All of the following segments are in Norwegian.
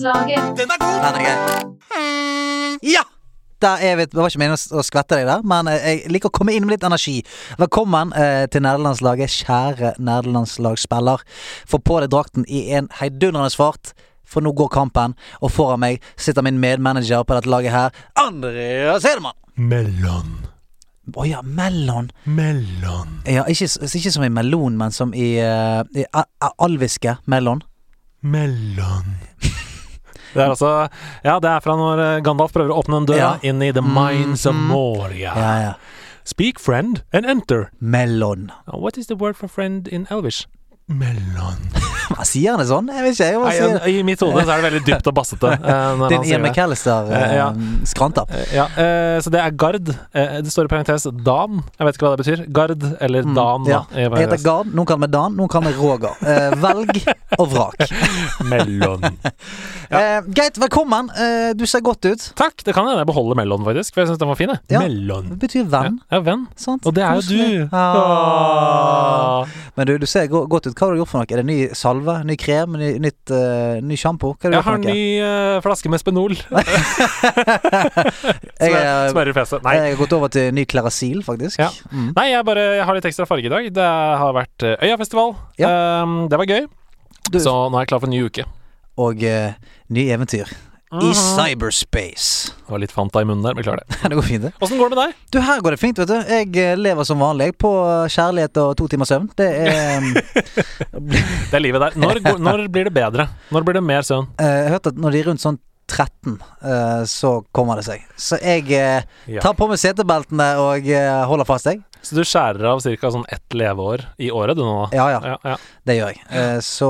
Den er god! Den er gøy. Ja! Er vi, det var ikke meningen å skvette deg der, men eh, jeg liker å komme inn med litt energi. Velkommen eh, til nederlandslaget, kjære nederlandslagsspiller. Få på deg drakten i en heidundrende fart, for nå går kampen. Og foran meg sitter min medmanager på dette laget her, Andreas Hedemann. Mellom. Å ja, Mellom. Mellom. Ja, ikke, ikke som i melon, men som i, uh, i alviske mellom. Mellom. Det er altså Ja, det er fra når eh, Gandalf prøver å åpne en dør Ja. inn i The Mines of Mhm. Moria. Ja, ja. Speak friend and enter. Mellom. Uh, What is the word for friend in Elvish? Mellom. Hva sier han det sånn? Jeg vet ikke. Jeg Nei, sier I mitt hode så er det veldig dypt og bassete. Uh, Din Ian det. McAllister Uh, ja. uh. Eh, Ja, eh, så det er Gard. Eh, det står i parentes Dan. Jeg vet ikke hva det betyr. Gard eller Mm, Dan. ja. Da, Jeg heter. Gard, noen kaller meg Dan, noen kaller meg Roger. Eh, velg og vrak. Mellom. Eh, greit, velkommen. Eh, du ser godt ut. Takk. Det kan hende jeg beholder Mellom, faktisk, for jeg syns den var fin. Ja. Mellom. Det betyr venn, Ja, ja, venn. sant? Og det er jo du. Ah. Ah. Men du, du ser godt ut. Hva har du gjort for noe? Er det ny salve, ny krem, ny, nytt, uh, ny sjampo? Hva har du Jeg har ny uh, flaske med Spenol. Jeg, er- i fjeset. Nei. jeg har gått over til ny Klerasil, faktisk. Ja. Mm. Nei, jeg bare jeg har litt ekstra farge i dag. Det har vært eh, Øyafestival. Um, det var gøy. Du, Så nå er jeg klar for en ny uke. og uh, nye eventyr. I cyberspace. Det var litt Fanta i munnen der, beklager det. det går fint, det. Åssen går det med deg? Du, her går det fint, vet du. Jeg eh, lever som vanlig på kjærlighet og to timers søvn. Det er mm, Det er livet der. Når, når blir det bedre? Når blir det mer søvn? eh, Jeg har hørt at når de rundt sånn 13, eh, så kommer det seg. Så jeg eh, tar på meg setebeltene og eh, holder fast, jeg. Så du skjærer av ca. sånn ett leveår i året, du nå? Ja, ja. Ja, ja. Det gjør jeg. Eh, så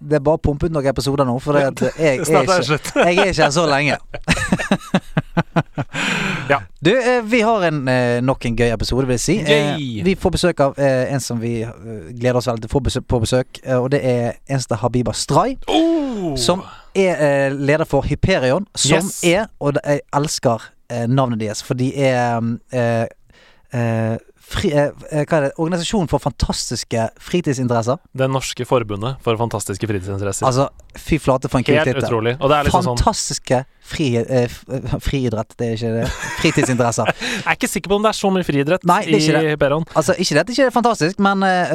det er bare å pumpe ut noen episoder nå, for det jeg, er ikke, jeg er ikke her så lenge. Ja. Du, eh, vi har en, eh, nok en gøy episode, vil jeg si. Vi får besøk av en som vi gleder oss veldig til å få besøk, på besøk, og det er eneste Habiba Stray. Oh! Som er eh, leder for Hyperion, som Yes. er, og jeg elsker eh, navnet deres, for de er eh, eh, fri, eh, Hva er det? Organisasjonen for fantastiske fritidsinteresser. Det norske forbundet for fantastiske fritidsinteresser. Altså, fy flate for en kul tittel. utrolig. Og det er liksom sånn Fantastiske fri, eh, friidrett, det er ikke det. Fritidsinteresser. Jeg er ikke sikker på om det er så mye friidrett Nei, det er ikke i Hyperion. Altså, ikke det at det ikke er fantastisk, men eh,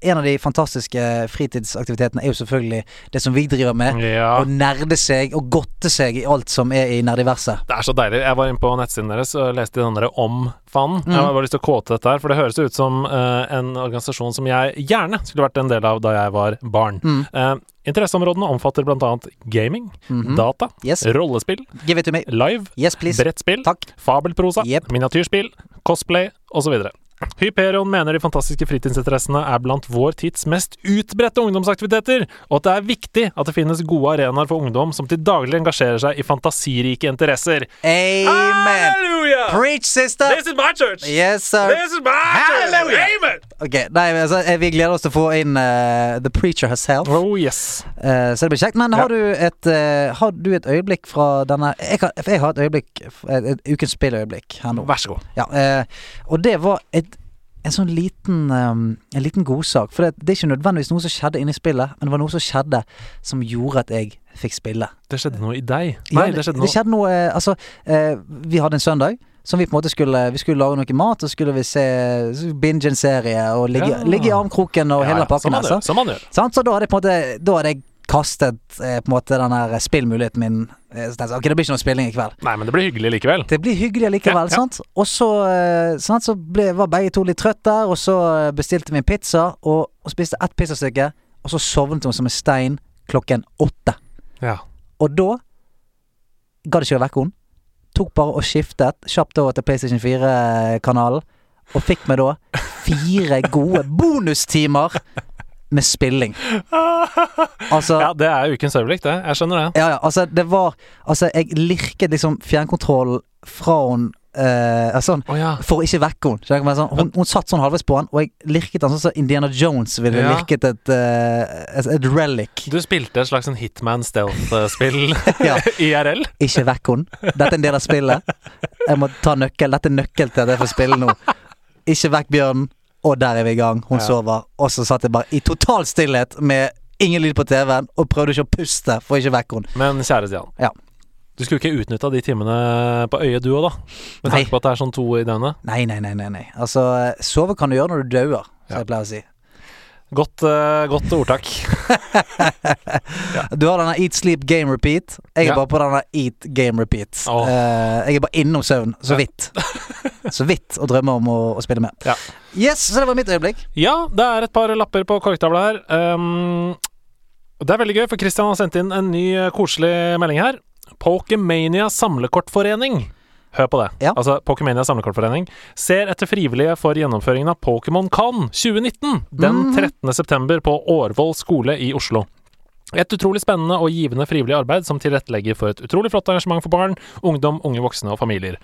en av de fantastiske fritidsaktivitetene er jo selvfølgelig det som vi driver med. Ja. Å nerde seg og godte seg i alt som er i nerdiverset. Det er så deilig. Jeg var inne på nettsiden deres og leste den derre om-fanen. Mm. Jeg har bare lyst til å kåte dette her, for det høres ut som uh, en organisasjon som jeg gjerne skulle vært en del av da jeg var barn. Mm. Uh, interesseområdene omfatter annet gaming, -hmm. data, Yes. rollespill, Give it to me. live, Yes, brettspill, Takk. fabelprosa, Yep. miniatyrspill, cosplay osv. Hyperion mener de fantastiske fritidsinteressene er blant vår tids mest utbredte ungdomsaktiviteter, og at det er viktig at det finnes gode arenaer for ungdom som til daglig engasjerer seg i fantasirike interesser. Amen. Halleluja! Preach, sister. This is my church! Yes, sir. This is my church! Amen! Ok, nei, altså, eh, Vi gleder oss til å få inn uh, The Preacher herself. Oh yes. Uh, så det blir kjekt. Men har, Ja. du et, uh, har du et øyeblikk fra denne Jeg, kan, jeg har et øyeblikk Et, et ukens spilløyeblikk her nå. Vær så god. Ja, og det var et, en sånn liten um, En liten godsak. For det, det er ikke nødvendigvis noe som skjedde inni spillet, men det var noe som skjedde som gjorde at jeg fikk spille. Det skjedde noe i deg. Ja, Nei, det skjedde noe Det skjedde noe eh, Altså, eh, vi hadde en søndag som vi på en måte skulle Vi skulle lage noe mat, og skulle vi se binge en serie og ligge, Ja. ligge i armkroken og Ja, hele pakken som man gjør? Så da hadde jeg på en måte Da hadde jeg kastet eh, på en måte den her spillmuligheten min. Eh, så tenkte jeg, ok, det blir ikke noe spilling i kveld. Nei, men det blir hyggelig likevel. Det blir hyggelig likevel, Ja, ja. sant? Og så, eh, sant? så ble, var begge to litt trøtte, og så eh, bestilte vi en pizza, og, og spiste ett pizzastykke, og så sovnet hun som en stein klokken åtte. Ja. Og da gadd ikke å vekke henne. Tok bare og skiftet kjapt over til PlayStation 4-kanalen, og fikk meg da fire gode bonustimer med spilling. Altså ja, det er ukens øyeblikk, det. Jeg skjønner det. Ja, ja, altså det var Altså, jeg lirket liksom fjernkontrollen fra hun Uh, sånn, oh, ja. for å ikke vekke henne. Sånn, hun, hun satt sånn halvveis på han, og jeg lirket den sånn som Indiana Jones ville Ja. lirket et, uh, et, et relic. Du spilte et slags sånn Hitman Stealth-spill Ja. IRL? Ikke vekk henne. Dette er en del av spillet. Jeg må ta nøkkel. Dette er nøkkel til at jeg får spille nå. Ikke vekk bjørnen. Og der er vi i gang. Hun Ja. sover. Og så satt jeg bare i total stillhet med ingen lyd på TV-en, og prøvde ikke å puste for å ikke vekke henne. Men kjære Stian. Ja. Du skulle ikke utnytta de timene på øyet, du òg, da? Med tanke på at det er sånn to i døgnet. Nei, nei, nei, nei, nei. Altså, sove kan du gjøre når du dauer, som Ja. jeg pleier å si. Godt, uh, godt ordtak. Du har denne Eat, Sleep, Game, Repeat. Jeg er Ja. bare på denne Eat, Game, Repeat. Oh. Uh, jeg er bare innom søvn, så Ja. vidt. så vidt og drømmer om å, å spille med. Ja. Yes, så det var mitt øyeblikk. Ja, det er et par lapper på korktavla her. Um, det er veldig gøy, for Christian har sendt inn en ny eh, koselig melding her. Pokemania samlekortforening. Hør på det. Ja. Altså, Pokémania samlekortforening ser etter frivillige for gjennomføringen av Pokémon Con 2019 den 13. september på Årvoll skole i Oslo. Et utrolig spennende og givende frivillig arbeid som tilrettelegger for et utrolig flott arrangement for barn, ungdom, unge voksne og familier.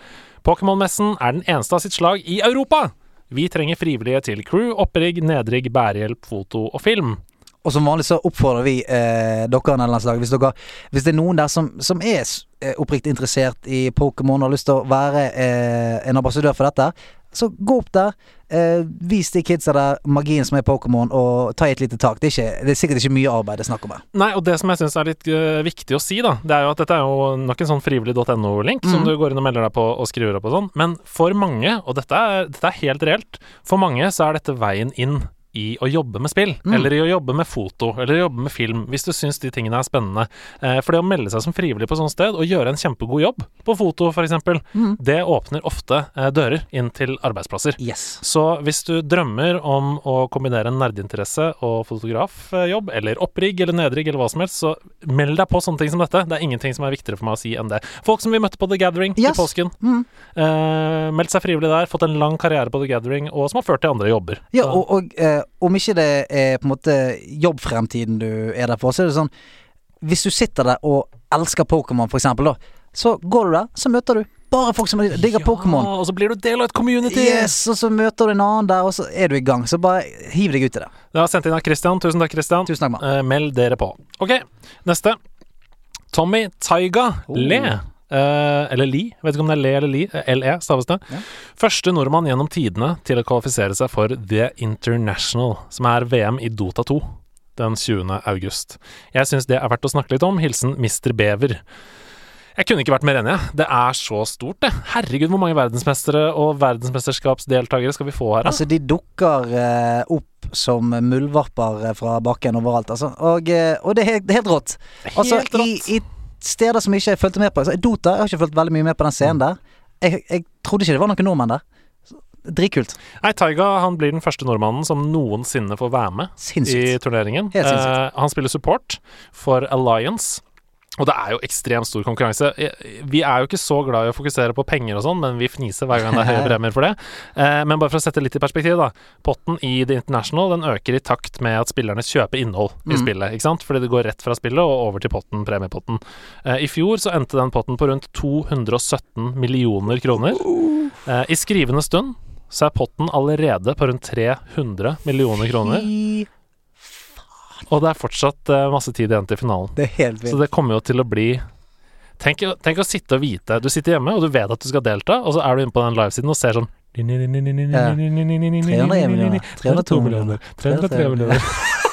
Pokémon-messen er den eneste av sitt slag i Europa! Vi trenger frivillige til crew, opprigg, nedrigg, bærehjelp, foto og film. Og som vanlig så oppfordrer vi eh, dere nederlandslag hvis, dere, hvis det er noen der som, som er eh, oppriktig interessert i Pokémon og har lyst til å være eh, en ambassadør for dette, så gå opp der. Eh, vis de kidsa der magien som er Pokémon, og ta i et lite tak. Det er, ikke, det er sikkert ikke mye arbeid det er snakk om her. Nei, og det som jeg syns er litt uh, viktig å si, da, det er jo at dette er jo nok en sånn frivillig.no-link som Mhm. du går inn og melder deg på og skriver opp og sånn, men for mange, og dette er, dette er helt reelt, for mange så er dette veien inn i å jobbe med spill, Mm. eller i å jobbe med foto, eller jobbe med film, hvis du syns de tingene er spennende. Eh, for det å melde seg som frivillig på sånt sted, og gjøre en kjempegod jobb, på foto f.eks., Mm. det åpner ofte eh, dører inn til arbeidsplasser. Yes. Så hvis du drømmer om å kombinere en nerdinteresse og fotografjobb, eller opprigg eller nedrigg eller hva som helst, så meld deg på sånne ting som dette. Det er ingenting som er viktigere for meg å si enn det. Folk som vi møtte på The Gathering Yes. i påsken. Mm. Eh, meldt seg frivillig der, fått en lang karriere på The Gathering, og som har ført til andre jobber. Ja, og, og eh, om ikke det er på en måte jobbfremtiden du er der for, så er det sånn Hvis du sitter der og elsker Pokémon, for eksempel, da, så går du der, så møter du bare folk som digger Pokémon. Ja, og så blir du del av et community! Yes, og så møter du en annen der, og så er du i gang. Så bare hiv deg ut i det. Det har sendt inn av Christian. Tusen takk, Christian. Tusen takk, mann. Eh, meld dere på. Ok, neste. Tommy Taiga Oh. Le. Eh, eller Li. Vet ikke om det er Le eller Li. Eh, LE staves det. Ja. Første nordmann gjennom tidene til å kvalifisere seg for The International, som er VM i Dota 2 den 20. august. Jeg syns det er verdt å snakke litt om. Hilsen Mr. Bever. Jeg kunne ikke vært mer enig. Det er så stort, det. Herregud, hvor mange verdensmestere og verdensmesterskapsdeltakere skal vi få her, da? Altså, de dukker eh, opp som muldvarper fra bakken overalt, altså. Og, eh, og det, er helt, det er helt rått. Altså, Helt rått. I, i steder som jeg ikke fulgte med på. Dota, jeg har ikke fulgt veldig mye med på den scenen Mm. der. Jeg, jeg trodde ikke det var noen nordmenn der. Dritkult. Nei, Taiga han blir den første nordmannen som noensinne får være med Sinnssykt. i turneringen. Helt. Eh, han spiller support for Alliance. Og det er jo ekstremt stor konkurranse. Vi er jo ikke så glad i å fokusere på penger og sånn, men vi fniser hver gang det er høye premier for det. Eh, men bare for å sette litt i perspektiv, da. Potten i The International den øker i takt med at spillerne kjøper innhold i Mm. spillet. ikke sant? Fordi det går rett fra spillet og over til potten, premiepotten. Eh, I fjor så endte den potten på rundt 217 millioner kroner. Eh, I skrivende stund så er potten allerede på rundt 300 millioner kroner. Og det er fortsatt eh, masse tid igjen til finalen. Det er helt Så det kommer jo til å bli Tenk, tenk å sitte og vite Du sitter hjemme, og du vet at du skal delta, og så er du inne på den livesiden og ser sånn 301 millioner. 302 millioner. 303 millioner.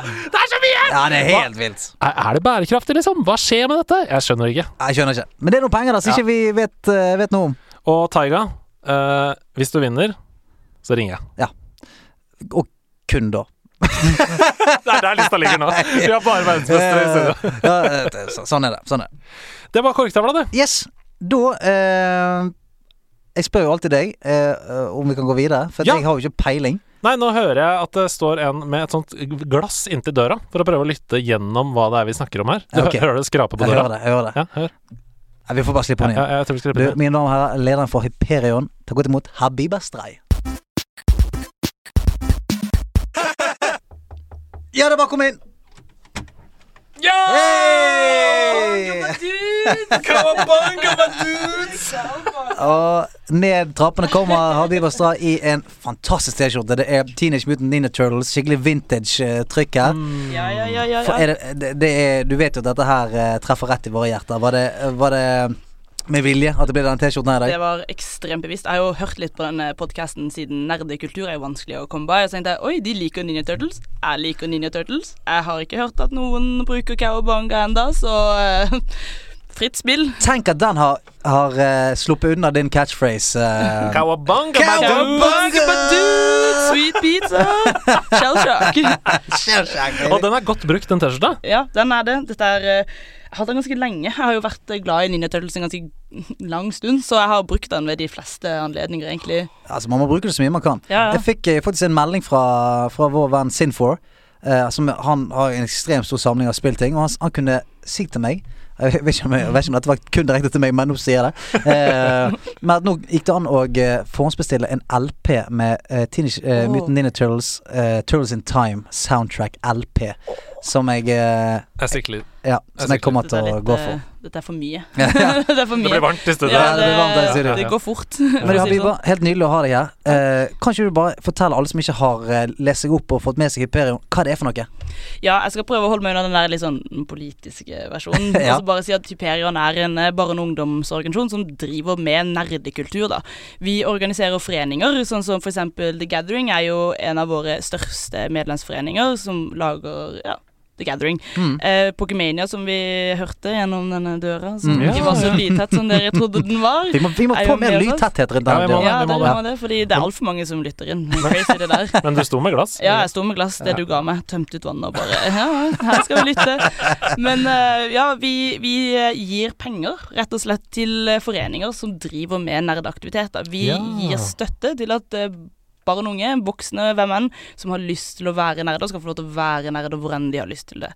Det er så mye! Ja, det er helt vilt. Er, er det bærekraftig, liksom? Hva skjer med dette? Jeg skjønner ikke. Jeg skjønner ikke. Men det er noen penger der som Ja. ikke vi vet, eh, vet noe om. Og Taiga, uh, hvis du vinner, så ringer jeg. Og kun da. Det er der lista ligger nå. Vi har bare verdensmestere i studio. Ja, så- sånn er det. Sånn er det. Det var korktavla, det. Yes, da eh, Jeg spør jo alltid deg eh, om vi kan gå videre, for Ja. jeg har jo ikke peiling. Nei, nå hører jeg at det står en med et sånt glass inntil døra, for å prøve å lytte gjennom hva det er vi snakker om her. Du okay. hører det skrape på Jeg døra? hører det. jeg hører det Ja, hør. Nei, Vi får bare slippe den inn. ja, jeg skal Du, klippe det. mine damer og herrer, lederen for Hyperion Ta godt imot Habiba Astray. Ja, det er bare å komme inn! Ja! Og ned trappene kommer Habib Stra i en fantastisk T-skjorte. Det er Teenage Mutant Ninja Turtles. Skikkelig vintage-trykk her. Ja, ja, ja, ja, det, det, det er, du vet jo at dette her eh, treffer rett i våre hjerter. Var det, var det Med vilje at det ble denne T-skjorten her i dag? Det var ekstremt bevisst. Jeg har jo hørt litt på denne podkasten siden nerdekultur er jo vanskelig å komme by. Og så tenkte jeg oi, de liker Ninja Turtles. Jeg liker Ninja Turtles. Jeg har ikke hørt at noen bruker Cowabunga enda, så uh, fritt spill. Tenk at den har, har uh, sluppet unna din catchphrase. Uh, Cowabunga, cowabonga, Badoo! Sweet pizza, Shellshock. Og den er godt brukt, den T-skjorta. Ja, den er det. Dette er eh, har hatt den ganske lenge. Jeg har jo vært glad i Ninja Turtles en ganske lang stund, så jeg har brukt den ved de fleste anledninger, egentlig. Altså, man må bruke det så mye man kan. Ja, ja. Jeg fikk eh, faktisk en melding fra, fra vår venn Sinfor. Eh, som, han har en ekstremt stor samling av spillting, og han, han kunne si til meg jeg vet, ikke om, jeg vet ikke om dette var kun direkte til meg, men nå sier jeg det. Eh, men nå gikk det an å eh, forhåndsbestille en LP med uh, Teenage eh, Mutant Ninja Turtles, eh, Turtles in Time soundtrack LP. Som jeg eh, Jeg sikler. Ja, som jeg kommer til å litt, gå eh, for. Dette er for mye. Det er for Det blir varmt i stedet. Ja, det det, blir varmt du. det går fort. Men det Habiba, sånn. helt nydelig å ha deg her. Eh, kan ikke du bare fortelle alle som ikke har eh, lest seg opp og fått med seg Hyperion, hva det er for noe? Ja, jeg skal prøve å holde meg unna den der litt sånn politiske versjonen. Ja. Og så bare si at Hyperion er en eh, barne- og ungdomsorganisasjon som driver med nerdekultur, da. Vi organiserer foreninger, sånn som for eksempel The Gathering er jo en av våre største medlemsforeninger, som lager ja, The Gathering. Mm. Eh, Pokemania, som vi hørte gjennom denne døra, som Mm. ikke var så lydtett som dere trodde den var. Vi må, vi må få mer lydtetthet rundt Ja, denne vi må det, Ja, vi må det det. må det, fordi det er altfor mange som lytter inn. Crazy det der. Men du sto med glass. Ja, jeg sto med glass, det du ga meg. Tømte ut vannet og bare Ja, her skal vi lytte. Men eh, ja, vi, vi eh, gir penger, rett og slett, til eh, foreninger som driver med nerdeaktiviteter. Vi Ja. gir støtte til at barn og unge, voksne, hvem enn, som har lyst til å være nerder, skal få lov til å være nerder hvor enn de har lyst til det.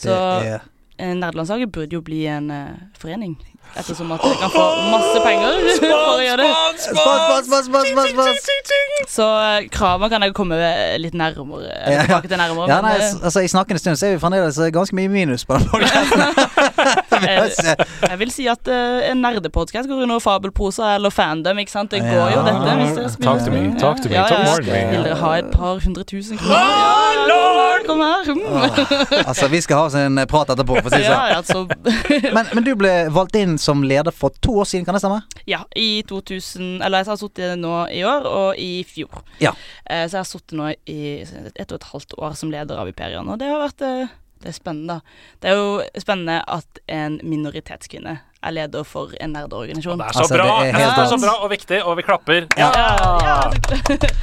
Så Det eh, Nerdelandslaget burde jo bli en uh, forening, ettersom at de kan få masse penger for å gjøre det. Spons, spons, spons, spons, spons! Så eh, kravene kan jeg komme litt nærmere, eller Ja, ja. tilbake til nærmere. Ja, nei, men, altså I snakkende stund så er vi fremdeles eh, ganske mye minus på den podcasten. Jeg vil si at uh, en nerdepodkast går under fabelprosa eller fandom, ikke sant. Det går jo dette. Hvis dere spiller Talk to me, talk to me, talk more to me. Vil dere ha et par hundre tusen kroner? Ja, kom her, her. altså, vi skal ha oss en eh, prat etterpå, for å si det Ja, sånn. Men, men du ble valgt inn som leder for to år siden, kan det stemme? Ja, i 2000 Eller jeg har sittet nå i år og i fjor. Ja. Uh, så jeg har sittet nå i ett og et halvt år som leder av Hyperion, og det har vært eh, det er spennende. Det er jo spennende at en minoritetskvinne er leder for en nerdeorganisasjon. Det er så Altså, bra! det er helt det er så bra og viktig, og vi klapper. Ja, ja,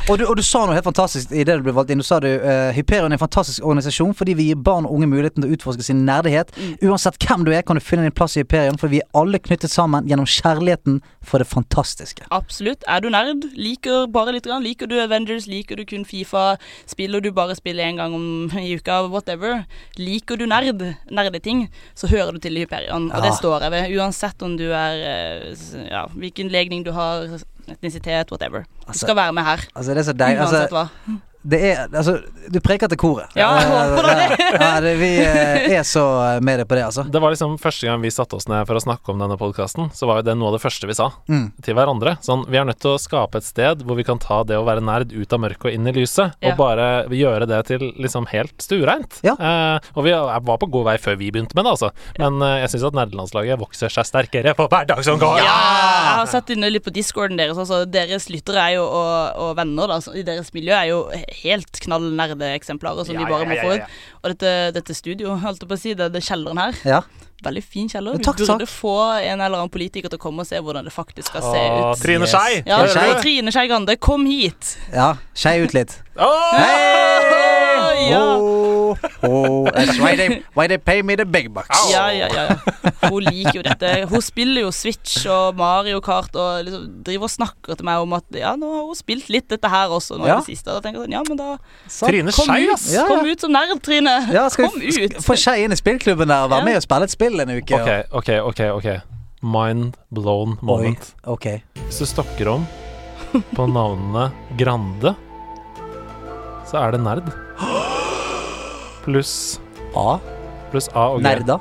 Og du, og du sa noe helt fantastisk i det du ble valgt inn. Du sa du uh, Hyperion er en fantastisk organisasjon fordi vi gir barn og unge muligheten til å utforske sin nerdighet. Mm. Uansett hvem du er, kan du finne din plass i Hyperion, for vi er alle knyttet sammen gjennom kjærligheten for det fantastiske. Absolutt. Er du nerd, liker bare litt, grann, liker du Avengers, liker du kun Fifa, spiller du bare spill en gang om, i uka, whatever, liker du nerd, nerdeting, så hører du til i Hyperion. Og Ja. det står jeg ved, uansett om du er eh, Ja, hvilken legning du har, etnisitet, whatever. Du Altså, skal være med her. Altså, det er så deilig. Uansett Altså, hva. Det er Altså, du preker til koret. Ja, jeg Eh, håper det. ja, det. Vi eh, er så med deg på det, altså. Det var liksom første gang vi satte oss ned for å snakke om denne podkasten, så var jo det noe av det første vi sa Mm. til hverandre. Sånn, vi er nødt til å skape et sted hvor vi kan ta det å være nerd ut av mørket og inn i lyset, Ja. og bare gjøre det til liksom helt stuereint. Ja. Eh, og vi var på god vei før vi begynte med det, altså. Men eh, jeg syns at nerdelandslaget vokser seg sterkere for hver dag som går. Ja, jeg har sett inne litt på discorden deres. Altså, deres lyttere er jo, og, og venner da, i deres miljø er jo helt knall nerdeeksemplarer som Ja, vi bare ja, må ja, få ja, ut. Og dette, dette studio, holdt jeg på å si, det, det kjelleren her. Ja. Veldig fin kjeller. Vi Takk, burde takk. få en eller annen politiker til å komme og se hvordan det faktisk skal se Åh, ut. Trine Yes. Ja, Trine Skei. Skei Grande, kom hit! ja. Skei ut litt. Åh! Ja. Oh, oh, that's why they, why they pay me the big bucks. Ja, ja, ja, ja. Hun liker jo dette. Hun spiller jo Switch og Mario Kart og liksom driver og snakker til meg om at ja, nå har hun spilt litt dette her også nå Ja. i det siste. Og da tenker jeg sånn, ja, men da så, Trine kom Skei, ut, ass! Ja, ja. kom ut som nerd, Trine. Ja, skal kom vi ut. få Skei inn i spillklubben der og være Ja. med og spille et spill en uke? Ok, ok, ok. ok Mind blown moment. Oi, ok. Hvis du stokker om på navnene Grande, så er det nerd. Pluss A. pluss A og G. Nerda.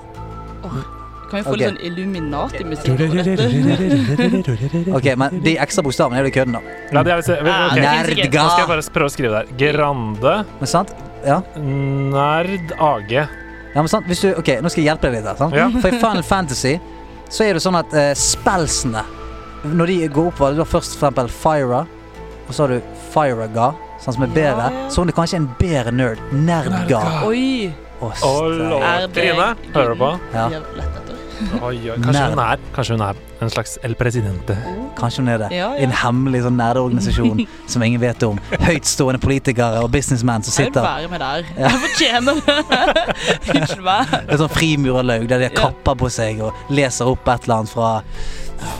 Kan vi få litt sånn Illuminati-musikk på dette? Ok, men de ekstra bokstavene er jo kødden, da. Ja, det er, okay. Ah, Nå det. Nerdga. skal jeg bare prøve å skrive der. Grande, Men sant? Ja. nerd, AG. ja, men sant? Hvis du Ok, nå skal jeg hjelpe deg litt her. Sant? Ja. For i Final Fantasy så er det sånn at uh, spelsene Når de går opp du har først for eksempel Fyra, og så har du Fyraga, sånn som er bedre. Ja, ja. Så er det kanskje en bedre nerd. Nerdga. Nerdga. Oi! Å. Er Trine, hører du på? Ja. Oi, oi, kanskje, hun er, kanskje hun er en slags El Presidente. Kanskje hun er det. Ja, ja. En hemmelig sånn nerdeorganisasjon som ingen vet om. Høytstående politikere og businessmenn som Jeg vil være med der. Ja. Jeg fortjener det. Unnskyld meg. Et sånn frimurerlaug der de har kapper på seg og leser opp et eller annet fra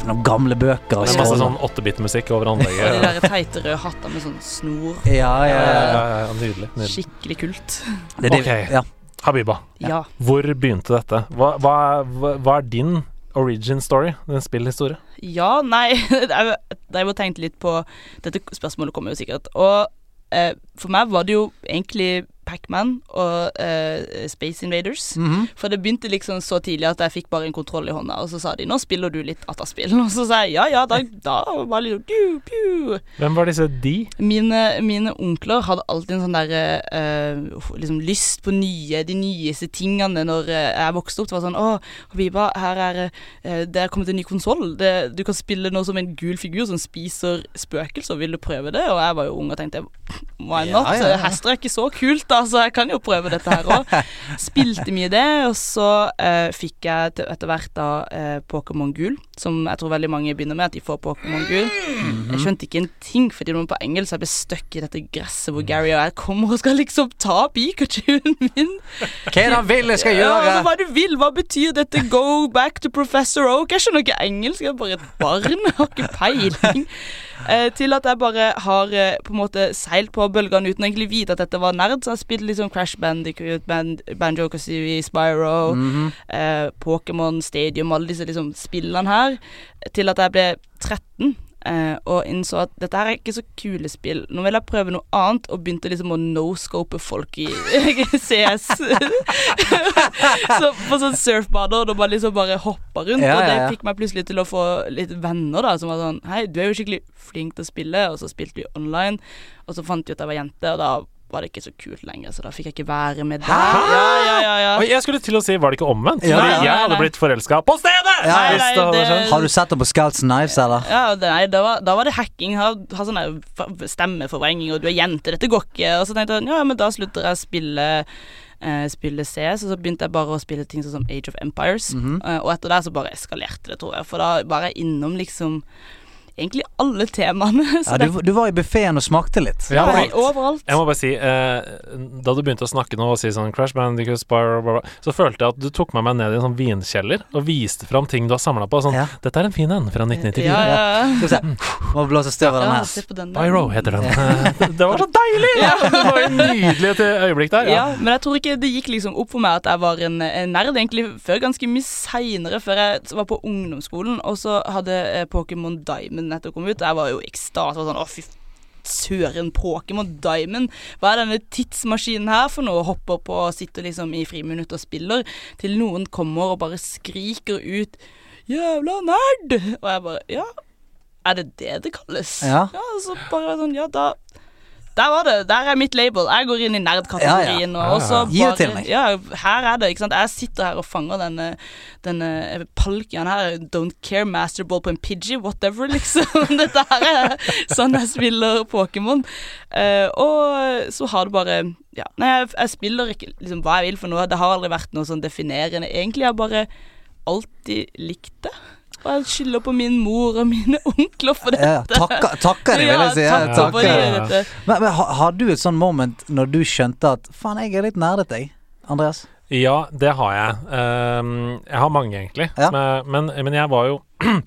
noen gamle bøker. Og Det er masse sånn 8-bit-musikk over Og de der teite røde hatter med sånn snor. Ja, Ja, ja, ja, ja. ja, ja, nydelig. nydelig. Skikkelig kult. Det er det, Ok. ja. Habiba, Ja. hvor begynte dette? Hva, hva, hva, er din origin story? Din spillhistorie? Ja, nei Jeg må tenke litt på Dette spørsmålet kommer jo sikkert. Og eh, for meg var det jo egentlig Pacman og uh, Space Invaders. Mhm. For det begynte liksom så tidlig at jeg fikk bare en kontroll i hånda, og så sa de 'nå spiller du litt Ataspill'. Og så sa jeg ja ja, da, da var det liksom pew, pew. Hvem var disse de? Mine, mine onkler hadde alltid en sånn derre uh, liksom lyst på nye, de nyeste tingene når eh, jeg vokste opp. Det var sånn 'Å, Habiba, her er uh, det er kommet en ny konsoll. Du kan spille noe som en gul figur som spiser spøkelser. Vil du prøve det?' Og jeg var jo ung og tenkte why Ja, not? ja, ja. Hester er ikke så kult, da, så jeg kan jo prøve dette her òg. Spilte mye det, og så eh, fikk jeg etter hvert da eh, Pokémon Gul, som jeg tror veldig mange begynner med, at de får Pokémon Gul. Jeg skjønte ikke en ting fordi det var på engelsk, jeg ble stuck i dette gresset hvor Gary og jeg kommer og skal liksom ta Pikachuen min. Hva er det han vil jeg skal gjøre? Ja, hva du vil, hva betyr dette 'go back to Professor Oak'? Jeg skjønner ikke engelsk, jeg er bare et barn, jeg har ikke peiling. Eh, til at jeg bare har eh, på en måte seilt på bølgene uten egentlig vite at dette var nerd. Så jeg har spilt liksom Crash Bandicoot, Band, Banjo Kazooie, Spyro, Mhm. eh, Pokémon Stadium, alle disse liksom spillene her, til at jeg ble 13. eh, og innså at dette her er ikke så kule spill. Nå vil jeg prøve noe annet, og begynte liksom å no-scope folk i CS. så på sånn surfbader, da man liksom bare hoppa rundt, Ja, og det ja, ja. fikk meg plutselig til å få litt venner, da, som var sånn Hei, du er jo skikkelig flink til å spille, og så spilte vi online, og så fant vi ut at jeg var jente, og da var det ikke så kult lenger, så da fikk jeg ikke være med der. Ja, ja, ja, ja. Oi, jeg skulle til å si, var det ikke omvendt? Ja, Fordi jeg hadde nei. blitt forelska på stedet! Ja, Nei, nei, det det- Har du sett det på Scouts and Knives, eller? Ja, det, nei, da var, da var det hacking. Ha, ha sånn stemmeforvrengning, og du er jente, dette går ikke. Og så tenkte jeg ja, men da slutter jeg å spille, eh, spille CS, og så begynte jeg bare å spille ting sånn som Age of Empires. Mm -hmm. og etter det så bare eskalerte det, tror jeg. For da var jeg innom liksom egentlig alle temaene. Så Ja, du, du var i buffeen og smakte litt. Ja, var overalt. Jeg må bare si, eh, da du begynte å snakke nå og si sånn Crash Bandicoot, så følte jeg at du tok med meg ned i en sånn vinkjeller og viste fram ting du har samla på. Sånn, Ja. dette er en fin en fra 1994. Ja, ja, ja. Skal vi se. Må blåse støv av den her. den der. Heter den. Det var så deilig! Ja. Det var jo nydelig et øyeblikk der. Ja, men jeg tror ikke det gikk liksom opp for meg at jeg var en, en nerd, egentlig før ganske mye seinere, før jeg var på ungdomsskolen, og så hadde eh, Pokémon Diamond nettopp kom ut, jeg var jo i ekstase. Sånn, å, fy søren, Pokémon Diamond, hva er denne tidsmaskinen her for noe? Hopper på og sitter liksom i friminutt og spiller, til noen kommer og bare skriker ut 'jævla nerd', og jeg bare ja. Er det det det kalles? Ja. ja så bare sånn, ja da Der var det. Der er mitt label. Jeg går inn i nerdkategorien. Ja, så Gi det til meg. Ja, her er det. ikke sant Jeg sitter her og fanger denne Denne palken her. Don't care, masterball på en Pidgey, whatever, liksom. Dette her er sånn jeg spiller Pokémon. Uh, og så har det bare Ja, nei, jeg, jeg spiller ikke liksom hva jeg vil for noe. Det har aldri vært noe sånn definerende. Egentlig har jeg bare alltid likt det. Og jeg skylder på min mor og mine onkler for dette. Ja, takker, takker de, vil jeg si. Ja, takker takker. de, Ja. Men, men har du et sånn moment når du skjønte at faen, jeg er litt nerdete, jeg? Andreas? Ja, det har jeg. Um, jeg har mange, egentlig. Ja. Men, men jeg var jo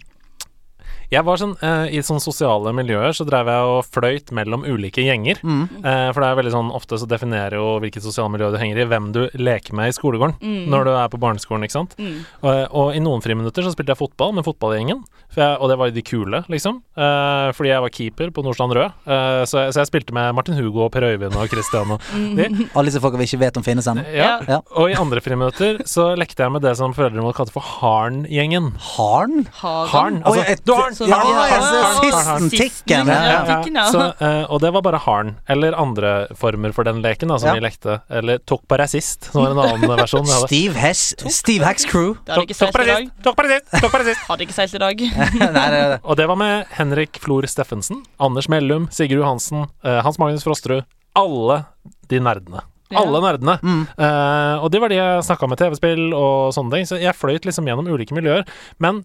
Jeg var sånn eh, I sånne sosiale miljøer så drev jeg og fløyt mellom ulike gjenger. Mm. Eh, for det er veldig sånn ofte så definerer jo hvilket sosiale miljø du henger i, hvem du leker med i skolegården Mm. når du er på barneskolen, ikke sant. Mm. Og, og i noen friminutter så spilte jeg fotball med fotballgjengen, jeg, og det var de kule, liksom. Uh, fordi jeg var keeper på Nordstrand Rød, Uh, så, jeg- så jeg spilte med Martin Hugo og Per Øyvind og Christian og de. Alle disse folka vi ikke vet om finnes ennå. Ja. Ja. Og i andre friminutter så lekte jeg med det som foreldrene våre kalte for Harn-gjengen. Harn? Harn, altså Du har den Sånn, Ja, tikken, eh, og det var bare Harn, eller andre former for den leken da, som Ja. vi lekte. Eller tok bare sist, som var en annen versjon. Steve, Hess, Steve Hacks Crew. Tok på i bare dag. sist, tok bare sist, tok bare sist. Hadde ikke seilt i dag. Og det var med Henrik Flor Steffensen, Anders Mellum, Sigurd Johansen, eh, Hans Magnus Frosterud. Alle de nerdene. Ja. Alle nerdene. Mm. Uh, og det var de jeg snakka med TV-spill og sånne ting, så jeg fløyt liksom gjennom ulike miljøer. Men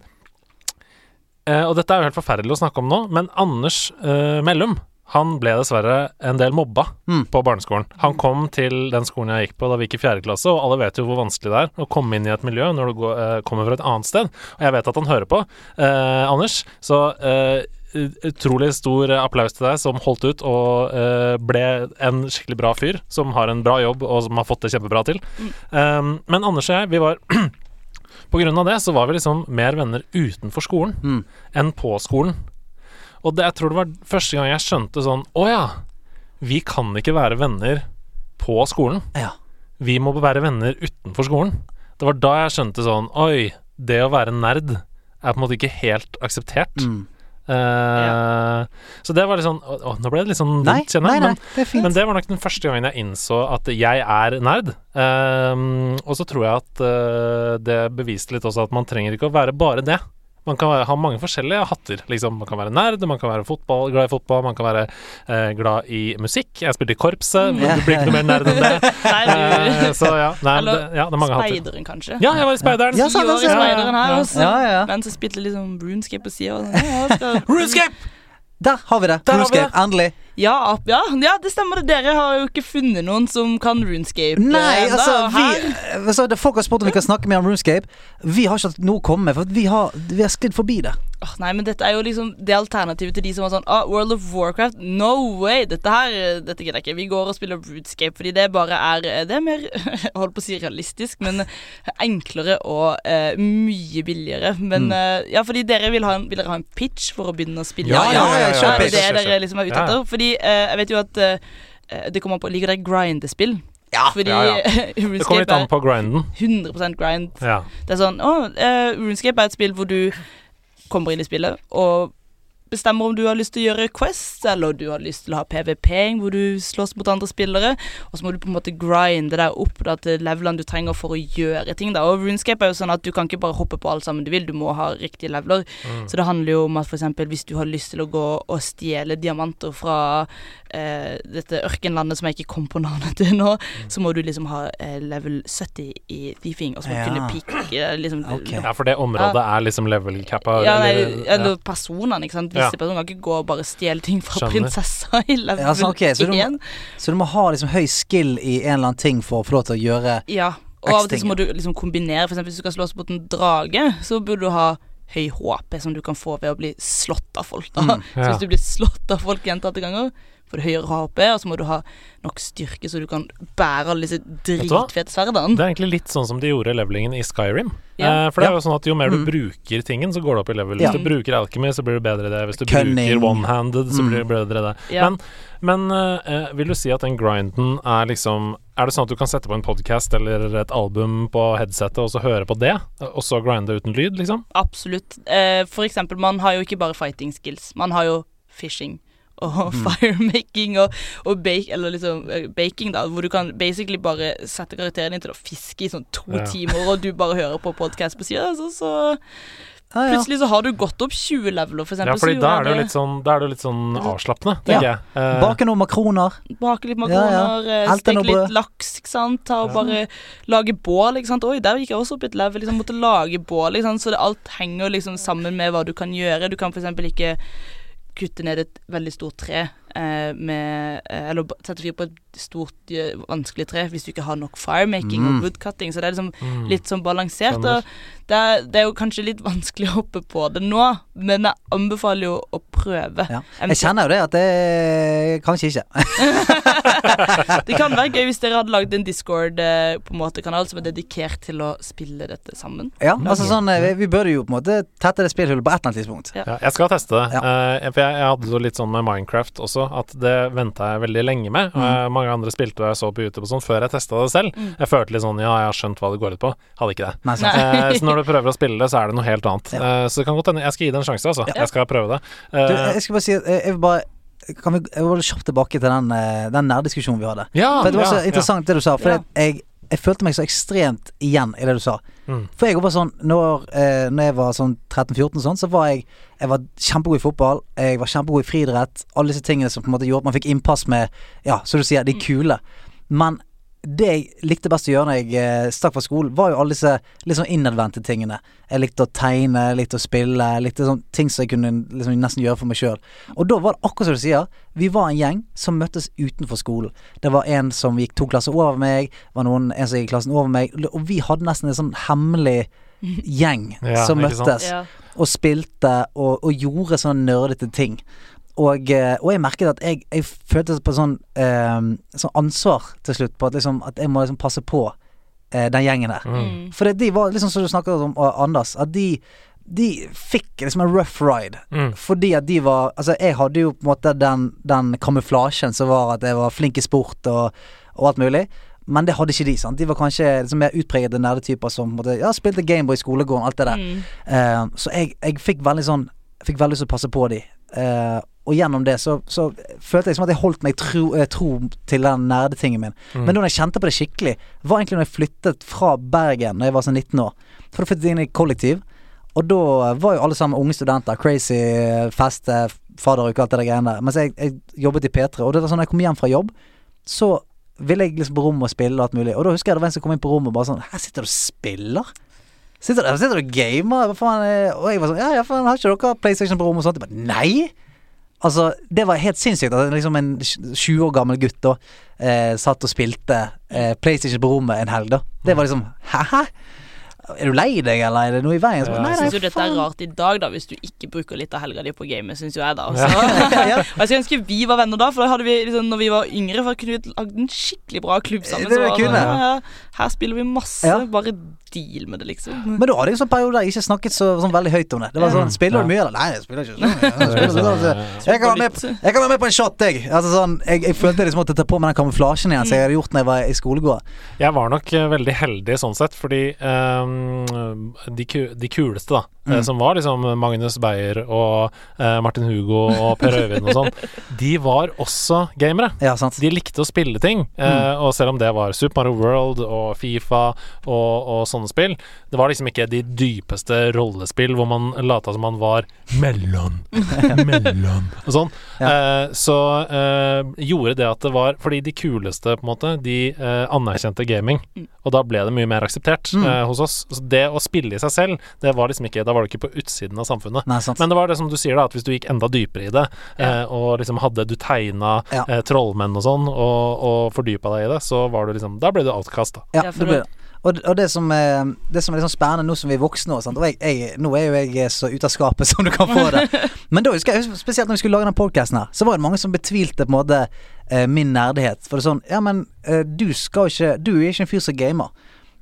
uh, Og dette er jo helt forferdelig å snakke om nå, men Anders uh, Mellum han ble dessverre en del mobba Mm. på barneskolen. Han kom til den skolen jeg gikk på da vi gikk i fjerde klasse, og alle vet jo hvor vanskelig det er å komme inn i et miljø når du går, eh, kommer fra et annet sted. Og jeg vet at han hører på, eh, Anders, så eh, utrolig stor applaus til deg som holdt ut og eh, ble en skikkelig bra fyr, som har en bra jobb og som har fått det kjempebra til. Um, men Anders og jeg, vi var På grunn av det så var vi liksom mer venner utenfor skolen Mm. enn på skolen. Og det, jeg tror det var første gang jeg skjønte sånn Å ja, vi kan ikke være venner på skolen. Ja. Vi må være venner utenfor skolen. Det var da jeg skjønte sånn Oi, det å være nerd er på en måte ikke helt akseptert. Mm. Eh, Så det var litt sånn å, å, Nå ble det litt sånn vondt, kjenner jeg. nei, Men, det men det var nok den første gangen jeg innså at jeg er nerd. Uh, og så tror jeg at uh, det beviste litt også at man trenger ikke å være bare det. Man kan være, ha mange forskjellige hatter. Liksom. Man kan være nerd, man kan være fotball, glad i fotball, man kan være eh, glad i musikk. Jeg spilte i korpset, men du blir ikke noe mer nerd enn det. Nei, Eh, så ja, nei, Eller det, ja, det er mange hatter. Speideren, kanskje. Ja, jeg var i Speideren. Ja, Ti sant, sant, sant. speideren her, Ja, så Ja, ja, ja. mens jeg spilte liksom RuneScape på sida. RuneScape! Der har vi det. Der har vi RuneScape. det. Endelig. Ja, ja, ja, det stemmer det. Dere har jo ikke funnet noen som kan RuneScape. Nei, eh, altså, vi, altså Folk har spurt om vi kan snakke mer om RuneScape. Vi har ikke hatt noe å komme med, for vi har, vi har sklidd forbi det. Åh, nei, men dette er jo liksom det alternativet til de som var sånn oh, World of Warcraft, no way! Dette her, eh, dette gidder jeg ikke. Vi går og spiller Rootscape fordi det bare er eh, Det er mer holdt på å si realistisk, men enklere og eh, mye billigere. Men Mm. eh, ja, fordi dere vil ha, en, vil dere ha en pitch for å begynne å spille? Ja, ja, ja, ja, det er det dere liksom er ute etter. ja. Fordi eh, jeg vet jo at eh, eh, det kommer på Liker dere grindespill? Ja. Fordi Ja, ja. Det kommer litt an på grinden. 100% grind. Ja. Det er sånn Å, uh, RuneScape er et spill hvor du kommer inn i spillet og bestemmer om du har lyst til å gjøre Quest, eller du har lyst til å ha PVP-ing hvor du slåss mot andre spillere, og så må du på en måte grinde deg opp da, til levelene du trenger for å gjøre ting. da, Og RuneScape er jo sånn at du kan ikke bare hoppe på alt sammen du vil, du må ha riktige leveler. Mm. Så det handler jo om at eksempel hvis du har lyst til å gå og stjele diamanter fra eh, dette ørkenlandet som jeg ikke kom på navnet til nå, så må du liksom ha eh, level 70 i thiefing, og så må Ja. du kunne peake liksom okay. Ja, for det området er liksom level-cappa. ja, nei, eller personene, ikke sant. Visse Ja. personer kan ikke gå og bare stjele ting fra Skjønner. prinsessa i level Ja, sånn, okay. så du må- 1. Så du må ha liksom høy skill i en eller annen ting for å få lov til å gjøre Ja, og av og til så må du liksom kombinere. Eksempel hvis du skal slåss mot en drage, så burde du ha høy HP som du kan få ved å bli slått av folk. da Mm, Så hvis du blir slått av folk gjentatte ganger, får det høyere HP, og så må du ha nok styrke så du kan bære alle disse dritfete sverdene. Det er egentlig litt sånn som de gjorde levelingen i Skyrim. Ja. Eh, for det er jo sånn at jo mer du Mm. bruker tingen, så går det opp i level. Ja. Hvis du bruker alchemy, så blir du bedre i det. Hvis du Cunning. bruker one-handed, så Mm. blir du bedre i det. Ja. Men, men eh, vil du si at den grinden er liksom Er det sånn at du kan sette på en podkast eller et album på headsetet og så høre på det, og så grinde uten lyd, liksom? Absolutt. Eh, for eksempel, man har jo ikke bare fighting skills. Man har jo fishing og firemaking og, og bake, eller liksom eh, baking, da, hvor du kan basically bare sette karakteren din til å fiske i sånn to Ja. timer, og du bare hører på podkast på sida, så, så Ja, ja. plutselig så har du gått opp 20 leveler, for eksempel. Ja, fordi da er det jo litt sånn, da er det litt sånn avslappende, tenker jeg. Eh, Bake noen makroner. Bake litt makroner, ja. eh, steke litt laks, ikke sant. Ta og bare lage bål, ikke sant. Oi, der gikk jeg også opp i et level. Liksom, måtte lage bål, ikke sant. Så det, alt henger liksom sammen med hva du kan gjøre. Du kan for eksempel ikke kutte ned et veldig stort tre eh, med eh, Eller sette fyr på et stort, eh, vanskelig tre hvis du ikke har nok firemaking Mm. og woodcutting. Så det er liksom mm. litt sånn balansert. Og det er, det er jo kanskje litt vanskelig å hoppe på det nå, men jeg anbefaler jo å prøve. Ja. Jeg kjenner jo det at det kanskje ikke. Det kan være gøy hvis dere hadde lagd en Discord-kanal som er dedikert til å spille dette sammen. Ja, altså sånn eh, vi, vi burde jo på en måte tette det spillhullet på et eller annet tidspunkt. Ja. Ja, jeg skal teste det. Ja. Eh, for jeg, jeg hadde det litt sånn med Minecraft også, at det venta jeg veldig lenge med. Mm. Eh, mange andre spilte og jeg så på YouTube og sånn før jeg testa det selv. Mm. Jeg følte litt sånn ja, jeg har skjønt hva det går ut på. Hadde ikke det. Nei. Eh, så når du prøver å spille det, så er det noe helt annet. Ja. Eh, så det kan godt hende Jeg skal gi det en sjanse, altså. Ja. Jeg skal prøve det. Du, Eh, jeg skal bare si at jeg, vil bare kan vi, jeg vil kjapt tilbake til den, eh, den nærdiskusjonen vi hadde. ja, For Det var så ja, interessant det du sa. For Ja. jeg, jeg følte meg så ekstremt igjen i det du sa. Mm. For jeg var sånn Når, eh, når jeg var sånn 13-14 sånn, så var jeg Jeg var kjempegod i fotball. Jeg var kjempegod i friidrett. Alle disse tingene som på en måte gjorde at man fikk innpass med Ja, som du sier, de kule. Men det jeg likte best å gjøre når jeg eh, stakk fra skolen, var jo alle disse litt sånn innadvendte tingene. Jeg likte å tegne, jeg likte å spille, jeg likte sånn ting som jeg kunne liksom nesten gjøre for meg sjøl. Og da var det akkurat som du sier, vi var en gjeng som møttes utenfor skolen. Det var en som gikk to klasser over meg, var noen, en som gikk klassen over meg, og vi hadde nesten en sånn hemmelig gjeng Ja, som møttes Ja. og spilte og, og gjorde sånne nerdete ting. Og, eh, og jeg merket at jeg, jeg følte på sånn, eh, sånn ansvar til slutt, på at, liksom, at jeg må liksom passe på eh, den gjengen der. Mm. For de var liksom som du snakket om, og Anders, at de, de fikk liksom en rough ride. Mm. Fordi at de var Altså, jeg hadde jo på en måte den, den kamuflasjen som var at jeg var flink i sport og, og alt mulig. Men det hadde ikke de. sant De var kanskje liksom mer utpregede nerdetyper som måtte, ja, spilte Gameboy i skolegården, alt det der. Mm. Uh, så jeg, jeg fikk veldig sånn fikk veldig lyst til å passe på de. Eh, og gjennom det så, så følte jeg som at jeg holdt meg tro, eh, tro til den nerdetingen min. Mm. Men da jeg kjente på det skikkelig, var egentlig når jeg flyttet fra Bergen Når jeg var sånn 19 år. For da flyttet jeg inn i kollektiv. Og da var jo alle sammen unge studenter. Crazy, feste, fadderuke, alt det der greiene der. Mens jeg, jeg jobbet i P3. Og det var sånn når jeg kom hjem fra jobb, så ville jeg liksom på rommet og spille og alt mulig. Og da husker jeg det var en som kom inn på rommet og bare sånn Her sitter du og spiller? Sitter, du- og gamer? Hva faen? er-» Og jeg var sånn Ja, ja, faen, har ikke dere PlayStation på rommet og sånt? Jeg bare Nei! Altså, det var helt sinnssykt at liksom en 20 år gammel gutt da eh, satt og spilte eh, PlayStation på rommet en helg, da. Det var liksom Hæ? Er du lei deg, eller er det noe i veien? Ja, Jeg syns jo dette er rart i dag, da, hvis du ikke bruker litt av helga di på gamet, syns jo jeg, da. Ja. Ja. Og jeg skulle ønske vi var venner da, for da hadde vi liksom, når vi var yngre, for kunne vi lagd en skikkelig bra klubb sammen. Det så kunne. ja, ja, her spiller vi masse, Ja. bare deal med det, liksom. Men da hadde jeg en sånn periode der jeg ikke snakket så, sånn veldig høyt om det. Det var sånn. Spiller du Ja. mye, eller? Nei, jeg spiller ikke sånn. Jeg, spiller sånn, altså. jeg, kan være med, på- jeg kan være med på en shot, jeg. Altså sånn, jeg, jeg følte liksom at jeg tar på meg den kamuflasjen igjen som jeg hadde gjort når jeg var i skolegården. Jeg var nok eh, veldig heldig sånn sett, fordi ehm, de, de kuleste, da, eh, Mm. som var liksom Magnus Beyer og eh, Martin Hugo og Per Øyvind og sånn, de var også gamere. Ja, sant. De likte å spille ting, eh, og selv om det var Super Mario World og Fifa og, og sånne spill, det var liksom ikke de dypeste rollespill hvor man lata som man var Mellom. Mellom. og sånn. Ja. Eh, så gjorde det at det var Fordi de kuleste, på en måte, de anerkjente gaming. Mm. Og da ble det mye mer akseptert Mm. hos oss. Så det å spille i seg selv, det var liksom ikke Da var du ikke på utsiden av samfunnet. Nei, sant. Men det var det som du sier, da, at hvis du gikk enda dypere i det, eh, og liksom hadde du tegna Ja. eh, trollmenn og sånn, og, og fordypa deg i det, så var du liksom Da ble du outcast, da. Ja, det ble det. Og, og det som, er, det som er litt sånn spennende nå som vi er voksne, og, og jeg, jeg, nå er jo jeg eh, så ute av skapet som du kan få det. Men da husker jeg, spesielt når vi skulle lage den podcasten her, så var det mange som betvilte på en måte eh, min nerdighet. For det er sånn Ja, men eh, du skal ikke Du er ikke en fyr som gamer.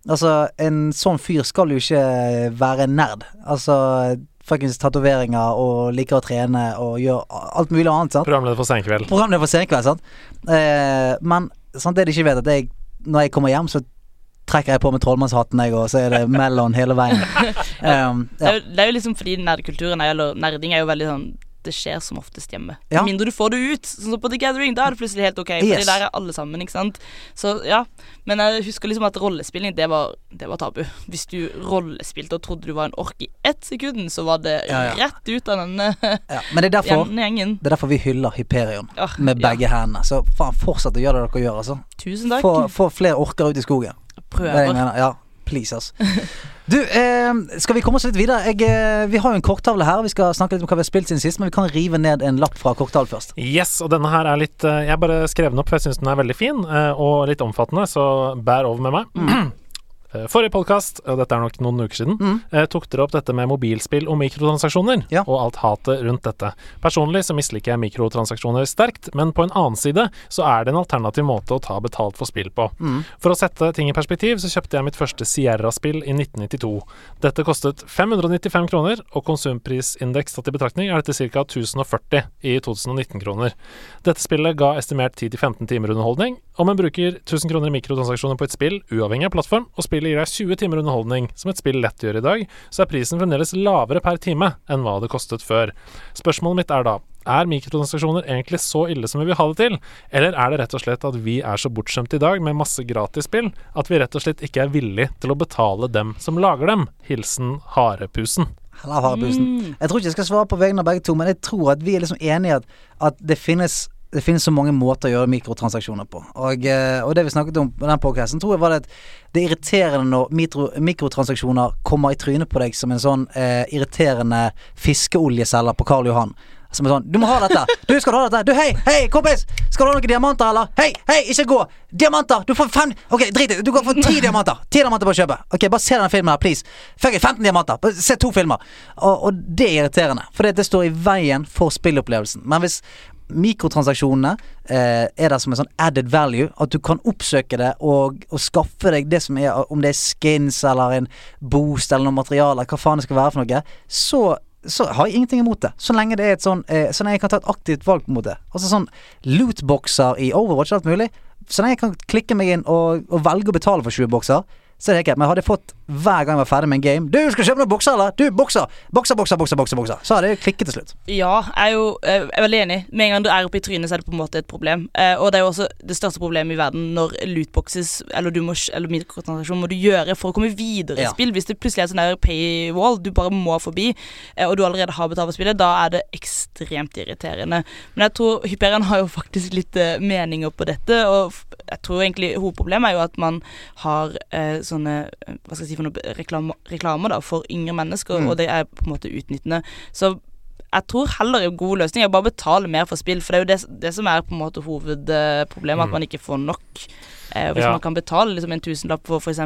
Altså, en sånn fyr skal jo ikke være en nerd. Altså fuckings tatoveringer og liker å trene og gjør alt mulig annet, sant. Programleder for Senkveld. Programleder for Senkveld, sant. Eh, men sant, det de ikke vet, at jeg, når jeg kommer hjem, så trekker jeg på meg trollmannshatten, jeg, og så er det Mellon hele veien. Um, Det, er jo, det er jo liksom fordi nerdkulturen, er, eller nerding er jo veldig sånn det skjer som oftest hjemme. Ja. Med mindre du får det ut. Sånn som på The Gathering, da er det plutselig helt ok. Fordi Yes. der er alle sammen, ikke sant. Så ja. Men jeg husker liksom at rollespilling, det var, det var tabu. Hvis du rollespilte og trodde du var en ork i ett sekund, så var det Ja, ja. rett ut av denne ja. Men det er derfor gjengen. det er derfor vi hyller Hyperion med begge hendene. Så faen, fortsett å gjøre det dere gjør, altså. Tusen takk. Få, flere orker ut i skogen. Prøver. er det jeg mener. Ja, please, ass. Du, eh, skal vi komme oss litt videre? Jeg, eh, vi har jo en korttavle her. Vi skal snakke litt om hva vi har spilt siden sist, men vi kan rive ned en lapp fra korttavlen først. Yes, og denne her er litt eh, Jeg bare skrev den opp, for jeg syns den er veldig fin eh, og litt omfattende, så bær over med meg. Eh, Forrige podkast, og dette er nok noen uker siden, Mm. eh, tok dere opp dette med mobilspill og mikrotransaksjoner, Ja. og alt hatet rundt dette. Personlig så misliker jeg mikrotransaksjoner sterkt, men på en annen side så er det en alternativ måte å ta betalt for spill på. Mm. For å sette ting i perspektiv, så kjøpte jeg mitt første Sierra-spill i 1992. Dette kostet 595 kroner, og konsumprisindeks tatt i betraktning er dette ca. 1040 i 2019-kroner. Dette spillet ga estimert 10-15 timer underholdning. Om en bruker 1000 kroner i mikrotransaksjoner på et spill, uavhengig av plattform, og spillet gir deg 20 timer underholdning, som et spill lett gjør i dag, så er prisen fremdeles lavere per time enn hva det kostet før. Spørsmålet mitt er da er mikrotransaksjoner egentlig så ille som vi vil ha det til, eller er det rett og slett at vi er så bortskjemte i dag med masse gratisspill at vi rett og slett ikke er villig til å betale dem som lager dem? Hilsen Harepusen. Eller harepusen. Jeg tror ikke jeg skal svare på vegne av begge to, men jeg tror at vi er liksom enige i at, at det finnes det finnes så mange måter å gjøre mikrotransaksjoner på. Og, eh, og det vi snakket om på den podkasten, tror jeg var det at det er irriterende når mitro, mikrotransaksjoner kommer i trynet på deg som en sånn eh, irriterende fiskeoljeselger på Karl Johan. Som er sånn 'Du må ha dette! Du skal du ha dette! Du, hei! Hei, kompis! Skal du ha noen diamanter, eller? Hei! Hei, ikke gå! Diamanter! Du får fem Ok, drit i! Du kan få ti diamanter! Ti diamanter på kjøpet! Ok, bare se denne filmen her, please. Fuck it, 15 diamanter! Se to filmer! Og, og det er irriterende, for det står i veien for spillopplevelsen. Men hvis mikrotransaksjonene eh, er der som en sånn added value, at du kan oppsøke det og, og skaffe deg det som er Om det er skins eller en boost eller noe materiale, hva faen det skal være for noe, så så har jeg ingenting imot det. Så lenge det er et sånn eh, Så lenge jeg kan ta et aktivt valg mot det. Altså sånn lootboxer i Overwatch og alt mulig. Så lenge jeg kan klikke meg inn og, og velge å betale for 20 bokser, så er det greit. Men hadde jeg fått hver gang jeg var ferdig med en game Du, skal kjøpe noen bokser, eller? Du, bokser! Bokser, bokser, bokser, bokser, bokser. Så hadde det klikket til slutt. Ja, jeg er jo jeg er veldig enig. Med en gang du er oppe i trynet, så er det på en måte et problem. Eh, og det er jo også det største problemet i verden når lootboxes eller, du må, eller må du gjøre for å komme videre i Ja. spill. Hvis det plutselig er sånn der paywall du bare må forbi, eh, og du allerede har betalt for spillet, da er det ekstremt irriterende. Men jeg tror Hyperion har jo faktisk litt eh, meninger på dette, og jeg tror egentlig hovedproblemet er jo at man har eh, sånne eh, Hva skal jeg si for noe reklame, reklamer da for yngre mennesker, Mm. og det er på en måte utnyttende. Så jeg tror heller en god løsning er å bare betale mer for spill, for det er jo det, det som er på en måte hovedproblemet, Mm. at man ikke får nok. Eh, hvis Ja. man kan betale liksom en tusenlapp for f.eks.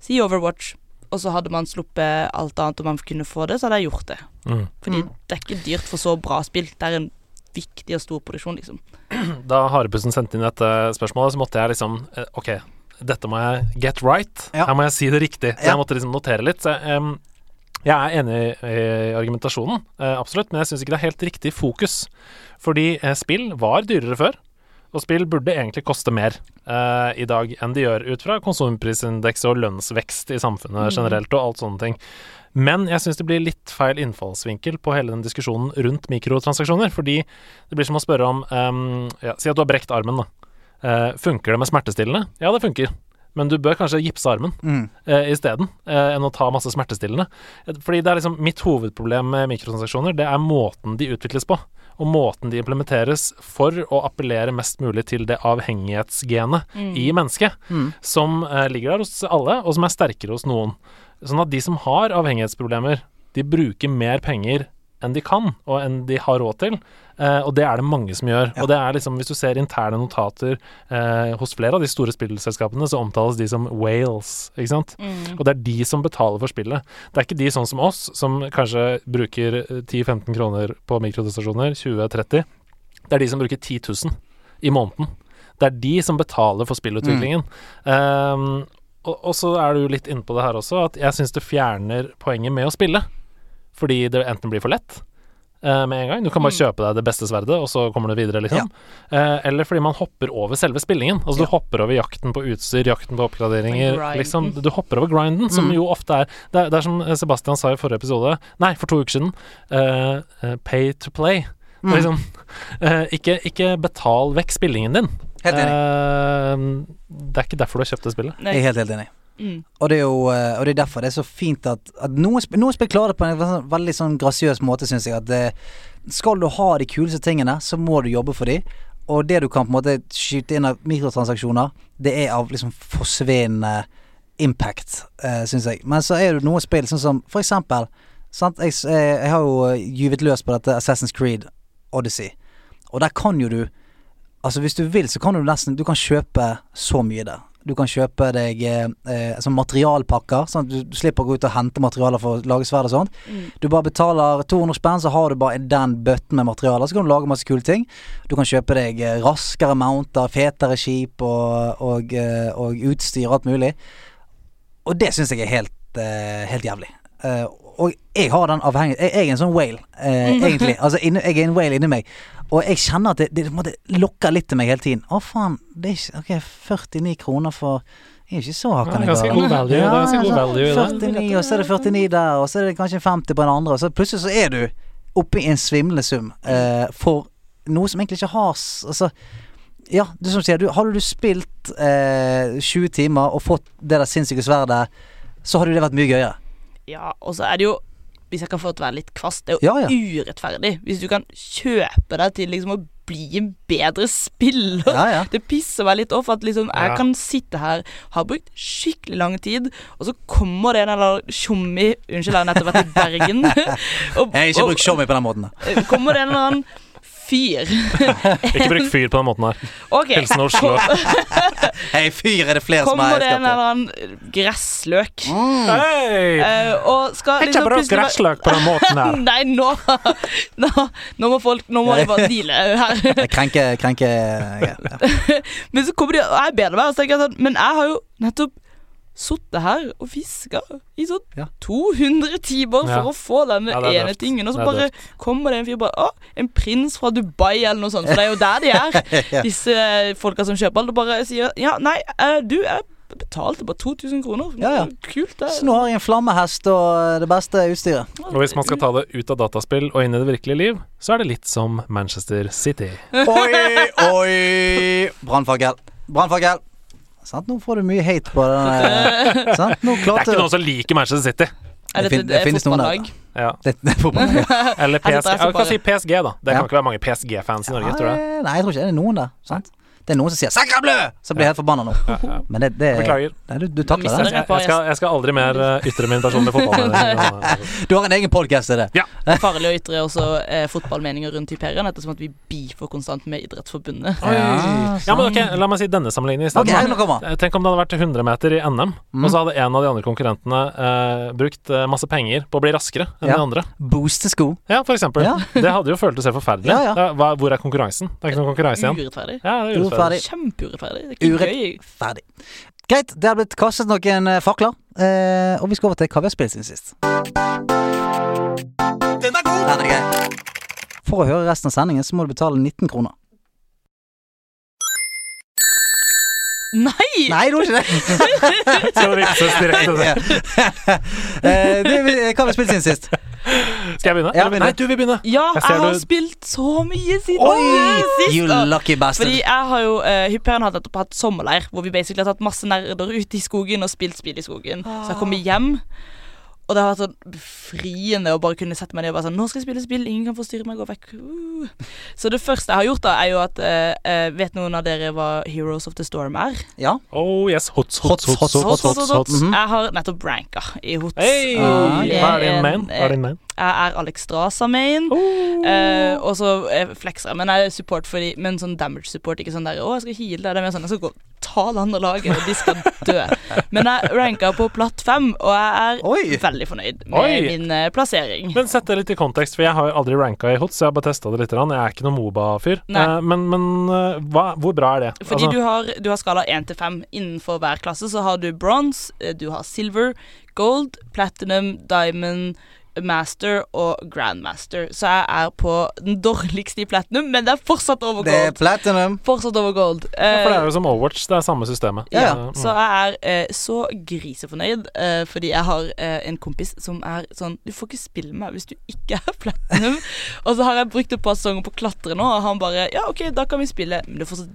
si Overwatch, og så hadde man sluppet alt annet og man kunne få det, så hadde jeg gjort det. Mm. Fordi Mm. det er ikke dyrt for så bra spill. Det er en viktig og stor produksjon, liksom. Da Harepussen sendte inn dette spørsmålet, så måtte jeg liksom eh, Ok, dette må jeg get right. Ja. Her må jeg si det riktig. Så jeg måtte liksom notere litt. Så, jeg, em, jeg er enig i argumentasjonen, eh, absolutt, men jeg syns ikke det er helt riktig fokus. Fordi eh, spill var dyrere før. Og spill burde egentlig koste mer uh, i dag enn de gjør, ut fra konsumprisindeks og lønnsvekst i samfunnet Mhm. generelt og alt sånne ting. Men jeg syns det blir litt feil innfallsvinkel på hele den diskusjonen rundt mikrotransaksjoner. Fordi det blir som å spørre om um, ja, Si at du har brekt armen, da. Eh, funker det med smertestillende? Ja, det funker. Men du bør kanskje gipse armen Mm. uh, isteden, uh, enn å ta masse smertestillende. Eh, Fordi det er liksom mitt hovedproblem med mikrotransaksjoner, det er måten de utvikles på. Og måten de implementeres for å appellere mest mulig til det avhengighetsgenet i mennesket, Mm. som uh, ligger der hos alle, og som er sterkere hos noen. Sånn at de som har avhengighetsproblemer, de bruker mer penger enn de kan, og enn de har råd til. Eh, og det er det mange som gjør. Ja. Og det er liksom, hvis du ser interne notater eh, hos flere av de store spillselskapene, så omtales de som whales, ikke sant. Mm. Og det er de som betaler for spillet. Det er ikke de sånn som oss, som kanskje bruker eh, 10-15 kroner på mikrotestasjoner, 20-30. Det er de som bruker 10 000 i måneden. Det er de som betaler for spillutviklingen. Ehm, og, og så er du litt inne på det her også, at jeg syns det fjerner poenget med å spille. Fordi det enten blir for lett uh, med en gang. Du kan bare Mm. kjøpe deg det beste sverdet, og så kommer du videre, liksom. Eh, eller fordi man hopper over selve spillingen. Altså Ja. du hopper over jakten på utstyr, jakten på oppgraderinger. Liksom, du hopper over grinden, som Mm. jo ofte er det, er det er som Sebastian sa i forrige episode, nei, for to uker siden, eh, eh, pay to play. Mm. Liksom, eh, ikke, ikke betal vekk spillingen din. Helt enig. Eh, det er ikke derfor du har kjøpt det spillet. Nei. Jeg er helt, helt enig. Mm. Og det er jo eh, Og det er derfor det er så fint at, at noen, noen det på en sånn- veldig sånn grasiøs måte, syns jeg. At det, skal du ha de kuleste tingene, så må du jobbe for de. Og det du kan på en måte skyte inn av mikrotransaksjoner, det er av liksom forsvinnende impact, uh, syns jeg. Men så er det noen spill, sånn som for eksempel sant? Jeg, eh, jeg har jo eh, gyvet løs på dette Assassin's Creed Odyssey, og der kan jo du Altså Hvis du vil, så kan du nesten Du kan kjøpe så mye der. Du kan kjøpe deg eh, eh, sånn materialpakker, sånn at du slipper å gå ut og hente materialer for å lage sverd og sånt. Mm. Du bare betaler 200 spenn, så har du bare den bøtten med materialer. Så kan du lage masse kule ting. Du kan kjøpe deg eh, raskere mounter, fetere skip og, og, eh, og utstyr og alt mulig. Og det syns jeg er helt, eh, helt jævlig. Eh, og jeg har den avhengig jeg, jeg er en sånn whale, eh, egentlig. Altså, jeg er en whale inni meg. Og jeg kjenner at det, det, det, lokker litt til meg hele tiden. Å, faen. Det er ikke Ok, 49 kroner for Jeg er ikke så Ja, hakkende ganske god value. Det er ganske god value i 49, og så er det 49 der, og så er det kanskje 50 på den andre, og så plutselig så er du oppe i en svimlende sum eh, for noe som egentlig ikke har Altså ja, det er som sier, du, hadde du spilt eh, 20 timer og fått det der sinnssyke sverdet, så hadde jo det vært mye gøyere. Ja, og så er det jo Hvis jeg kan få til å være litt kvast, det er jo Ja, ja. urettferdig. Hvis du kan kjøpe deg til liksom å bli en bedre spiller. Ja, ja. Det pisser meg litt off at liksom jeg Ja. kan sitte her, har brukt skikkelig lang tid, og så kommer det en eller annen tjommi Unnskyld, jeg har nettopp vært i Bergen. og, Jeg har ikke brukt tjommi på den måten. da. eh, Kommer det en eller annen fyr Ikke bruk fyr på den måten her. Okay. Hilsen Oslo. Hei, fyr er det flere som har Kommer det en eller annen gressløk Mm. Hei! uh, og skal Ikke liksom bruk plutselig gressløk på den måten her. Nei, nå, nå Nå må folk Nå må de bare deale her. Jeg Krenke, krenke ja. Men så kommer de og er bedre med, og så tenker jeg sånn Men jeg har jo nettopp sittet her og fiska i sånn Ja. 200 timer Ja. for å få denne Ja, er ene døft. tingen, og så bare døft. kommer det en fyr bare Å, en prins fra Dubai, eller noe sånt. For det er jo der de er, Ja. disse folka som kjøper alt, og bare sier Ja, nei, eh, du, jeg betalte bare 2000 kroner. Ja, ja. Kult, det. Så nå har jeg en flammehest og det beste utstyret. Og hvis man skal ta det ut av dataspill og inn i det virkelige liv, så er det litt som Manchester City. Oi, oi! Brannfakkel. Brannfakkel. Sant, nå får du mye hate på den. eh, Sant? Nå Det er ikke noen som liker Manchester City. Er Det fin- det finnes noen der. Ja. det, det er fotball. Ja. Eller PSG. det Jeg kan si PSG, da. Det Ja. kan ikke være mange PSG-fans i Norge, tror jeg. Nei, jeg tror ikke det er noen der. Sant? Det er noen som sier bleu!' Så blir jeg helt forbanna nå. Ja, ja. Men det, det Beklager. Nei, du, du takler det. Jeg, jeg, skal, jeg skal aldri mer eh, ytre min personlige fotballmening. Du har en egen podkast til det. Det er farlig å ytre også eh, fotballmeninger rundt Hyperion, ettersom at vi beefer konstant med Idrettsforbundet. Ja, Ja, men ok, La meg si denne sammenligningen i stedet. Ok, nå kommer han. Eh, Tenk om det hadde vært 100 meter i NM, Mm. og så hadde en av de andre konkurrentene eh, brukt eh, masse penger på å bli raskere enn Ja. de andre. Booste sko. Ja, for eksempel. Ja. Det hadde jo føltes helt forferdelig. Ja, ja. Hvor er konkurransen? Det er ikke noen konkurranse igjen. Urettferdig. Ja, det er urettferdig. Urettferdig. Kjempeurettferdig. Det er ikke gøy. Ferdig. Greit, det har blitt kastet noen eh, fakler, eh, og vi skal over til hva vi har spilt siden sist. Den er god! Den er gøy. For å høre resten av sendingen så må du betale 19 kroner. Nei! Nei, du må ikke det. Skal vippses direkte? Eh, det, hva har vi spilt siden sist? Skal jeg begynne? Ja, begynne? Nei, du vil begynne. Ja, Jeg jeg, har du- spilt så mye siden Oi! sist. You lucky bastard. Fordi jeg har jo uh, Hyperion har nettopp hatt sommerleir, hvor vi basically har tatt masse nerder ut i skogen og spilt spill i skogen. Så jeg kommer hjem, og det har vært sånn befriende å bare kunne sette meg ned og bare sånn Nå skal jeg spille spill, ingen kan forstyrre meg, gå vekk. Uh. Så det første jeg har gjort, da, er jo at eh, eh, Vet noen av dere hva Heroes of the Storm er? Ja. Oh yes, hots, hots, Hots, hots, hots, hots, hots, hot, hots, hot, hot. hots. Mhm. Jeg har nettopp ranka i Hots. Hey, uh. Hva er din main? Hva er din main? Jeg er Alex Strasa main. Oh. Eh, og så flekser jeg, men jeg er support fordi, men sånn damage support. Ikke sånn der 'Å, jeg skal heale deg'. Det er mer sånn jeg skal gå og ta det andre laget, og de skal dø. Men jeg ranka på platt fem, og jeg er Oi. veldig fornøyd med Oi. min eh, plassering. Men sett det litt i kontekst, for jeg har jo aldri ranka i hots. Jeg har bare testa det litt. Jeg er ikke noen Moba-fyr. Eh, men men uh, hva, hvor bra er det? Fordi Altså, du, har, du har skala 1 til 5. Innenfor hver klasse så har du bronze, eh, du har silver, gold, platinum, diamond, master og grandmaster. Så jeg er på den dårligste i platinum, men det er fortsatt over gold. Det er platinum. Fortsatt over gold. ja, for det Eh, er jo som Overwatch. Det er samme systemet. Ja, ja. Eh, Så jeg er eh, så grisefornøyd, eh, fordi jeg har eh, en kompis som er sånn Du får ikke spille med meg hvis du ikke er platinum. og så har jeg brukt et par sanger på å klatre nå, og han bare Ja, OK, da kan vi spille, men du er fortsatt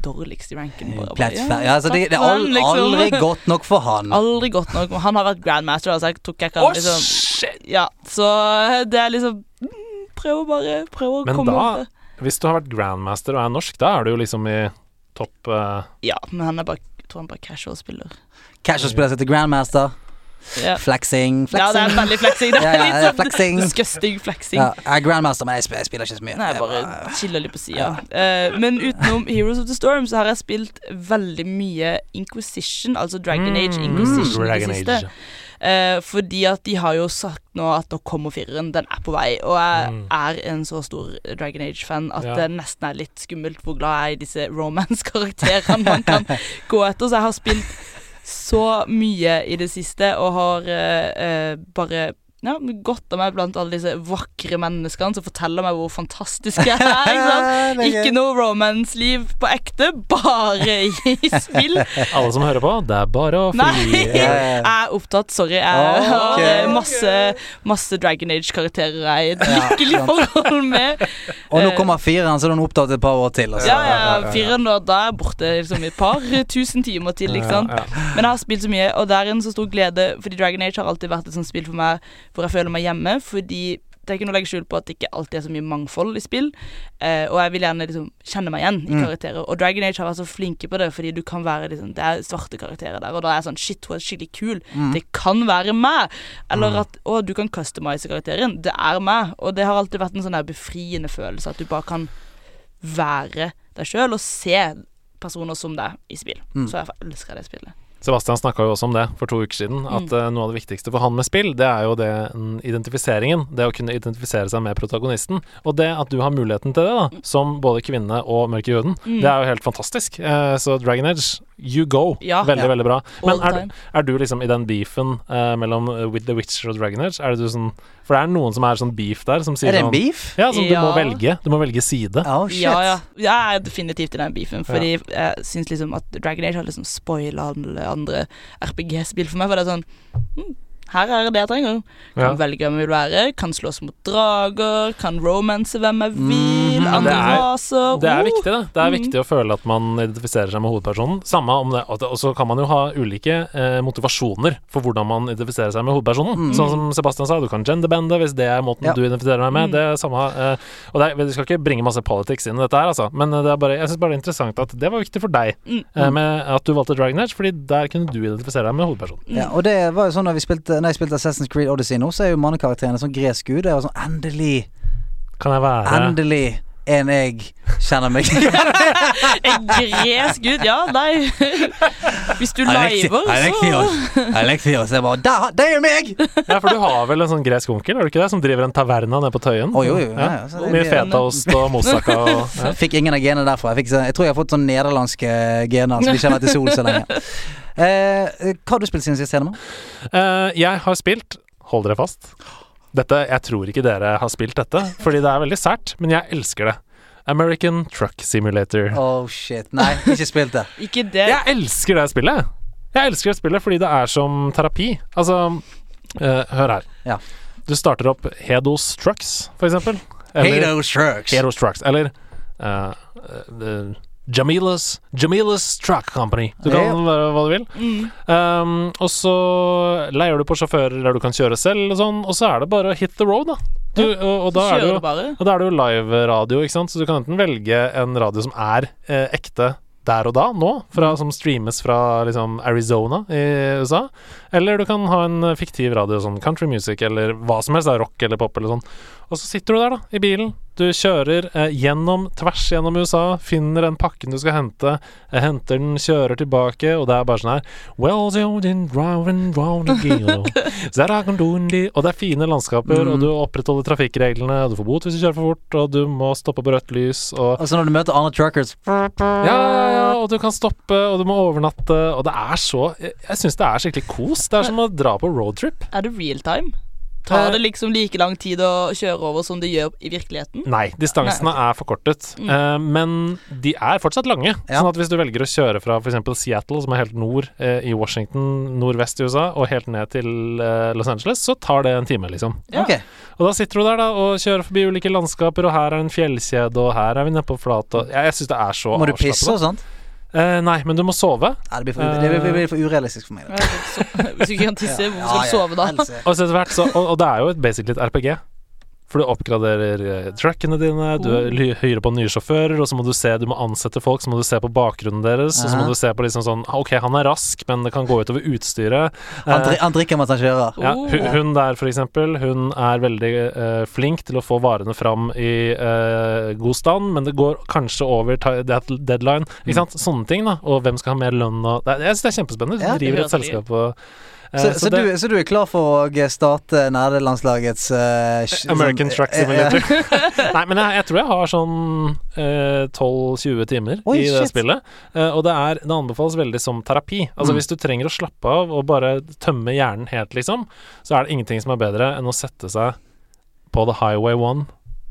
dårligst i ranken. Bare, bare, Plattfer- ja, altså, det, det er takk al for den, liksom. aldri godt nok for han. Aldri godt nok. Han har vært grandmaster, så jeg tror ikke jeg kan liksom shit! Ja, så det er liksom mm, Prøv å bare Prøv å Men komme da- det. Hvis du har vært grandmaster og er norsk, da er du jo liksom i topp eh, Ja, men han er bare jeg tror han bare casual spiller. Casual spiller seg til Grandmaster. Ja. Flexing, flexing. ja, det er veldig flexing. Det Ja, er ja, litt ja, sånn flexing. disgusting flexing. Ja, jeg er grandmaster, men jeg spiller, jeg spiller ikke så mye. Nei, Jeg bare chiller litt på sida. Eh, men utenom Heroes of the Storm så har jeg spilt veldig mye Inquisition, altså Dragon Age Inquisition i det Dragon siste. Age. Eh, fordi at de har jo sagt nå at nå kommer fireren, den er på vei. Og jeg Mm. er en så stor Dragon Age-fan at Ja. det nesten er litt skummelt hvor glad jeg er i disse romance-karakterene man kan gå etter. Så jeg har spilt så mye i det siste og har eh, eh, bare ja, godt av meg blant alle disse vakre menneskene som forteller meg hvor fantastisk jeg er. Ikke sant? Ikke noe romance-liv på ekte, bare i spill. Alle som hører på, det er bare å Nei, jeg er opptatt. Sorry. Jeg har eh, masse, masse Dragon Age-karakterer jeg er i et lykkelig forhold med. Og nå kommer fireren, så er den opptatt et par år til. Altså. Ja, ja, fireren da, da er jeg borte liksom, et par tusen timer til, ikke sant. Men jeg har spilt så mye, og det er en så stor glede, fordi Dragon Age har alltid vært et sånt spill for meg hvor jeg føler meg hjemme, fordi det er ikke noe å legge skjul på at det ikke alltid er så mye mangfold i spill, eh, og jeg vil gjerne liksom kjenne meg igjen i Mm. karakterer. Og Dragon Age har vært så flinke på det, fordi du kan være liksom Det er svarte karakterer der, og da er jeg sånn Shit, hun er skikkelig kul. Mm. Det kan være meg. Eller Mm. at Å, du kan customize karakteren. Det er meg. Og det har alltid vært en sånn der befriende følelse, at du bare kan være deg sjøl og se personer som deg i spill. Mm. Så jeg elsker det spillet. Sebastian snakka jo også om det for to uker siden. At Mm. eh, noe av det viktigste for han med spill, det er jo det mm, identifiseringen. Det å kunne identifisere seg med protagonisten. Og det at du har muligheten til det, da, som både kvinne og mørk i huden, Mm. det er jo helt fantastisk. Eh, så Dragon Age, you go. Ja. veldig, Ja. veldig bra. Men er, du- er du liksom i den beefen uh, mellom eh, With the Witcher og Dragon Age? Er det du sånn For det er noen som er sånn beef der, som sier Er det en sånn beef? Ja, som du må velge. Du må velge side. Oh, shit. Ja, ja. Jeg er definitivt i den beefen, fordi jeg syns liksom at Dragon Age har liksom spoila alle andre RPG-spill for meg. For det er sånn hm, Her er det jeg trenger. Ja. Kan velge hvem jeg vil være. Kan slåss mot drager. Kan romance hvem jeg vil. mm, Andre er- raser. Det er Oh. viktig, det. Det er Mm. viktig å føle at man identifiserer seg med hovedpersonen. Samme om det, og så kan man jo ha ulike eh, motivasjoner for hvordan man identifiserer seg med hovedpersonen. Mm. Sånn som Sebastian sa, du kan genderbende hvis det er måten Ja. du identifiserer deg med. Mm. Det er samme eh, Og det er, vi skal ikke bringe masse politics inn i dette her, altså, men det er bare, jeg syns bare det er interessant at det var viktig for deg Mm. eh, med at du valgte Dragon Age, fordi der kunne du identifisere deg med hovedpersonen. Ja, og det var jo sånn da vi spilte Når jeg spilte Assassin's Creed Odyssey nå, så er jo mannekarakterene sånn gresk gud. Det var sånn Endelig, Kan jeg være endelig en jeg kjenner meg En gresk gud, ja, nei. Hvis du liver, så Alexios. Så jeg bare "Da- Det er jo meg! Ja, for du har vel en sånn gresk onkel, er du ikke det, som driver en taverna nede på Tøyen? Oh, jo, jo, ja, Ja. så det Mye fetaost og moussaka og ja. Fikk ingen av genene derfra. Jeg, fikk, så- jeg tror jeg har fått sånn nederlandske gener som ikke har vært i sol så lenge. Eh, hva har du spilt siden sist, Hedemann? Eh, jeg har spilt Hold dere fast. Dette, Jeg tror ikke dere har spilt dette, fordi det er veldig sært, men jeg elsker det. American Truck Simulator. Oh shit. Nei, ikke spilt det. Ikke det. Jeg elsker det spillet! Jeg elsker det spillet fordi det er som terapi. Altså, uh, hør her. Ja. Du starter opp Hedos Trucks, for eksempel. Hedos Trucks. Hedos Trucks. Eller eh, eh, Jamilas Jamilas Truck Company. Du kan yeah. være hva du vil. Mm. Um, og så leier du på sjåfører der du kan kjøre selv, og sånn, og så er det bare å hit the road, da. Du, og, og, da er det jo, du og da er det jo live-radio, ikke sant, så du kan enten velge en radio som er eh, ekte der og da, nå, fra, som streames fra liksom Arizona i USA, eller du kan ha en fiktiv radio, sånn country music, eller hva som helst, da, rock eller pop eller sånn. Og så sitter du der, da, i bilen. Du kjører eh, gjennom, tvers gjennom USA, finner den pakken du skal hente, eh, henter den, kjører tilbake, og det er bare sånn her Well, round again. Så det Agondondi. Og det er fine landskaper, Mm. og du opprettholder trafikkreglene, og du får bot hvis du kjører for fort, og du må stoppe på rødt lys, og Altså når du møter andre truckers ja, ja, ja, og du kan stoppe, og du må overnatte, og det er så Jeg, jeg syns det er skikkelig kos. Det er som å dra på roadtrip. Er det real time? Tar Eh. det liksom like lang tid å kjøre over som det gjør i virkeligheten? Nei, distansene er forkortet, Mm. Uh, men de er fortsatt lange. Ja. Sånn at hvis du velger å kjøre fra f.eks. Seattle, som er helt nord uh, i Washington, nordvest i USA, og helt ned til uh, Los Angeles, så tar det en time, liksom. Ja. Okay. Og da sitter du der da og kjører forbi ulike landskaper, og her er en fjellkjede, og her er vi nede på flat, og Jeg, jeg syns det er så Må du pisse og sånt? Eh, nei, men du må sove. Nei, det blir for, det blir, det blir for urealistisk for meg. Ja, Hvis du ikke kan tisse, hvorfor skal du sove da? Og, så etter hvert så, og, og det er jo et basically et RPG. For du oppgraderer trackene truckene dine, du Oh. hyrer på nye sjåfører, og så må du se Du må ansette folk, så må du se på bakgrunnen deres, og så må du se på liksom sånn Ok, han er rask, men det kan gå utover utstyret. Han, Eh, dri han drikker mens han kjører. ja, Oh. hun, hun der, for eksempel, hun er veldig uh, flink til å få varene fram i uh, god stand, men det går kanskje over deadline. Ikke sant? Sånne ting, da. Og hvem skal ha mer lønn og Jeg syns det er kjempespennende. Du driver et selskap og eh, Så, så, det- du, så du er klar for å starte nerdelandslagets uh, American Truck Simulator. Nei, men jeg, jeg tror jeg har sånn uh, 12-20 timer Oi, i det shit. spillet. Uh, og det, er, det anbefales veldig som terapi. Altså Mm. Hvis du trenger å slappe av og bare tømme hjernen helt, liksom, så er det ingenting som er bedre enn å sette seg på The Highway One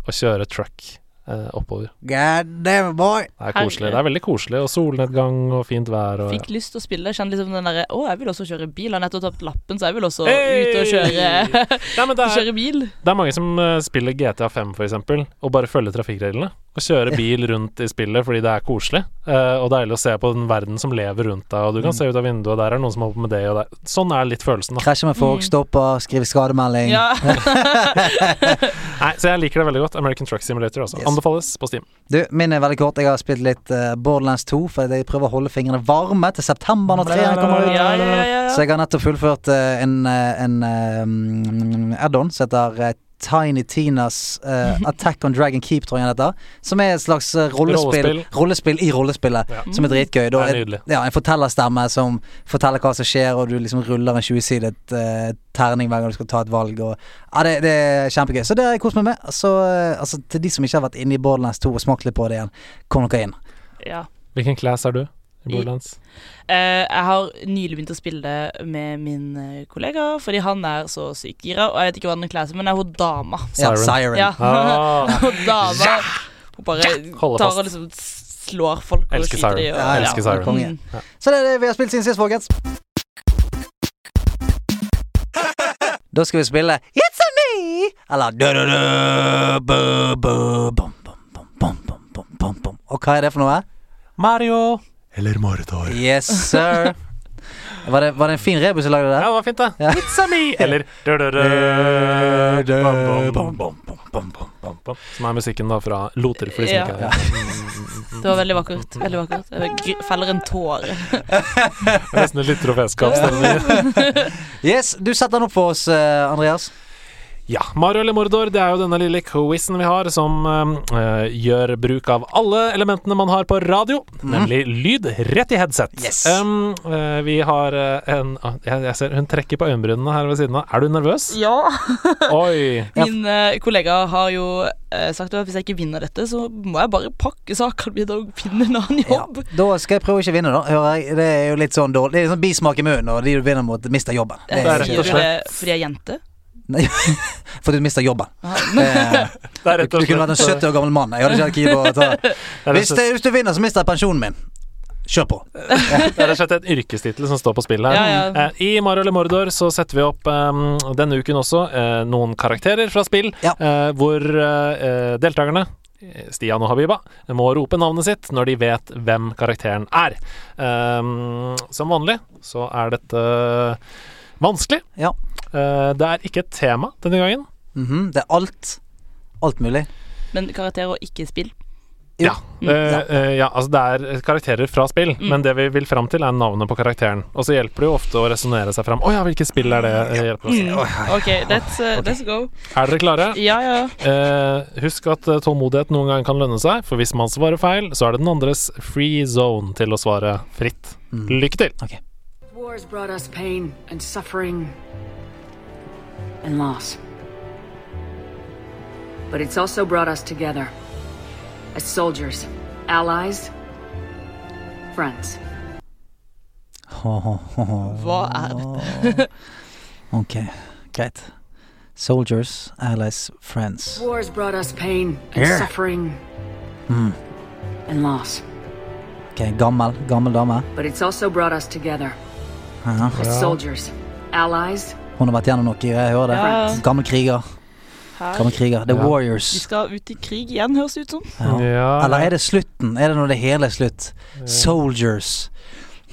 og kjøre truck eh, oppover. God damn boy! Det er koselig. Det er veldig koselig, og solnedgang og fint vær og Fikk lyst til å spille. Kjente liksom den derre Å, jeg vil også kjøre bil. Jeg har nettopp tapt lappen, så jeg vil også Hey! ut og kjøre, Nei, er, kjøre bil. det er mange som eh, spiller GTA 5 for eksempel, og bare følger trafikkreglene. Og kjøre bil rundt i spillet fordi det er koselig. uh, og deilig å se på den verden som lever rundt deg, og du kan Mm. se ut av vinduet, og der er noen som holder på med det, og der. Sånn er litt følelsen, da. Krasjer med folk, Mm. stopper, skriver skademelding. Ja. Nei, så jeg liker det veldig godt. American Truck Simulator også. Yes. Anbefales på Steam. Du, min er veldig kort. Jeg har spilt litt uh, Borderlands 2, for jeg prøver å holde fingrene varme til september når treeren kommer ut. Ja, ja, ja, ja. Så jeg har nettopp fullført uh, en, en mm, add-on som heter Tiny Tinas uh, Attack on Dragon Keep, tror jeg han heter. Som er et slags eh, rollespill, Rollespill. rollespill i rollespillet, Ja. som er dritgøy. Da Det er nydelig. ja, en fortellerstemme som forteller hva som skjer, og du liksom ruller en 20-sidet uh, terning hver gang du skal ta et valg. Og, ja, det, det er kjempegøy. Så det har jeg kost meg med. Så uh, altså, til de som ikke har vært inne i Borderlands 2 og smakt litt på det igjen, kom dere inn. ja. Hvilken class er du i Borderlands? Uh, eh, jeg har nylig begynt å spille med min eh, kollega, fordi han er så sykt gira. Og jeg vet ikke hva den klær seg, men det er hun dama. Siren. Siren. Ja. Ah. hun dama Hun bare tar og liksom slår folk og elsker skyter dem. Ja, elsker ja. Siren. Mm. Så det er det vi har spilt siden sist, folkens. Da skal vi spille It's a me! Eller. Og hva er det for noe? Mario. Eller Mordor. Yes, sir. Var det, var det en fin rebus du lagde der? Ja, det var fint, det. Ja. It's a me! Eller. Som er musikken da fra Loter, for de som ikke Det var veldig vakkert. Veldig vakkert. Jeg feller en tåre. Nesten litt troféskapsstemning. Yes, du setter den opp for oss, eh, Andreas. Ja, Mario eller Mordor, det er jo denne lille quizen vi har som øh, gjør bruk av alle elementene man har på radio, nemlig lyd rett i headset. Yes. Um, øh, vi har eh, en ah, jeg, jeg ser hun trekker på øyenbrynene her ved siden av. Er du nervøs? Ja. Oi! Min øh, kollega har jo sagt at hvis jeg ikke vinner dette, så må jeg bare pakke sakene mine og finne en annen Ja, jobb. da skal jeg prøve å ikke vinne, da. Hører jeg. Det er jo litt sånn dårlig Det er sånn bismak i munnen, og de du vinner mot, mister jobben. Det er er rett og det fordi jeg er jente? Nei, fordi du mister jobben. Ja. Eh, Du, du kunne vært en 70 år gammel mann. Jeg hadde ikke hatt keen å ta hvis, det, hvis du vinner, så mister jeg pensjonen min. Kjør på. Det er rett og slett et yrkestittel som står på spill her. Ja, ja. Eh, I Mario eller Mordor så setter vi opp eh, denne uken også eh, noen karakterer fra spill, Ja. eh, hvor deltakerne Stian og Habiba må rope navnet sitt når de vet hvem karakteren er. Um, som vanlig så er dette vanskelig. Ja. Eh, det er ikke et tema denne gangen. Mhm, Det er alt. Alt mulig. Men karakterer og ikke spill. Jo. Ja. Mm. Eh, eh, ja, altså det er karakterer fra spill, Mm. men det vi vil fram til, er navnet på karakteren. Og så hjelper det jo ofte å resonnere seg fram. Å ja, hvilket spill er det? Eh, hjelper oss. Mm. OK, let's, uh, let's go. Er dere klare? Ja, ja. Uh, husk at tålmodighet noen gang kan lønne seg, for hvis man svarer feil, så er det den andres free zone til å svare fritt. Mm. Lykke til! Wars brought us pain and suffering and loss. But it's also brought us together as soldiers, allies, friends. Hva er dette? Ok, greit. Soldiers, allies, friends. Wars brought us pain and Here. suffering Mm. and loss. Ok, gammel, gammel dame. But it's also brought us together Ja. as soldiers, allies, Hun har vært gjennom noe, jeg hører det. Ja. Gammel kriger. Gammel kriger. The. De Warriors. skal ut i krig igjen, høres det ut som. Ja. Eller er det slutten? Er det når det hele er slutt? Soldiers.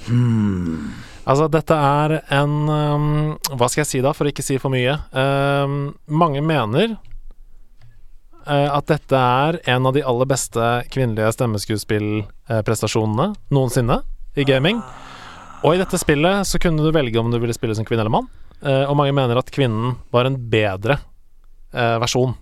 Hmm. Altså, dette er en um, Hva skal jeg si da, for å ikke si for mye? Um, mange mener uh, at dette er en av de aller beste kvinnelige stemmeskuespillprestasjonene noensinne i gaming. Og i dette spillet så kunne du velge om du ville spille som kvinne eller mann, og mange mener at kvinnen var en bedre eh, versjon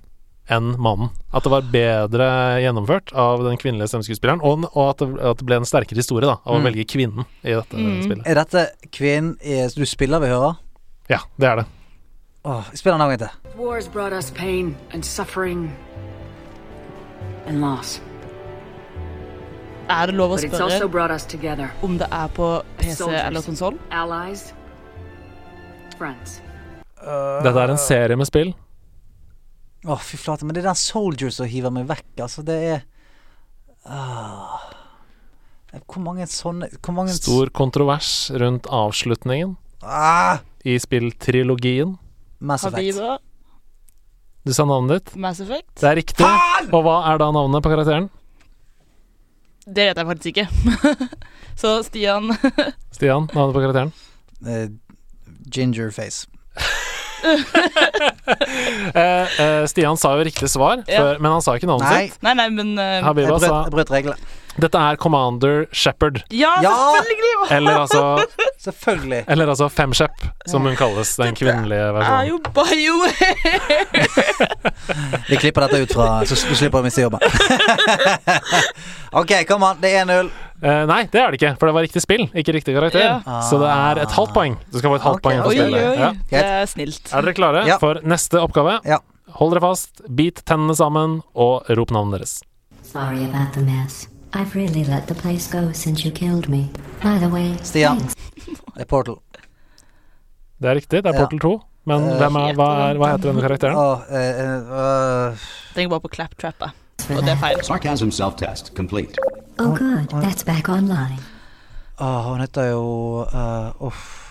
enn mannen. At det var bedre gjennomført av den kvinnelige stemmeskuespilleren, og, og at, det, at det ble en sterkere historie da av å Mm. velge kvinnen i dette spillet. Er dette kvinnen du spiller vi hører? Ja, det er det. Åh, jeg spiller den en gang til. Wars brought us pain and suffering and loss. Er det lov å spørre brought us together. om det er på PC eller konsoll? Dette er en serie med spill. Åh, fy flate. Men det er den Soldier som hiver meg vekk. Altså, det er ah. Hvor mange sånne Hvor mange Stor kontrovers rundt avslutningen ah, i spilltrilogien. Mass Effect. Du sa navnet ditt. Mass Effect? Det er riktig. Og hva er da navnet på karakteren? Det vet jeg faktisk ikke. Så Stian Stian, navnet på karakteren? Gingerface. Eh, eh, Stian sa jo riktig svar, Ja. før, men han sa ikke navnet Nei, sitt. Nei, nei, men eh, jeg brøt, sa jeg brøt reglene. Dette er Commander Shepherd. Ja, Ja! selvfølgelig! Eller altså, Selvfølgelig. eller altså Femshep, som hun kalles. Den kvinnelige Er versjonen. jo bio Vi klipper dette ut fra Så slipper vi å miste jobben. ok, kom an. Det er 1-0. Uh, nei, det er det ikke, for det var riktig spill, ikke riktig karakter. Ja. Så det er et halvt poeng. Du skal få et halvt okay. poeng for Oi, oi, Ja. det er snilt. Er dere klare Ja. for neste oppgave? Ja. Hold dere fast, bit tennene sammen og rop navnet deres. Sorry about the mess. I've really let the place go since you killed me. By the way, Stian. thanks. Det er Portal. Det er riktig, det er Ja. Portal 2. Men Eh, hvem er, hva, er, hva heter denne karakteren? Åh, eh, eh, øh, Tenker bare på Claptrappa. For Og det er feil. Sarcasm self-test complete. Oh, good. That's back online. åh, hun heter jo Uff.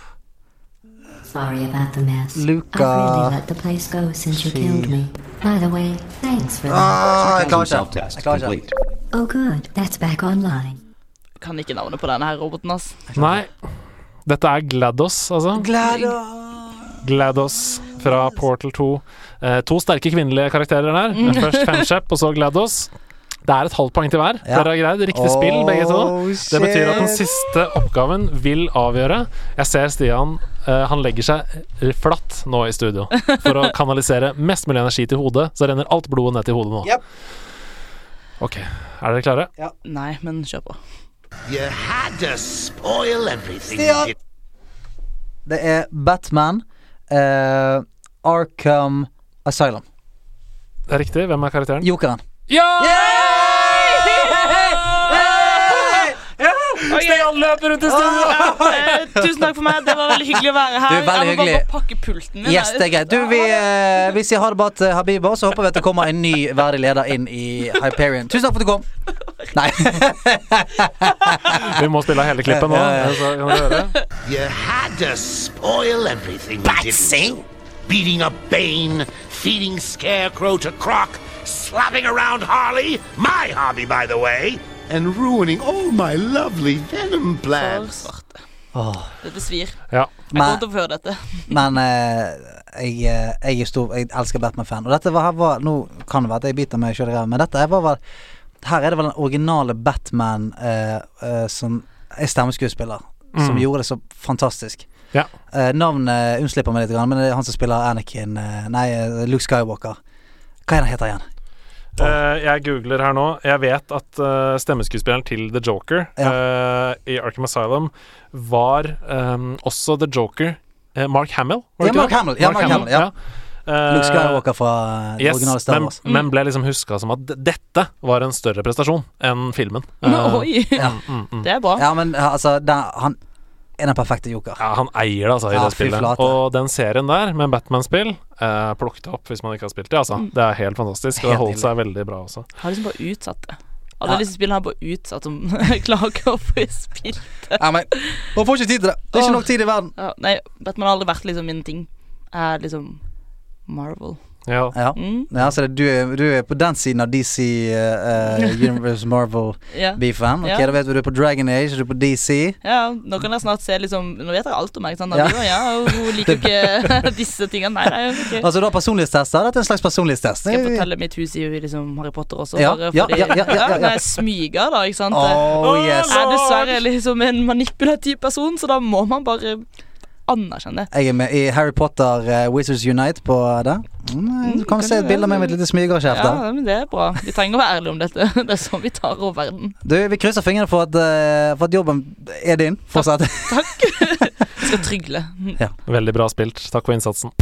Sorry about the mess. Luca- I've really let the place go since you She- killed me. By the way, thanks for that. Ah, jeg klarer Sarcasm ikke. Jeg self-test klarer ikke. complete. Oh, good. That's back online. Kan ikke navnet på denne her roboten, ass. Nei, dette er GLaDOS, altså. GLaDOS GLaDOS fra Portal 2. Eh, to sterke kvinnelige karakterer der. Først Femshep, og så GLaDOS. Det er et halvt poeng til hver. Ja. Dere har greid riktig spill, begge to. Oh, Det betyr at den siste oppgaven vil avgjøre. Jeg ser Stian eh, han legger seg flatt nå i studio for å kanalisere mest mulig energi til hodet. Så renner alt blodet ned til hodet nå. Yep. Ok, er dere klare? Ja. Nei, men kjør på. You had to spoil everything. Stian. Det er Batman, uh, Arkham Asylum. Det er riktig. Hvem er karakteren? Jokeren. Ja! Ok. Stian løper rundt i studio! Eh, tusen takk for meg. Det var veldig hyggelig å være her. Du, veldig jeg må hyggelig. bare pakke pulten min. Yes, det er greit. Du, vi, eh, vi sier ha det bra til Habiba, så håper vi at det kommer en ny verdig leder inn i Hyperion. Tusen takk for at du kom. Nei. Vi må spille hele klippet nå. Så kan dere høre. You had to spoil everything. Batsing didn't you? Beating up Bane, feeding Scarecrow to Croc, slapping around Harley, my hobby by the way, and ruining all my lovely venom For plans. svarte. Oh. Dette svir. Ja. Jeg kommer til å få høre dette. men eh, jeg, eh, jeg er stor Jeg elsker Batman-fan. Og dette var, var Nå kan det være at jeg biter meg sjøl i ræva, men dette var vel Her er det vel den originale Batman eh, eh, som er stemmeskuespiller, som Mm. gjorde det så fantastisk. Ja. Eh, navnet unnslipper meg litt, men det er han som spiller Anakin eh, Nei, Luke Skywalker. Hva er det han heter igjen? Eh, jeg googler her nå. Jeg vet at uh, stemmeskuespilleren til The Joker eh, i Arkham Asylum var um, også The Joker. Mark Hamill? var det Ja, Mark det? Hamill. Ja, Mark Hamill, ja. Eh, Luke Skywalker fra Yes, originale Star men, mm. men ble liksom huska som at dette var en større prestasjon enn filmen. Oi. Ja. mm, mm. Det er bra. Ja, men altså den, Han er den perfekte joker. Ja, han eier det, altså, i Ja, det spillet. flate. Og den serien der, med Batman-spill, eh, plukket opp hvis man ikke har spilt det, altså. Mm. Det er helt fantastisk, og det holdt seg veldig bra også. Har liksom bare utsatt det. Ja. Alle disse spillene har bare utsatt som klager å få det. Ja, men Man får ikke tid til det. Det er ikke nok tid i verden. Ja, nei, Batman har aldri vært liksom min ting. Er liksom Marvel. Ja. Ja. Mm. ja så det, du, er, du er på den siden av DC uh, Universe Marvel-beefen. yeah. Ok, Da vet vi du er på Dragon Age, du er på DC. Ja, nå kan jeg snart se liksom Nå vet jeg alt om Alexander Ja. ja. ja, hun liker jo ikke disse tingene. Nei, nei, okay. Altså du har personlighetstester. Dette er en slags personlighetstest. Skal jeg fortelle mitt hus i liksom Harry Potter også? Ja, bare ja, fordi, ja, ja, ja, ja. Når jeg smyger, da, ikke sant. Oh, yes. Jeg er dessverre liksom en manipulativ person, så da må man bare anerkjenne. Jeg er med i Harry Potter uh, Wizards Unite på det. Mm, du kan kan se et bilde av meg med et lite smygerskjeft Ja, der. men det er bra. Vi trenger å være ærlige om dette. Det er sånn vi tar over verden. Du, vi krysser fingrene for at, uh, for at jobben er din fortsatt. Takk. Jeg skal trygle. Veldig bra spilt. Takk for innsatsen.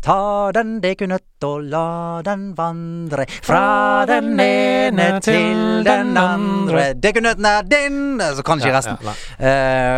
Ta den dekunøtt og la den vandre fra den ene til den andre. Dekunøtten er din! Så kan ikke Ja, resten. ja.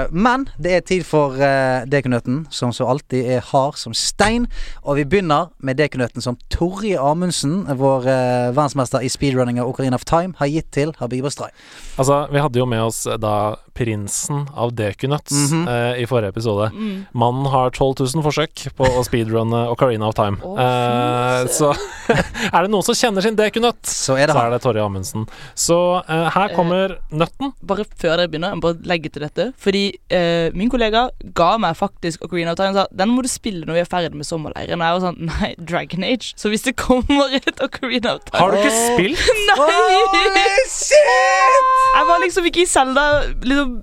Eh, men det er tid for uh, dekunøtten, som så alltid er hard som stein. Og vi begynner med dekunøtten som Torje Amundsen, vår uh, verdensmester i speedrunning av Ocarina of Time, har gitt til Habib Astray. Altså, vi hadde jo med oss eh, da prinsen av Dekunøtts -hmm. uh, i forrige episode. Mm. Mannen har 12 000 forsøk på å speedrunne Ocarina of Time. Oh, Eh, så er det noen som kjenner sin dekunøtt, Så er det så er det Torje Amundsen. Så eh, her kommer nøtten. Bare før dere begynner, jeg må bare legge til dette. Fordi eh, min kollega ga meg faktisk Ocarina of Time og sa den må du spille når vi er ferdig med sommerleiren. Og jeg var sånn Nei, Dragon Age. Så hvis det kommer et Ocarina of Time Har du ikke spilt? Nei! Jeg var liksom ikke i Selda liksom,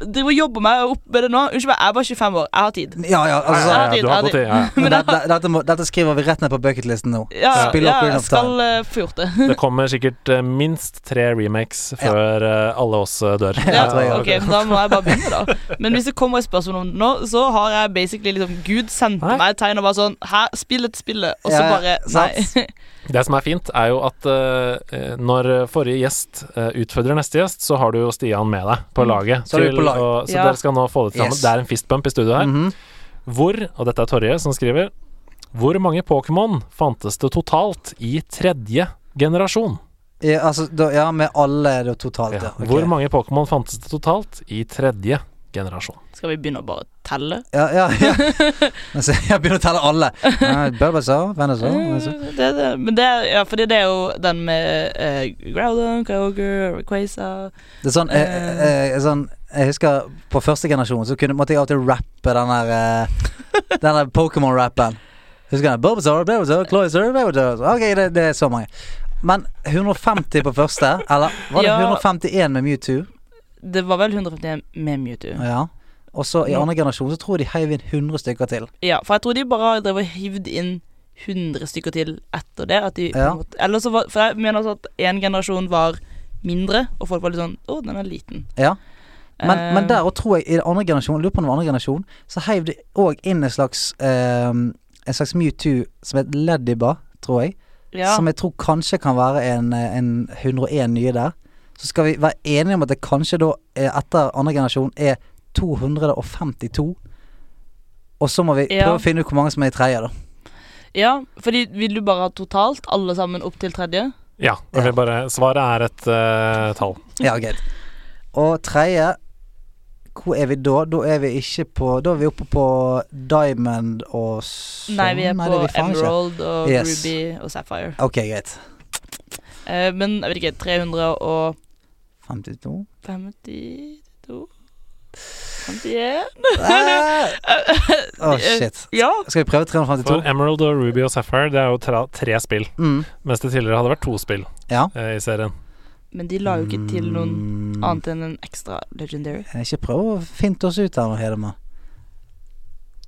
Driver og jobber meg opp med det nå. Unnskyld meg, jeg er bare 25 år. Jeg har tid. Ja, ja, altså, Ja, Ja, du har ja. Men dette, dette, må, dette skriver vi rett ned på bucketlisten nå. Ja, ja, jeg skal uh, få gjort det. Det kommer sikkert uh, minst tre remakes før uh, alle oss dør. Ja, jeg ok, Da må jeg bare begynne, da. Men hvis det kommer et spørsmål om det nå, så har jeg basically liksom Gud sendte meg et tegn og bare sånn Hæ, spill et spillet. Og så Ja, bare. Nei. Det som er fint, er jo at uh, når forrige gjest uh, utfordrer neste gjest, så har du jo Stian med deg på laget. Mm. Så til, på lag. og, så Ja. dere skal nå få det sammen. Yes. Det er en fistbump i studio her. Mhm. Hvor, og dette er Torje som skriver Hvor mange Pokémon fantes det totalt i tredje generasjon? ja, altså, da, ja, med alle det totalt, ja. Ja. ok. Hvor mange Pokémon fantes det totalt i tredje generasjon? Skal vi begynne å bare telle? Ja, ja, ja. Jeg begynner å telle alle. Venusaur Venusaur. Eh, Det, det, men det, er- ja, fordi det er jo den med uh, Groudon, Kyogre, Quaza Det er sånn, eh, eh, eh, sånn Jeg husker på første generasjon så kunne, måtte jeg alltid rappe den der eh, Den der Pokémon-rappen. Husker du den? Bulbasaur, Bulbasaur, Cloyster, Bulbasaur Ok, det, det er så mange. Men 150 på første, eller var det Ja. 151 med Mewtwo? Det var vel 151 med Mewtwo. Ja. Og så i andre generasjon så tror jeg de heiv inn 100 stykker til. Ja, for jeg tror de bare har drevet og hivd inn 100 stykker til etter det. At de, Ja. eller så var, for jeg mener altså at én generasjon var mindre, og folk var litt sånn Å, den er liten. Ja. Men, Eh, men der og tror jeg i den andre generasjon, lurer på om det var andre generasjon, så heiv de òg inn en slags eh, En slags Mewtwo som het Leddiba, tror jeg. ja. Som jeg tror kanskje kan være en, eh, en 101 nye der. Så skal vi være enige om at det kanskje da er etter andre generasjon er 252. Og så må vi Ja. prøve å finne ut hvor mange som er i tredje, da. ja, fordi vil du bare ha totalt, alle sammen opp til tredje? Ja, vil bare, svaret er et uh, tall. Ja, greit. Og tredje Hvor er vi da? Da er vi ikke på Da er vi oppe på Diamond og sånn. Nei, vi er Nei, på. Emerald og Yes. Ruby og Sapphire. Ok, greit. Uh, men jeg vet ikke 352 52 51 Å, shit. Ja. Skal vi prøve 352? For Emerald og Ruby og Sapphire, det er jo tre, tre spill. Mm. Mens det tidligere hadde vært to spill Ja. eh, i serien. Men de la jo ikke til noen Mm. annet enn en ekstra legendary. Ikke prøv å finte oss ut her nå,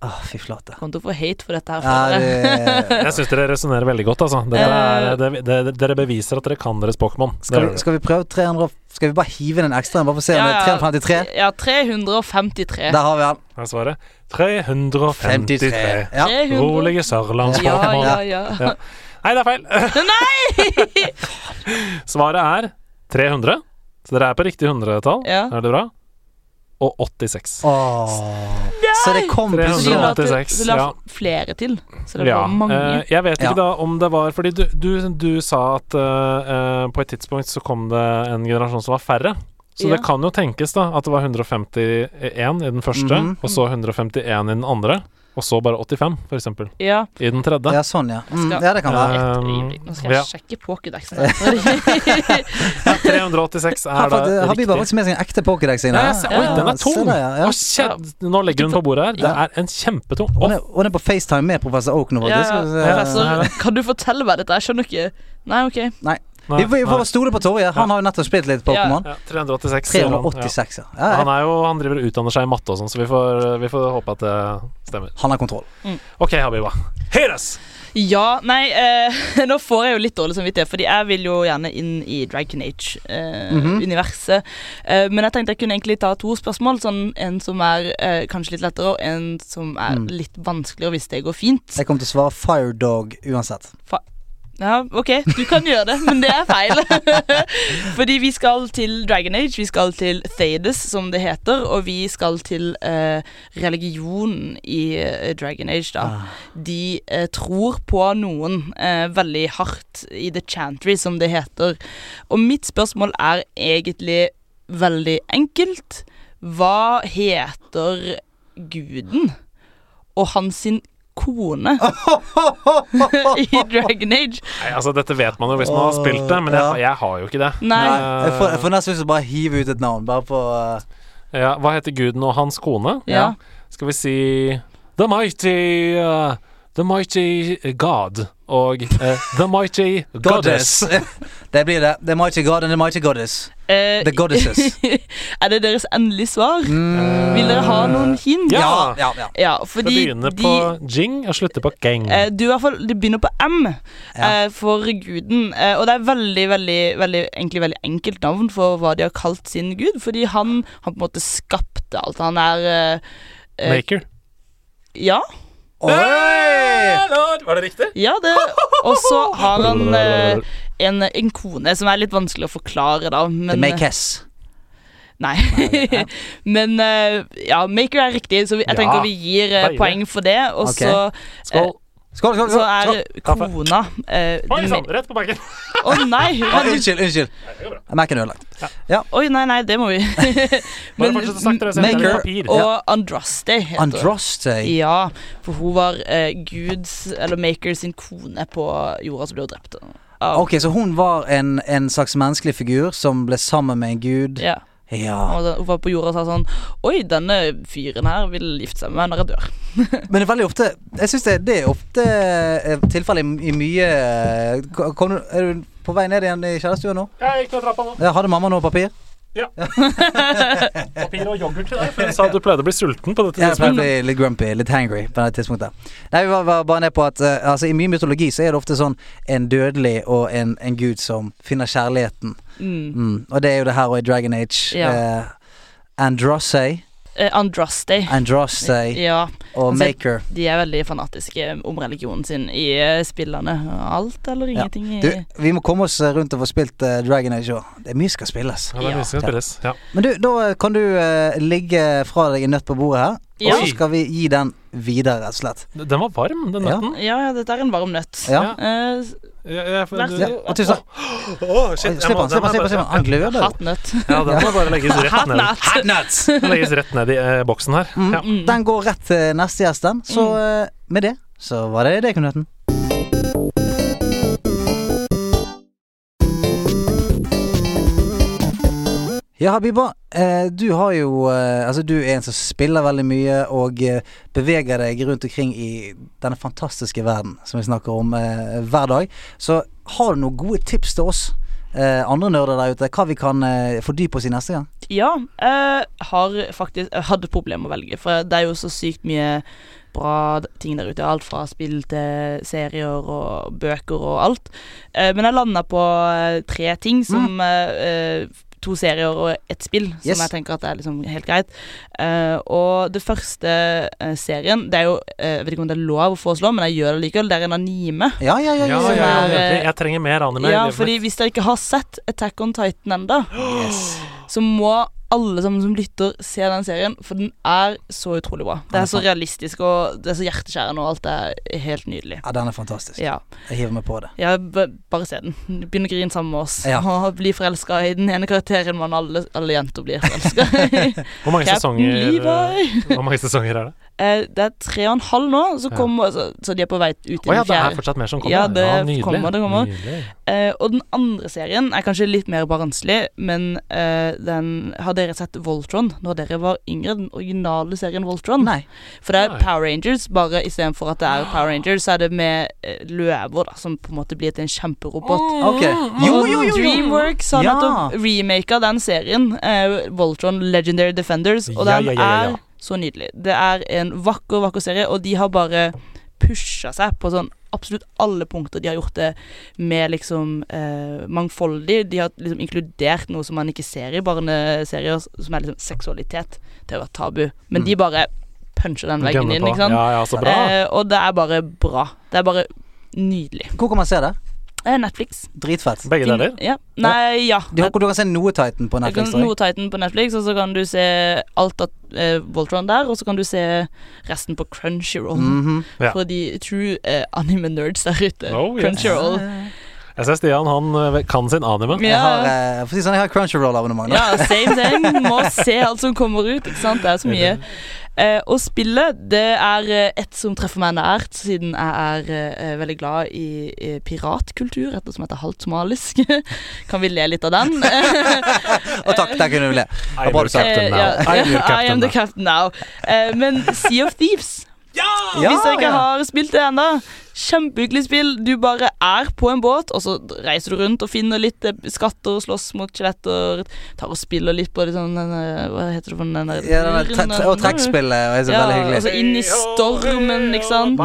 Å, Åh, fy flate. Kommer til å få hate for dette her. Ja, det, jeg. det, Jeg syns dere resonnerer veldig godt, altså. Dere, er, det, det, dere beviser at dere kan deres Pokémon. Skal, vi, skal vi prøve 300 Skal vi bare hive inn en ekstra bare for å se om det er 353? Ja, 353. Der har vi den. Her er svaret 353. Ja. 300. Rolige Ja, sørlands-Pokémon. ja, ja. Ja. Nei, det er feil. Nei! Svaret er 300. Så dere er på riktig hundretall. Ja. Er det bra? Og 86. Åh. Så det kom Så de plutselig la, til, 86, så de la ja. flere til. Så det Ja, var mange. eh, jeg vet ikke Ja. da om det var Fordi du, du, du sa at eh, eh, på et tidspunkt så kom det en generasjon som var færre. Så Ja. det kan jo tenkes da at det var 151 i den første, Mhm. og så 151 i den andre. Og så bare 85, for eksempel. Ja. I den tredje. Ja, sånn, ja. Mm, Skal- ja, det kan være. Um. Nå skal jeg ja. sjekke Pokédexen. Ja, 386 er da riktig. Habib har riktig. faktisk med seg en ekte pokédex inne. Ja, oi, den er tung! Det, der, ja, ja. Nå legger hun på bordet her. Det er en kjempetung. Og den er- og den er på FaceTime med professor Oak nå, faktisk. ja. Professor, kan du fortelle meg dette? Jeg skjønner ikke Nei, OK. nei, Vi får, vi får stole på Torje. Han har jo nettopp spilt litt Pokémon. Ja, 386. sier han. Ja. 386, ja. ja. Han, er jo, han driver og utdanner seg i matte og sånn, så vi får, vi får håpe at det stemmer. Han har kontroll. OK, Habiba. Us! Ja, nei eh, Nå får jeg jo litt dårlig samvittighet, fordi jeg vil jo gjerne inn i Dragon. Age-universet. eh, men jeg tenkte jeg kunne egentlig ta to spørsmål. Sånn En som er eh, kanskje litt lettere, og en som er Mm. litt vanskeligere, hvis det går fint. Jeg kommer til å svare Firedog uansett. Ja, OK, du kan gjøre det, men det er feil. Fordi vi skal til Dragon Age, vi skal til Thades, som det heter, og vi skal til eh, religionen i eh, Dragon Age, da. Ah. De eh, tror på noen eh, veldig hardt i The Chantry, som det heter. Og mitt spørsmål er egentlig veldig enkelt. Hva heter guden og hans sin kone i Dragon Age? Nei, altså Dette vet man jo hvis man har spilt det, men jeg, jeg har jo ikke det. Nei. Jeg får, jeg får nesten lyst til å bare hive ut et navn, bare på uh, Ja, Hva heter guden og hans kone? Ja. Skal vi si The Mighty uh, The Mighty God og uh, The Mighty Goddess. det blir det. The Mighty God and the Mighty Goddess. Uh, The Goddesses. er det deres endelige svar? Mm. Vil dere ha noen hint? Ja. ja, ja. Ja, Det fordi begynner de på jing og slutter på gang. Uh, Du i hvert fall, Det begynner på M eh, for guden. Eh, og det er veldig, veldig, veldig egentlig veldig enkelt navn for hva de har kalt sin gud. Fordi han har på en måte skapt alt. Han er eh, eh, Maker. Ja. Var det riktig? Ja, det Og så har han eh, en, en kone som er litt vanskelig å forklare, da. Men, The Makess. Nei. Men eh, ja, Maker er riktig, så vi, jeg Ja, tenker vi gir eh, deilig. poeng for det. Og så, Skål. Skål, skål, skål. så er skål. Kaffe. kona eh, Oi sann, rett på baken. Å nei! Ah, hun- unnskyld, unnskyld. Mac-en er ødelagt. Oi, nei, nei, det må vi. Bare fortsett å snakke, dere, så jeg Maker papir. Og Andraste heter hun. Androste. Ja, for hun var eh, Guds, eller Maker sin kone på jorda som ble drept. av- Ok, så hun var en, en slags menneskelig figur som ble sammen med en gud. Ja. Ja. Og hun var på jorda og sa sånn Oi, denne fyren her vil gifte seg med meg når jeg dør. Men det er veldig ofte Jeg syns det, det er ofte eh, tilfellet i, i mye eh, kom, Er du på vei ned igjen i kjellerstua nå? Jeg gikk ned trappa nå. Ja, hadde mamma noe papir? Papir og yoghurt til deg. For hun sa at du pleide å bli sulten på dette Jeg pleide å bli litt grumpy, litt hangry på det tidspunktet. Nei, vi var, var bare ned på at uh, altså, i mye mytologi så er det ofte sånn en dødelig og en, en gud som finner kjærligheten. Mm. Mm. Og det er jo det her og i Dragon Age. Ja. Uh, Androsse, Eh, Andraste. Androsse Ja, og Altså, Maker. de er veldig fanatiske om religionen sin i eh, spillene. Alt eller ingenting. Ja. Du, vi må komme oss eh, rundt og få spilt uh, Dragon Age òg. Det er mye skal spilles. Ja, det er mye skal spilles. Ja. Men du, da kan du uh, ligge fra deg en nøtt på bordet her, Ja. og så skal vi gi den videre, rett og slett. Den var varm, den nøtten. Ja, ja, dette er en varm nøtt. Ja. Uh, ja, ja, Vær så Ja, god. og tusen takk. Åh, shit, Slipp den, han, slipp den. han, slipp han. Han gløder. hatt nøtt. Ja, den må bare legges rett ned. Hatt nøtt. Den legges rett ned i eh, boksen her. Mm. Ja. Den går rett til neste gjest, den. Så eh, med det så var det det, Knuten. Ja, Habiba. Eh, du har jo eh, Altså, du er en som spiller veldig mye og eh, beveger deg rundt omkring i denne fantastiske verden som vi snakker om hver dag. Så har du noen gode tips til oss eh, andre nerder der ute, hva vi kan fordype oss i neste gang? Ja, jeg har faktisk Jeg hadde problemer med å velge, for det er jo så sykt mye bra ting der ute. Alt fra spill til serier og bøker og alt. Eh, men jeg landa på tre ting som mm. eh, To serier og ett spill, som Yes. jeg tenker at er liksom helt greit. Uh, og det første uh, serien Det er jo uh, Jeg vet ikke om det er lov å foreslå, men jeg gjør det likevel. Det er en anime. Ja, ja, ja. Ja, er, jeg, jeg trenger mer anime. Ja, fordi hvis dere ikke har sett Attack on Titan enda så må alle sammen som lytter, se den serien, for den er så utrolig bra. Det er så realistisk, og det er så hjerteskjærende, og alt er helt nydelig. Ja, den er fantastisk. Ja. Jeg hiver meg på det. ja bare se den. Begynn å grine sammen med oss. Ja. Og bli forelska i den ene karakteren man alle, alle jenter blir forelska i. Hvor mange sesonger Hvor mange sesonger er det? Eh, det er tre og en halv nå, så, Ja. kommer, så, så de er på vei ut i Å ja, den det er fortsatt mer som kommer? Ja, det nydelig. kommer, det kommer. Nydelig. Eh, og den andre serien er kanskje litt mer barnslig, men eh, den Har dere sett Voltron når dere var yngre? Den originale serien Voltron? Nei. For det er Nei. Power Rangers, bare istedenfor at det er Power Rangers, så er det med eh, løver, da, som på en måte blir til en kjemperobot. Ok. Jo, jo, jo, jo. Dreamworks har Ja. nettopp remaka den serien, eh, Voltron Legendary Defenders, og Ja, den ja, ja, ja, ja. er så nydelig. Det er en vakker, vakker serie, og de har bare pusha seg på sånn absolutt alle punkter. De har gjort det med liksom eh, mangfoldig. De har liksom inkludert noe som man ikke ser i barneserier, som er liksom seksualitet. Det har vært tabu. Men Mm. de bare puncher den veggen inn, ikke sant. Ja, ja, så bra. Eh, og det er bare bra. Det er bare nydelig. Hvor kan man se det? Eh, Netflix. Dritfett. Begge deler? Ja. Nei, ja. Du, du kan se noe Titan på Netflix. kan noe Titan på Netflix, og så kan du se alt av eh, Voltron der, og så kan du se resten på Crunchyroll. Mhm. Ja. For de true eh, anime-nerds der ute. Oh, yes. Crunchyroll. Jeg ser Stian, han eh, kan sin anime. Jeg Ja. har, eh, for å si sånn, jeg har Crunchyroll-abonnement. Ja, same thing. Må se alt som kommer ut. Ikke sant? Det er så mye. Eh, og spillet, det er eh, et som treffer meg nært, siden jeg er eh, veldig glad i, i piratkultur, et som heter halvt somalisk. kan vi le litt av den? Og takk, der kunne vi le. I'm bra your captain now. I am the captain now. Eh, men Sea of Thieves, Ja, hvis dere ikke har spilt det ennå Kjempehyggelig spill. Du bare er på en båt, og så reiser du rundt og finner litt eh, skatter slåss mot skjeletter. Tar og spiller litt på det sånn eh, Hva heter det for den der Ja, og trekkspillet Og så Ja, veldig hyggelig. altså inn i stormen, ikke sant.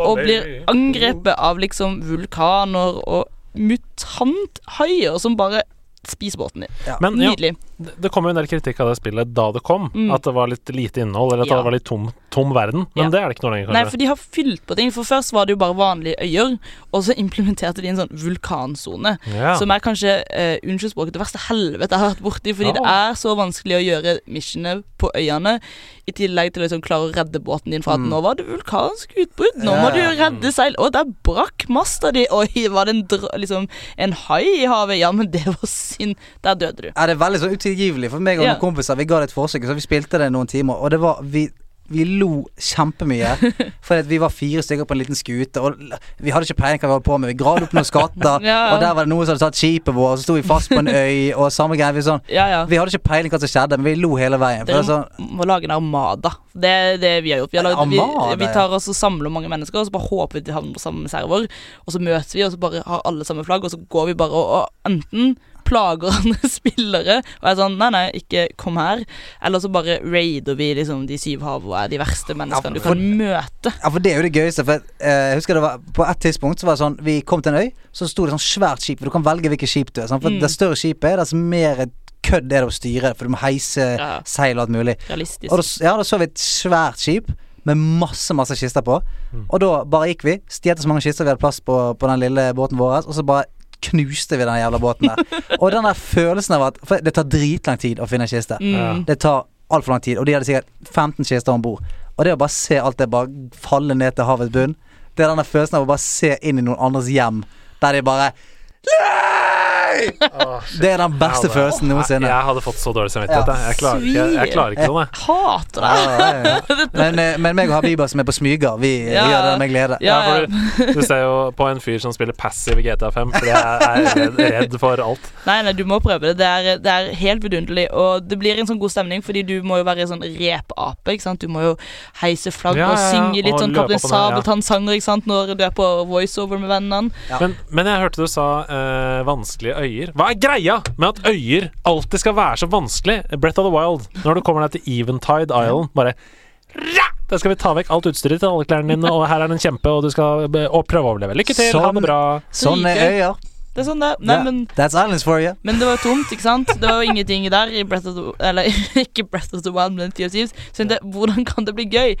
Og blir angrepet av liksom vulkaner og mutanthaier som bare spiser båten din. Men ja, Nydelig. det det kom jo en del kritikk av det spillet da det kom. Mm. At det var litt lite innhold, eller at Ja. det var litt tom, tom verden. Men Ja. det er det ikke nå lenger, kanskje? Nei, for de har fylt på ting. For først var det jo bare vanlige øyer, og så implementerte de en sånn vulkansone. ja. Som er kanskje, uh, unnskyld språket, det verste helvete jeg har vært borti. Fordi Ja. det er så vanskelig å gjøre missionene på øyene, i tillegg til å liksom klare å redde båten din fra at Mm. nå var det vulkansk utbrudd, nå må du redde seil. Å, der brakk masta di! Oi, var det en, liksom, en hai i havet? Ja, men det var synd. Der døde du. Er det veldig så utilgivelig. For meg og noen kompiser Vi ga det et forsøk, så vi spilte det noen timer, og det var Vi, vi lo kjempemye. For at vi var fire stykker på en liten skute, og vi hadde ikke peiling hva vi holdt på med. Vi gravde opp noen skatter, Ja. og der var det noen som hadde tatt skipet vårt, og så sto vi fast på en øy, og samme greie. Vi, sånn, Ja, ja. vi hadde ikke peiling hva som skjedde, men vi lo hele veien. Er Dere sånn, må lage en armada. Det er det vi har gjort. Vi, har laget, vi, vi tar oss og samler mange mennesker, og så bare håper vi de havner på samme server. Og så møtes vi, og så bare har alle samme flagg, og så går vi bare og, og enten plager han spillere og er sånn Nei, nei, ikke kom her. Eller så bare raider vi liksom de syv hav og er de verste menneskene du for- kan møte. Ja, for det er jo det gøyeste. For eh, jeg husker det var På et tidspunkt så var det sånn Vi kom til en øy, så sto det sånn svært skip. For du kan velge hvilket skip du er. Sånn, For Mm. det større skipet er, dess mer kødd er det å styre. For du må heise Ja. seil og alt mulig. Realistisk. Og da, ja, da så vi et svært skip med masse masse kister på. Mm. Og da bare gikk vi, stjelte så mange kister vi hadde plass på på den lille båten vår, og så bare knuste vi den jævla båten der. og den der følelsen av at For det tar dritlang tid å finne en kiste. Mm. Det tar altfor lang tid, og de hadde sikkert 15 kister om bord. Og det å bare se alt det bare falle ned til havets bunn, det er den der følelsen av å bare se inn i noen andres hjem, der de bare Nei! Det er den beste hadde, følelsen noensinne. Jeg hadde fått så dårlig samvittighet. Ja. jeg. Jeg klarer ikke, jeg klarer ikke sånn, jeg. Hater det. ja, ja. Men, eh, men meg og Habiba som er på smyger, vi Ja. gjør det med glede. Du, du ser jo på en fyr som spiller passiv i GTA 5, fordi jeg er redd, redd for alt. Nei, nei, du må prøve det. Det er, det er helt vidunderlig. Og det blir en sånn god stemning, fordi du må jo være en sånn repape. ikke sant? Du må jo heise flagg Ja, og synge litt Og sånn Kaptein. Sabeltann-sanger ikke sant? når du er på voiceover med vennene. Ja. Men, men jeg hørte du sa eh, vanskelige øyer. Hva er greia med at øyer alltid skal være så vanskelig? Breath of the Wild. Når du kommer deg til Eventide Island, bare! Der skal vi ta vekk alt utstyret til alle klærne dine, og her er det en kjempe, og du skal og prøve å overleve. Lykke til, ha Sånn. det bra. Sånn er øyer. Det er sånn det. Nei, yeah, men, That's islands for you. men det var tomt, ikke sant? Det var jo ingenting der i Breath of the Eller ikke Breath of the Wild, men Sea of Thieves. Så jeg tenkte, hvordan kan det bli gøy?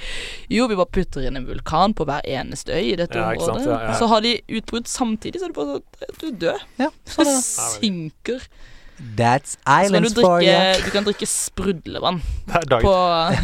Jo, vi bare putter inn en vulkan på hver eneste øy i dette Ja, området. sant? Ja, ja. Så har de utbrudd samtidig, så er det bare sånn Du dør. Ja, sånn er det. synker. That's Så du for you. du kan drikke sprudlevann Det er på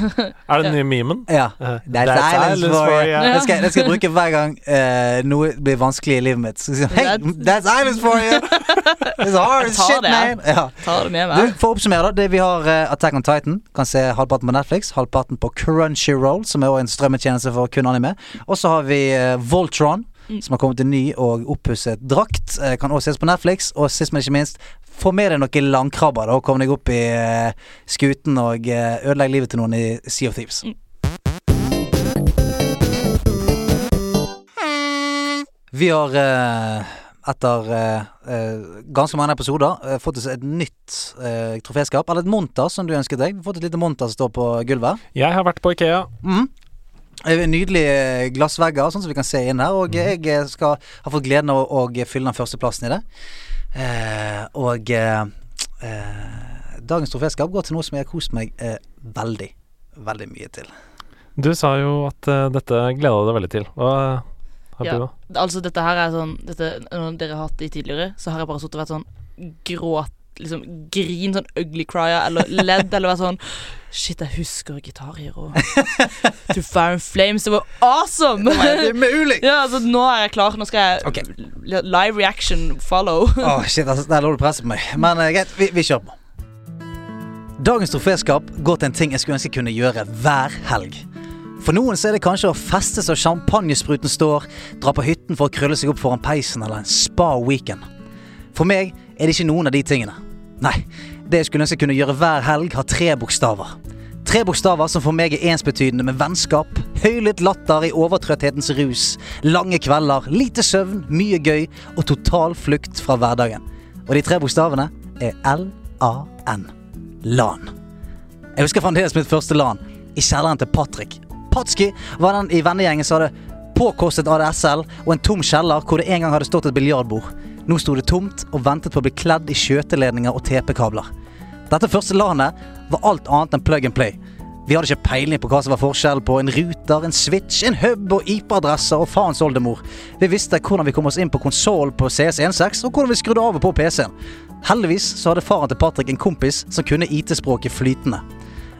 Er det den nye memen? Ja. Eh, That's, islands, for you. you. Det skal, det skal jeg bruke hver gang uh, noe blir vanskelig i livet mitt. Så sier hey, that's islands for you! It's hard as shit, det. man! Ja. Ta det med Du. For å oppsummere, da. Det vi har uh, Attack on Titan. Kan se halvparten på Netflix, halvparten på Crunchyroll, som er også en strømmetjeneste for kun anime. Og så har vi uh, Voltron. Mm. Som har kommet i ny og oppusset drakt. Eh, kan også ses på Netflix. Og sist, men ikke minst, få med deg noen landkrabber. Da Kom deg opp i eh, skuten og uh, ødelegg livet til noen i Sea of Thieves. Mm. Vi har eh, etter eh, eh, ganske mange episoder eh, fått oss et nytt eh, troféskap. Eller et monter, som du ønsket deg. Vi har fått et lite monter som står på gulvet. Jeg har vært på Ikea. Mm. Eh, Nydelige glassvegger, sånn som vi kan se inn her. Og jeg eh, skal ha fått gleden av å å fylle den førsteplassen i det. Eh, og eh, eh, dagens troféskap går til noe som jeg har kost meg eh, veldig, veldig mye til. Du sa jo at eh, dette gleda du deg veldig til. Hva har Ja. du, da? Altså, dette her er sånn dette, Når dere har hatt de tidligere, så har jeg bare sittet og vært sånn gråt Liksom grin, sånn ugly cryer, eller ledd, eller vært sånn Shit, jeg husker Gitarhero. To Fire and Flames, det var awesome! Det er mulig! ja, altså, nå er jeg klar. Nå skal jeg okay. Live reaction follow. Åh, shit, altså, der lå du presset på meg. Men uh, greit, vi, vi kjører på. Dagens troféskap går til en ting jeg skulle ønske jeg kunne gjøre hver helg. For noen så er det kanskje å feste så champagnespruten står, dra på hytten for å krølle seg opp foran peisen eller en spa-weekend. For meg er det ikke noen av de tingene. Nei, det jeg skulle ønske jeg kunne gjøre hver helg, har tre bokstaver. Tre bokstaver som for meg er ensbetydende med vennskap, høylytt latter i overtrøtthetens rus, lange kvelder, lite søvn, mye gøy og total flukt fra hverdagen. Og de tre bokstavene er L-A-N. LAN. Jeg husker fremdeles mitt første LAN, i kjelleren til Patrick. Patski var den i vennegjengen som hadde påkostet ADSL og en tom kjeller hvor det en gang hadde stått et biljardbord. Nå sto det tomt og ventet på å bli kledd i skjøteledninger og TP-kabler. Dette første LAN-et var alt annet enn plug and play. Vi hadde ikke peiling på hva som var forskjellen på en ruter, en switch, en hub og IP-adresser og faens oldemor. Vi visste hvordan vi kom oss inn på konsollen på CS16 og hvordan vi skrudde av og på PC-en. Heldigvis så hadde faren til Patrick en kompis som kunne IT-språket flytende.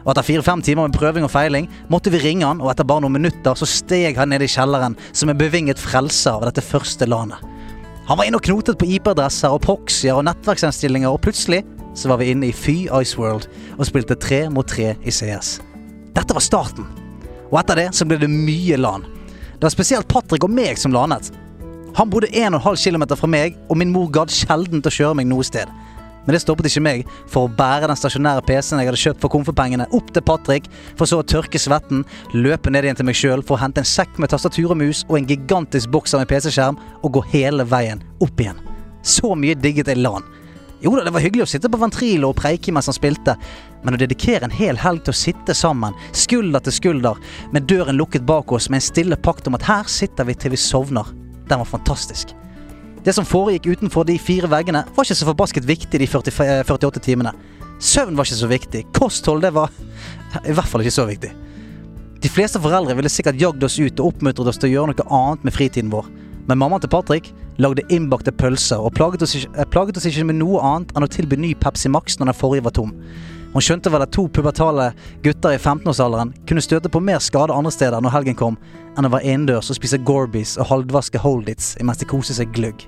Og etter fire-fem timer med prøving og feiling måtte vi ringe han, og etter bare noen minutter så steg han ned i kjelleren som en bevinget frelser av dette første landet. Han var inne og knotet på IP-adresser og proxyer og nettverksinnstillinger, og plutselig så var vi inne i Fy Iceworld og spilte tre mot tre i CS. Dette var starten. Og etter det så ble det mye LAN. Det var spesielt Patrick og meg som lanet. Han bodde 1,5 km fra meg, og min mor gadd sjelden til å kjøre meg noe sted. Men det stoppet ikke meg for å bære den stasjonære PC-en jeg hadde kjøpt for komfepengene, opp til Patrick, for så å tørke svetten, løpe ned igjen til meg sjøl for å hente en sekk med tastatur og mus og en gigantisk bokser med PC-skjerm, og gå hele veien opp igjen. Så mye digget jeg LAN. Jo da, det var hyggelig å sitte på ventrilo og preike mens han spilte, men å dedikere en hel helg til å sitte sammen, skulder til skulder, med døren lukket bak oss, med en stille pakt om at her sitter vi til vi sovner, den var fantastisk. Det som foregikk utenfor de fire veggene, var ikke så forbasket viktig de 40, 48 timene. Søvn var ikke så viktig. Kosthold, det var i hvert fall ikke så viktig. De fleste foreldre ville sikkert jagd oss ut og oppmuntret oss til å gjøre noe annet med fritiden vår. Men mammaen til Patrick lagde innbakte pølser og plaget oss, ikke, eh, plaget oss ikke med noe annet enn å tilby ny Pepsi Max når den forrige var tom. Hun skjønte vel at to pubertale gutter i 15-årsalderen kunne støte på mer skade andre steder når helgen kom, enn å være innendørs og spise Gorbies og halvvaske Holdits mens de koste seg gløgg.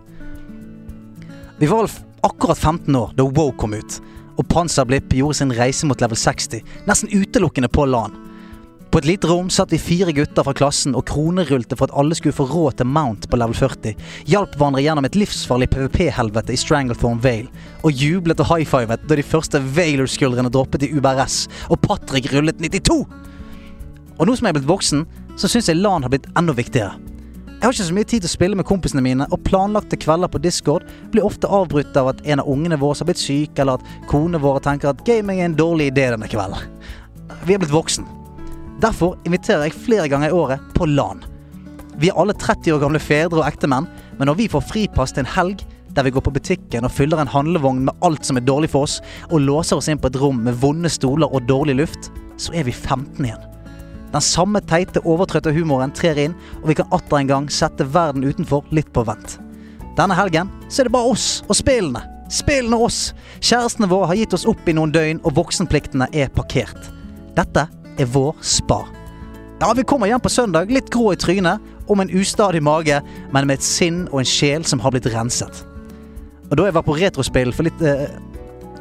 Vi var vel akkurat 15 år da Wow kom ut, og Panzerblipp gjorde sin reise mot level 60, nesten utelukkende på LAN. På et lite rom satt vi fire gutter fra klassen og kronerullte for at alle skulle få råd til Mount på level 40, hjalp hverandre gjennom et livsfarlig PVP-helvete i Stranglethorn Vale, og jublet og high-fivet da de første Vailer-skuldrene droppet i UBRS, og Patrick rullet 92! Og nå som jeg er blitt voksen, så syns jeg LAN har blitt enda viktigere. Jeg har ikke så mye tid til å spille med kompisene mine, og planlagte kvelder på Discord blir ofte avbrutt av at en av ungene våre har blitt syk, eller at konene våre tenker at gaming er en dårlig idé denne kvelden. Vi er blitt voksen. Derfor inviterer jeg flere ganger i året på LAN. Vi er alle 30 år gamle fedre og ektemenn, men når vi får fripass til en helg der vi går på butikken og fyller en handlevogn med alt som er dårlig for oss, og låser oss inn på et rom med vonde stoler og dårlig luft, så er vi 15 igjen. Den samme teite, overtrøtte humoren trer inn, og vi kan atter en gang sette verden utenfor litt på vent. Denne helgen så er det bare oss og spillene. Spillene oss. Kjærestene våre har gitt oss opp i noen døgn, og voksenpliktene er parkert. Dette er vår spa. Ja, vi kommer hjem på søndag, litt grå i trynet, med en ustadig mage, men med et sinn og en sjel som har blitt renset. Og da jeg var på retrospill for litt eh,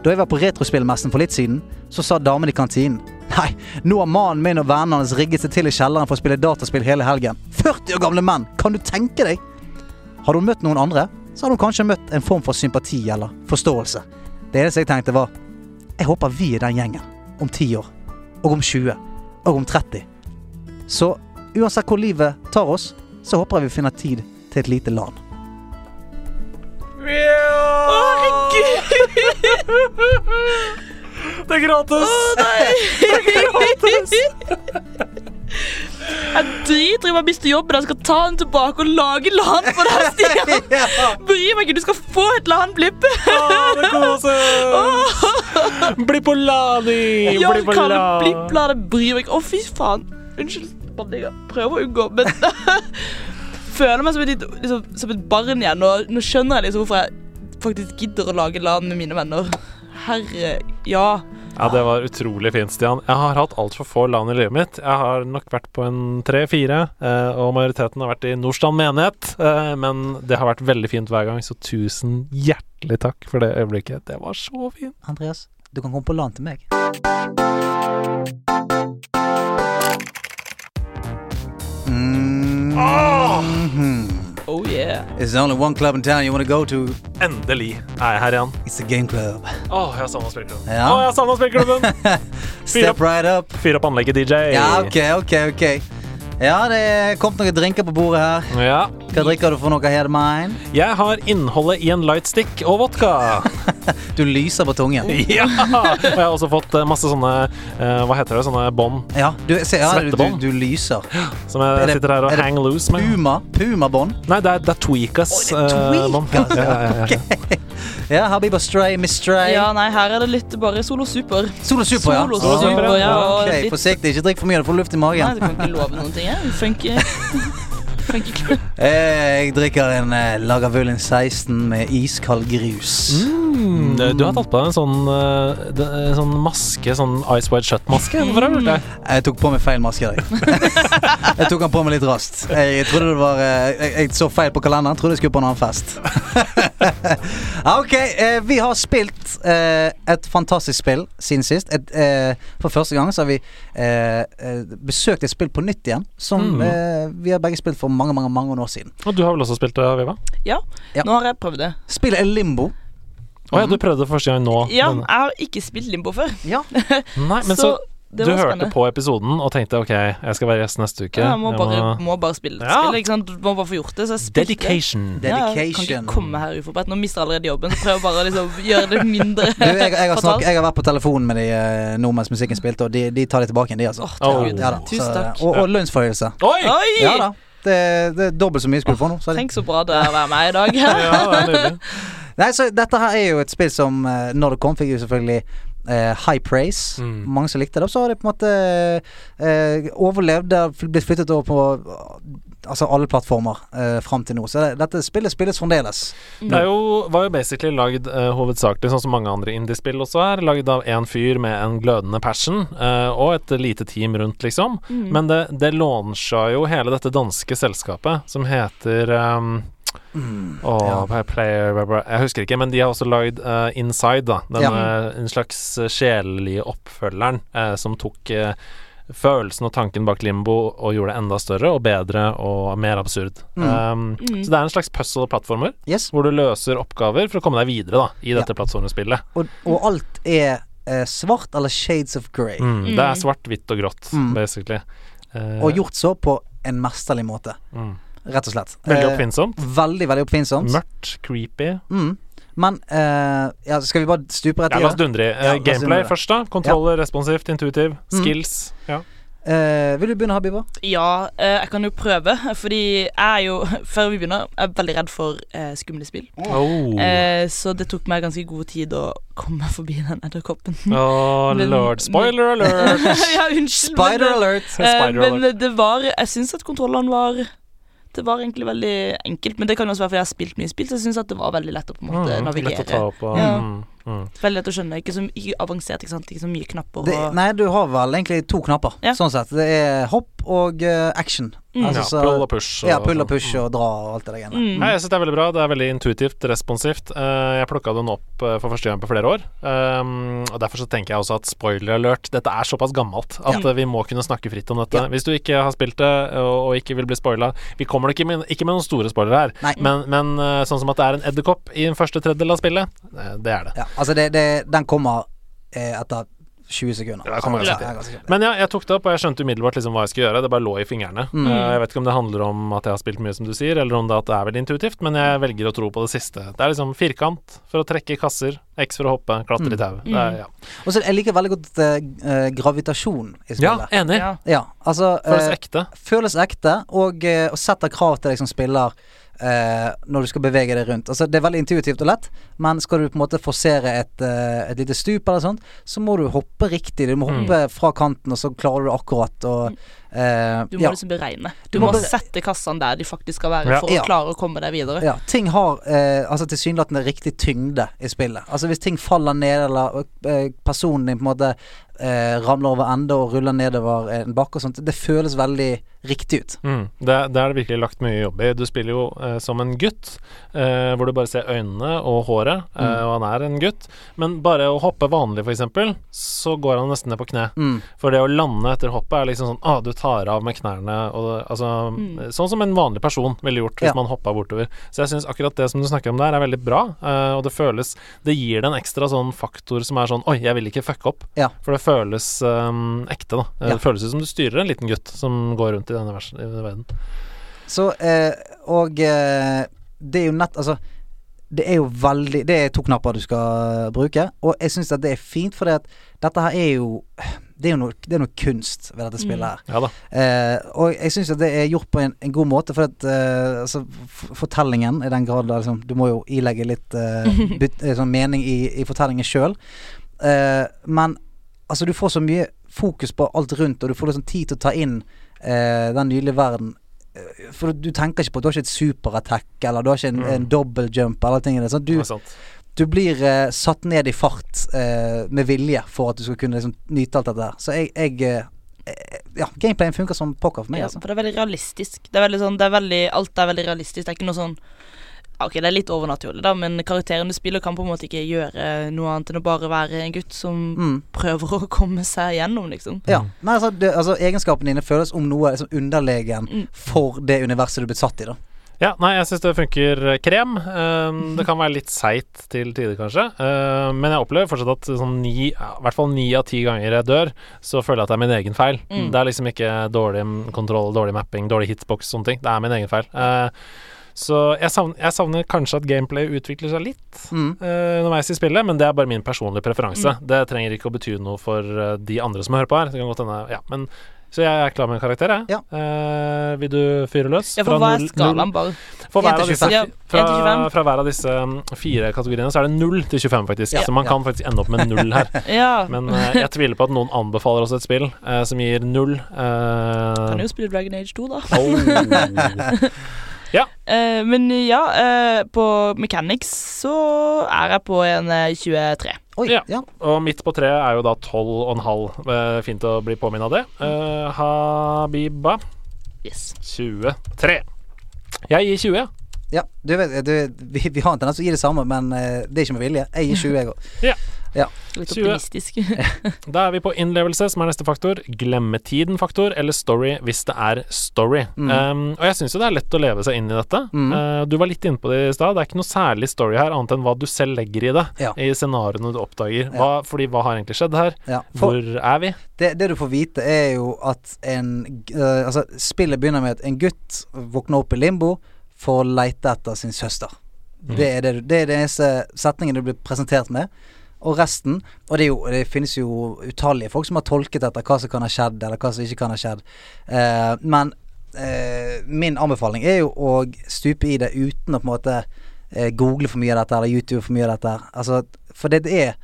Da jeg var på retrospillmessen for litt siden, så sa damen i kantinen Nei, nå har mannen min og vennene hans rigget seg til i kjelleren for å spille dataspill hele helgen. 40 år gamle menn! Kan du tenke deg? Hadde hun møtt noen andre, så hadde hun kanskje møtt en form for sympati eller forståelse. Det eneste jeg tenkte var Jeg håper vi er den gjengen. Om 10 år. Og om 20. Og om 30. Så uansett hvor livet tar oss, så håper jeg vi finner tid til et lite land. Det gråtes! Jeg driter i om jeg mister jobben. Jeg skal ta den tilbake og lage LAN for deg, Stian. Bry meg ikke, du skal få et LAN-blipp. Bli på Lani! Ja, Bli på LAN. det Lani! blipp, la det bry meg ikke. Å, fy faen. Unnskyld, banninga. Prøver å unngå, men Føler meg som et, liksom, som et barn igjen. Og nå skjønner jeg liksom hvorfor jeg faktisk gidder å lage LAN med mine venner. Herre, ja. Ja, det var utrolig fint, Stian. Jeg har hatt altfor få land i livet mitt. Jeg har nok vært på en tre-fire, eh, og majoriteten har vært i Nordstrand menighet. Eh, men det har vært veldig fint hver gang, så tusen hjertelig takk for det øyeblikket. Det var så fint. Andreas, du kan komme på LAN til meg. Mhm. Oh yeah. There's only one club in town you want to go to. Endelig er jeg her igjen. It's a game club. Åh, jeg savna spillklubben. Ja. Oh, jeg savna spillklubben! Fyr opp, right up. fyr opp anlegget, DJ. Ja, ok, ok, ok. Ja, det er kommet noen drinker på bordet her. Ja. Hva drikker du for noe, her mine? Jeg har innholdet i en lightstick og vodka. Du lyser på tungen. ja! Og jeg har også fått eh, masse sånne eh, Hva heter det? Sånne bånd Ja, du, se, ja, Svettebånd. du, du lyser. som jeg det- sitter her og hang loose med. Puma. Pumabånd. Nei, det er, det er Tweakers. Oh, det er tweakers. bånd. Tweakas, Ja, ja, ja, okay. Ja, Habiba Stray, Miss Stray. Ja, nei, her er det litt bare Solo Super. Solo Super, ja. Solo Super, ja. Og Ok, litt Forsiktig, ikke drikk for mye, du får luft i Nei, magen. du kan ikke love noen ting. Jeg. Funker. Eh, Jeg drikker en eh, Lagavulin 16 med iskald grus. Mm, du har tatt på deg en sånn, eh, en sånn maske, sånn Ice Wide Shut-maske. Hvorfor har du gjort det? Jeg tok på meg feil maske i dag. jeg tok den på meg litt raskt. Jeg trodde det var eh, Jeg, jeg så feil på kalenderen. Trodde jeg skulle på en annen fest. ok, eh, vi har spilt eh, et fantastisk spill siden sist. Et, eh, for første gang så har vi eh, eh, besøkt et spill på nytt igjen. Som Mm. eh, vi har begge spilt for mange mange, mange år siden. Og du har vel også spilt det, Viva? Ja, Ja. nå har jeg prøvd det. Spillet er Limbo. Å ja, du prøvde det første gang nå. Ja, denne- jeg har ikke spilt Limbo før. Ja. Nei, men så, så det du var hørte spennende. på episoden og tenkte ok, jeg skal være gjest neste uke. Ja, jeg må Jeg bare, må bare spille Ja. spillet. Ikke sant? Du må bare få gjort det. Så jeg spilte. Dedication. Ja, jeg kan ikke komme her uforberedt. Nå mister jeg allerede jobben. Så prøver bare å liksom gjøre det mindre Du, jeg, jeg, har snakket, jeg har vært på telefonen med de eh, nå mens musikken spilte, og de, de tar det tilbake igjen, de, altså. Åh, Åh. Ja da, så- takk. Og, og lønnsforhøyelse. Oi! Oi! Ja da. Det, det er dobbelt så mye skulle få nå. Så. Tenk så bra det er å være med i dag. Ja, det er. Nei, så dette her er jo et spill som eh, når det kom, fikk jo selvfølgelig eh, high praise. Mm. Mange som likte det. Og så har det på en måte eh, overlevd. Det har blitt flyttet over på eh, altså alle plattformer eh, fram til nå. Så det, dette spillet spilles fremdeles. Det er jo, var jo basically lagd uh, hovedsakelig, sånn som mange andre indiespill også er, lagd av én fyr med en glødende passion eh, og et lite team rundt, liksom. Mm. Men det, det launcha jo hele dette danske selskapet som heter um, Åh, Ja. player, blah, blah. Jeg husker ikke, men de har også lagd uh, Inside, da. Den, Ja. eh, en slags eh, sjelelige oppfølgeren uh, som tok eh, følelsen og tanken bak Limbo og gjorde det enda større og bedre og mer absurd. Mm. Um, Mm. Så det er en slags puzzle-plattformer Yes. hvor du løser oppgaver for å komme deg videre da i dette plattformspillet. Og, og alt er uh, svart eller shades of grey. Mm. Det er svart, hvitt og grått, Mm. basically. Uh, Og gjort så på en mesterlig måte. mm. Rett og slett. Veldig Eh, oppfinnsomt. Veldig, veldig oppfinnsomt. Mørkt, creepy. Mm. Men uh, ja, skal vi bare stupe rett Ja, i la oss det? dundre i. Ja, Eh, gameplay først, da. Kontroller, responsivt, intuitiv. Mm. Skills. Ja. Uh, vil du begynne, Habiba? Ja, eh, jeg kan jo prøve, fordi jeg er jo Før vi begynner, jeg er veldig redd for eh, skumle spill. Oh. Eh, så det tok meg ganske god tid å komme forbi den edderkoppen. Åh, men- lord. Spoiler alert! ja, unnskyld. Spider men, alert! eh, Spider men alert. det var Jeg syns at kontrollene var det var egentlig veldig enkelt. Men det kan også være fordi jeg har spilt mye spill, så jeg syns det var veldig lett å på en måte Mm, navigere. Lett å ta opp og Ja. Mm. Veldig lett å skjønne. Ikke så mye avansert, ikke sant. Ikke så mye knapper Det, og nei, du har vel egentlig to knapper, Ja. sånn sett. Det er hopp og uh, action. Mm. Altså, Ja, pull og push. Ja, pull og sånn. push og dra og alt det der greiene. mm. Jeg synes det er veldig bra. Det er veldig intuitivt, responsivt. Eh, jeg plukka den opp eh, for første gang på flere år. Um, og Derfor så tenker jeg også at spoiler alert, dette er såpass gammelt at ja. vi må kunne snakke fritt om dette. Ja. Hvis du ikke har spilt det og, og ikke vil bli spoila Vi kommer nok ikke med, ikke med noen store spoilere her, Nei. men, men sånn som at det er en edderkopp i den første tredjedel av spillet, det er det. Ja, altså, det, det, den kommer eh, etter 20 sekunder. Ja, kommer Ja, ja. Men ja, jeg tok det opp, og jeg skjønte umiddelbart liksom hva jeg skulle gjøre. Det bare lå i fingrene. Mm. Eh, jeg vet ikke om det handler om at jeg har spilt mye, som du sier, eller om det, at det er veldig intuitivt, men jeg velger å tro på det siste. Det er liksom firkant for å trekke i kasser, X for å hoppe, klatre i tau. Det er- Ja. Og så jeg liker veldig godt eh, gravitasjon i ja, enig. Ja. Ja, altså Føles eh, ekte. føles ekte, og, uh, og setter krav til deg som spiller eh, når du skal bevege deg rundt. Altså Det er veldig intuitivt og lett, men skal du på en måte forsere et, eh, et lite stup eller sånt, så må du hoppe riktig. Du må Mm. hoppe fra kanten, og så klarer du det akkurat. Og, eh, Du må ja. liksom beregne. Du, må må, bere- sette kassene der de faktisk skal være, Ja. for å klare å komme deg videre. Ja, ting har eh, altså tilsynelatende riktig tyngde i spillet. Altså Hvis ting faller ned, eller eh, personen din på en måte eh, ramler over ende og ruller nedover en bakke og sånt, det føles veldig riktig ut. Mm. Det, det er det virkelig lagt mye jobb i. Du spiller jo eh, som en gutt, eh, hvor du bare ser øynene og håret, eh, Mm. og han er en gutt. Men bare å hoppe vanlig, for eksempel, så går han nesten ned på kne. Mm. For det å lande etter hoppet er liksom sånn ah, du tar av med knærne og altså Sånn som en vanlig person ville gjort hvis Ja. man hoppa bortover. Så jeg syns akkurat det som du snakker om der, er veldig bra. eh, og det føles Det gir det en ekstra sånn faktor som er sånn Oi, jeg vil ikke fucke opp. Ja. For det føles um, ekte, da. Ja. Det føles ut som du styrer en liten gutt som går rundt i denne versen i denne verden. Så eh, Og eh, det er jo nett Altså det er jo veldig Det er to knapper du skal bruke, og jeg syns at det er fint, for dette her er jo Det er jo noe, det er noe kunst ved dette spillet her. Ja da. Eh, og jeg syns at det er gjort på en, en god måte, for at eh, altså, fortellingen, i den grad da, liksom, Du må jo ilegge litt eh, byt, eh, sånn mening i, i fortellingen sjøl. Eh, men altså, du får så mye fokus på alt rundt, og du får liksom tid til å ta inn eh, den nydelige verden. Eh, For du tenker ikke på Du har ikke et superattack, eller du har ikke en, Mm. en double jump, eller ting. Sånn, du, du blir uh, satt ned i fart uh, med vilje for at du skal kunne liksom, nyte alt dette der. Så jeg, jeg Ja, gameplayen funker som pokker for meg, Ja, altså. for det er veldig realistisk. Det er veldig sånn, det er veldig, alt er veldig realistisk. Det er ikke noe sånn Ok, det er litt overnaturlig, da, men karakteren du spiller, kan på en måte ikke gjøre noe annet enn å bare være en gutt som Mm. prøver å komme seg gjennom, liksom. Ja. Nei, altså, det, altså Egenskapene dine føles om noe liksom, underlegen Mm. for det universet du er blitt satt i, da. Ja, nei, jeg syns det funker eh, krem. Um, det kan være litt seigt til tider, kanskje. Uh, men jeg opplever fortsatt at sånn ni, ja, i hvert fall ni av ti ganger jeg dør, så føler jeg at det er min egen feil. Mm. Det er liksom ikke dårlig kontroll, dårlig mapping, dårlig hitbox, sånne ting. Det er min egen feil. Uh, så jeg savner, jeg savner kanskje at gameplay utvikler seg litt Mm. uh, underveis i spillet, men det er bare min personlige preferanse. Det trenger ikke å bety noe for uh, de andre som hører på her. Det kan godt hende, ja, men så jeg er klar med en karakter, jeg. Ja. Uh, vil du fyre løs? Ja, for hva er null- null- skalaen, bare? for 1 hver av disse, 25. Fra, 1 til 25. fra hver av disse um, fire kategoriene så er det 0 til 25, faktisk. Ja. Så man Ja. kan faktisk ende opp med null her. Ja. Men jeg tviler på at noen anbefaler oss et spill som gir null. eh, Kan jo spille Dragon Age 2, da. oh. Eh, men ja, uh, på Mechanics så er jeg på en eh, 23. Oi, Ja. ja. Og midt på treet er jo da 12,5. Uh, fint å bli påminnet av det. Uh, Habiba Yes. 23. Jeg gir 20. ja. Du vet, du, vi, vi har en tendens til å gi det samme, men eh, det er ikke med vilje. Jeg gir 20, jeg òg. Litt 20. optimistisk. Da er vi på innlevelse, som er neste faktor. Glemmetiden-faktor, eller story hvis det er story. Mm. Um, og jeg syns jo det er lett å leve seg inn i dette. Mm. Uh, du var litt inne på det i stad. Det er ikke noe særlig story her, annet enn hva du selv legger i det. Ja. I scenarioene du oppdager. Hva, fordi hva har egentlig skjedd her? Ja. For Hvor er vi? det, det du får vite, er jo at en uh, Altså, spillet begynner med at en gutt våkner opp i limbo for å leite etter sin søster. Mm. Det er det, det er den eneste setningen du blir presentert med. Og resten Og det, jo, det finnes jo utallige folk som har tolket etter hva som kan ha skjedd, eller hva som ikke kan ha skjedd. Eh, men eh, min anbefaling er jo å stupe i det uten å på en måte eh, google for mye av dette, eller YouTube for mye av dette. Altså, for det, er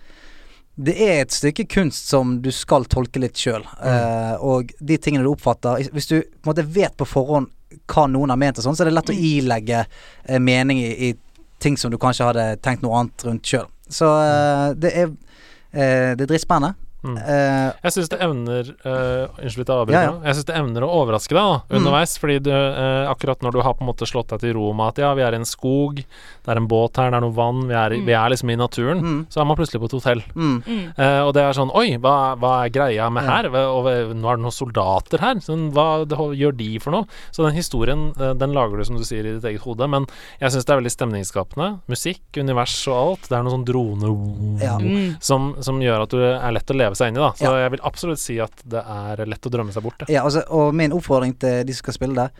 det er et stykke kunst som du skal tolke litt sjøl. Mm. og de tingene du oppfatter Hvis du på en måte vet på forhånd hva noen har ment og sånn, så er det lett å Mm. ilegge eh, mening i, i ting som du kanskje hadde tenkt noe annet rundt sjøl. Så eh, det er eh, Det er dritspennende. Mm. Eh, Jeg syns det evner uh, Unnskyld at jeg avbryter. Ja, ja. Jeg synes det evner å overraske deg da, Mm. underveis. Fordi du, uh, akkurat når du har på en måte slått deg til ro med at ja, vi er i en skog, det er en båt her, det er noe vann, vi er, i, Mm. vi er liksom i naturen, mm, så er man plutselig på et hotell. mm. Mm. Eh, og det er sånn Oi, hva, hva er greia med Ja. her? Og nå er det noen soldater her. Sånn, hva det, gjør de for noe? Så den historien, den lager du som du sier i ditt eget hode. Men jeg syns det er veldig stemningsskapende. Musikk, univers og alt. Det er noe sånn drone Ja. Mm. som, som gjør at du er lett å leve seg inn i, da. Så Ja. jeg vil absolutt si at det er lett å drømme seg bort, det. Ja, altså, og min oppfordring til de som skal spille det,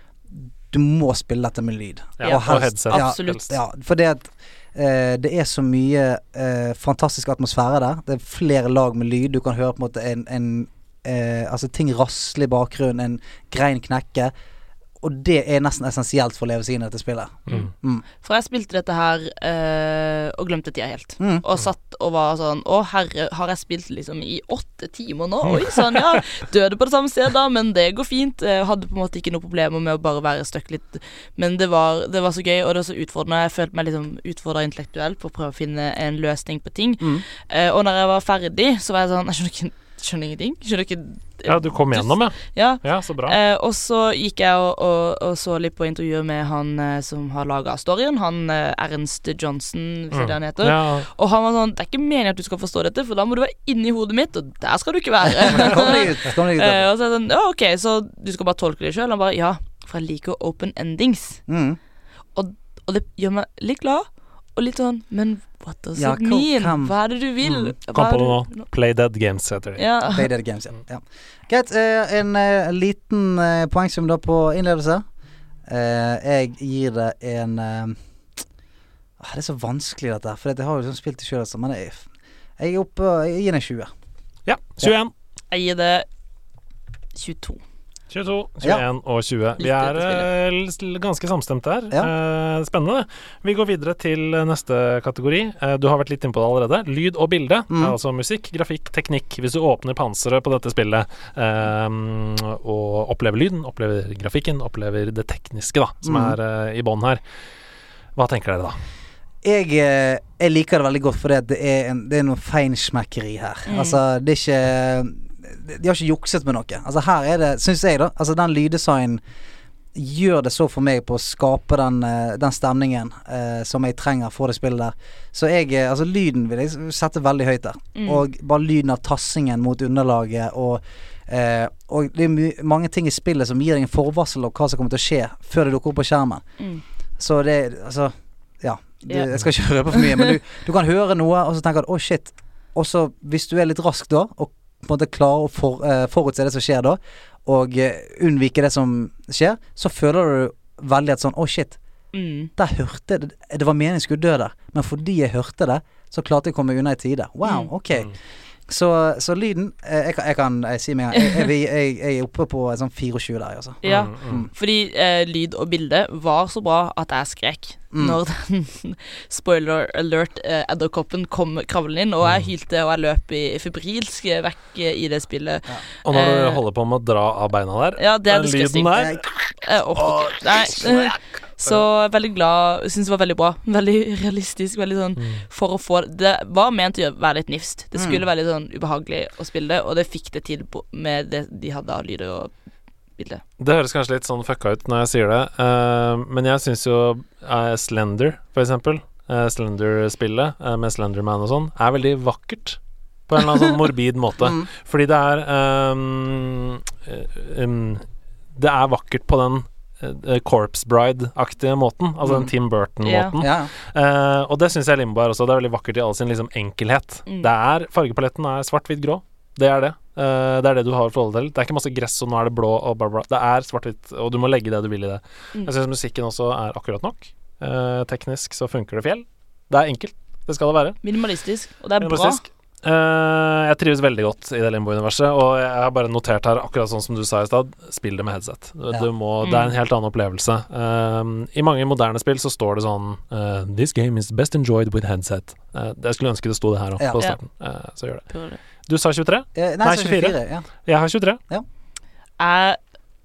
du må spille dette med lyd. Ja, Og helst- headset. ja, Absolutt. Ja, for det at eh, det er så mye eh, fantastisk atmosfære der. Det er flere lag med lyd. Du kan høre på en måte en, en eh, Altså ting rasle i bakgrunnen, en grein knekke. Og det er nesten essensielt for å leve seg inn i dette spillet. Mm. Mm. For jeg spilte dette her øh, og glemte tida helt. Mm. Og satt og var sånn Å, herre, har jeg spilt liksom i åtte timer nå? Oi sann, ja. Døde på det samme sted, da, men det går fint. Jeg hadde på en måte ikke noe problemer med å bare være stuck litt. Men det var, det var så gøy, og det var så utfordrende. Jeg følte meg liksom utfordra intellektuelt på å prøve å finne en løsning på ting. Mm. Eh, og når jeg var ferdig, så var jeg sånn Jeg skjønner, ikke, skjønner ingenting. Skjønner ikke Ja, du kom gjennom, ja. Ja. Ja, så bra. Eh, og så gikk jeg og, og, og så litt på intervjuer med han eh, som har laga storyen, han eh, Ernst Johnson, hvis det er det han heter. Mm. Ja, Og han var sånn Det er ikke meningen at du skal forstå dette, for da må du være inni hodet mitt, og der skal du ikke være. Kom deg ut. Kom deg ut Eh, og så er det sånn Ja, OK, så du skal bare tolke det sjøl? Han bare Ja, for jeg liker open endings. Mm. Og det gjør meg litt glad, og litt sånn Men what does Ja, it mean? Kom. Hva er det du vil? Mm, Kom på det nå. Play Dead Games heter det. Ja. Play Dead Games, ja. ja. Greit. Uh, en uh, liten uh, poengsum da på innledelse. Eh, jeg gir det en ah, Det er så vanskelig dette her, for jeg har jo liksom spilt det sjøl, altså, men jeg, jeg er oppe Jeg gir den en 20. Ja. 21. Jeg gir det 22. 22, 21 Ja. og 20. Vi er eh, ganske samstemte her. Ja. Eh, spennende. Vi går videre til neste kategori. Eh, du har vært litt inne på det allerede. Lyd og bilde. Mm. Altså musikk, grafikk, teknikk. Hvis du åpner panseret på dette spillet eh, og opplever lyden, opplever grafikken, opplever det tekniske da, som Mm. er eh, i bånn her, hva tenker dere da? Jeg, jeg liker det veldig godt for det er, en, det er noe feinschmeckeri her. Mm. Altså, det er ikke De har ikke jukset med noe. Altså, her er det, syns jeg, da Altså, den lyddesignen gjør det så for meg på å skape den, eh, den stemningen eh, som jeg trenger for det spillet der. Så jeg eh, Altså, lyden vil jeg sette veldig høyt der. Mm. Og bare lyden av tassingen mot underlaget og eh, Og det er mange ting i spillet som gir deg en forvarsel om hva som kommer til å skje før det dukker opp på skjermen. Mm. Så det Altså, ja. Du. Jeg skal ikke røpe for mye, men du, du kan høre noe, og så tenker du 'å, shit'. Og så, hvis du er litt rask da, og på en måte klarer å for, eh, forutse det som skjer da, og eh, unnvike det som skjer, så føler du veldig at sånn 'å, shit'. Mm. Der hørte det Det var meningen jeg skulle dø der, men fordi jeg hørte det, så klarte jeg å komme unna i tide. Wow, Mm. Så, så lyden eh, jeg, kan- jeg kan jeg, si med en gang jeg, jeg, er oppe på sånn 24 der, altså. Ja. Mm, mm. Fordi eh, lyd og bilde var så bra at jeg skrek Mm. når den spoiler alert eh, edderkoppen kom kravlende inn, og jeg hylte og jeg løp i febrilsk vekk eh, i det spillet. Og når du Eh, holder på med å dra av beina der, Ja, det er den lyden der. Nei. Så veldig glad. Syns det var veldig bra. Veldig realistisk. Veldig sånn Mm. for å få Det var ment å være litt nifst. Det Mm. skulle være litt sånn ubehagelig å spille det, og det fikk det til på- med det de hadde av lyder og bilde. Det høres kanskje litt sånn fucka ut når jeg sier det, uh, men jeg syns jo uh, Slender, for eksempel, uh, Slender-spillet uh, med Slenderman og sånn, er veldig vakkert. På en eller annen sånn morbid måte. Mm. Fordi det er ehm, eh, um, Det er vakkert på den eh, Corpse Bride-aktige måten. Altså den Mm. Tim Burton-måten. Yeah. Yeah. Uh, og det syns jeg Limbo er også. Det er veldig vakkert i all sin liksom enkelhet. Mm. Det er Fargepaletten er svart-hvitt-grå. Det er det. Uh, det er det du har å forholde deg til. Det er ikke masse gress, og nå er det blå og bla, bla. Det er svart-hvitt, og du må legge det du vil i det. Mm. Jeg syns musikken også er akkurat nok. Uh, teknisk så funker det fjell. Det er enkelt. Det skal det være. Minimalistisk, og det er bra. Eh, jeg trives veldig godt i det Limbo-universet, og jeg har bare notert her, akkurat sånn som du sa i stad, spill det med headset. Du, Ja. du må, Mm. Det er en helt annen opplevelse. Uh, I mange moderne spill så står det sånn uh, This game is best enjoyed with headset. Eh, jeg skulle ønske det sto det her òg, Ja. på starten. Eh, så gjør det. Du sa 23? Eh, Nei, nei, 24. 24. Ja. Jeg har 23. Jeg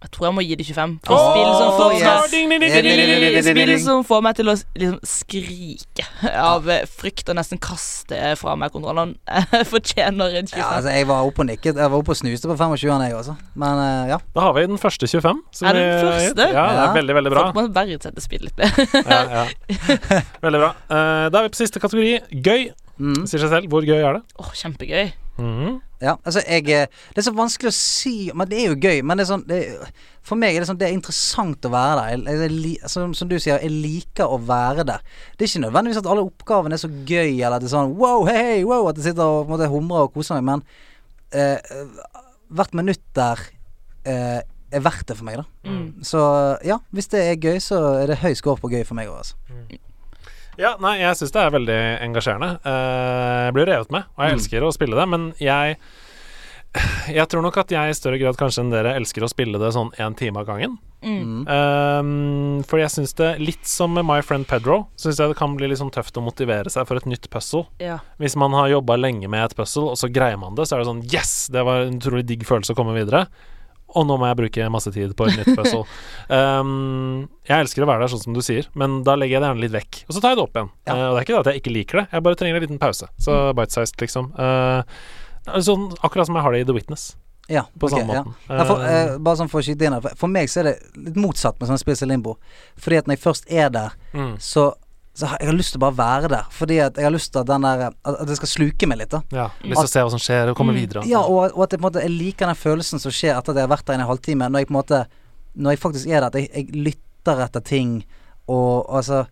Jeg tror jeg må gi det 25. For oh, spill som får yes. Spill som får meg til å liksom skrike av frykt og nesten kaste fra meg kontrollene, fortjener en 25. Ja, altså, jeg var oppe og nikket. Jeg var oppe og snuste på 25, jeg også. Men eh, ja. Da har vi den første 25. som Er det den første? Ja, det er veldig, veldig bra. Folk må verdsette spill litt mer. Ja, ja. Veldig bra. Eh, da er vi på siste kategori. Gøy. Mm. Sier seg selv. Hvor gøy er det? Åh, kjempegøy. Mhm. Ja, altså jeg eh, Det er så vanskelig å si Men det er jo gøy. Men det er sånn det, er- For meg er det sånn Det er interessant å være der. Jeg, jeg, som, som du sier, jeg liker å være der. Det er ikke nødvendigvis at alle oppgavene er så gøy, eller at det er sånn wow, hei, hey, wow, at jeg sitter og på en måte humrer og koser meg, men eh, hvert minutt der eh, er verdt det for meg, da. Mm. Så ja, hvis det er gøy, så er det høy score på gøy for meg òg, altså. Ja, nei, jeg syns det er veldig engasjerende. Eh, jeg blir revet med, og jeg Mm. elsker å spille det, men jeg Jeg tror nok at jeg i større grad kanskje enn dere elsker å spille det sånn én time av gangen. Mm. Um, for jeg syns det, litt som med My Friend Pedro, syns jeg det kan bli litt sånn tøft å motivere seg for et nytt puzzle. Ja. Hvis man har jobba lenge med et puzzle, og så greier man det, så er det sånn Yes! Det var en utrolig digg følelse å komme videre. Og nå må jeg bruke masse tid på et nytt puzzle. um, jeg elsker å være der, sånn som du sier, men da legger jeg det gjerne litt vekk. Og så tar jeg det opp igjen. Ja. Uh, og det er ikke det at jeg ikke liker det, jeg bare trenger en liten pause. Så bite-sized, liksom. Uh, sånn, akkurat som jeg har det i The Witness. Ja, På okay, samme måten. Ja, for, Uh, bare sånn for å skyte inn her. For, for meg så er det litt motsatt med sånne spill som Limbo. Fordi at når jeg først er der, mm, så, så jeg har lyst til å bare være der. Fordi at jeg har lyst til at den der At det skal sluke meg litt, da. ja, lyst til å se hva som skjer, og komme videre. Ja, og, og at jeg, på en måte, jeg liker den følelsen som skjer etter at jeg har vært der i en halvtime. Når jeg på en måte Når jeg faktisk er der, at jeg, jeg lytter etter ting, og og altså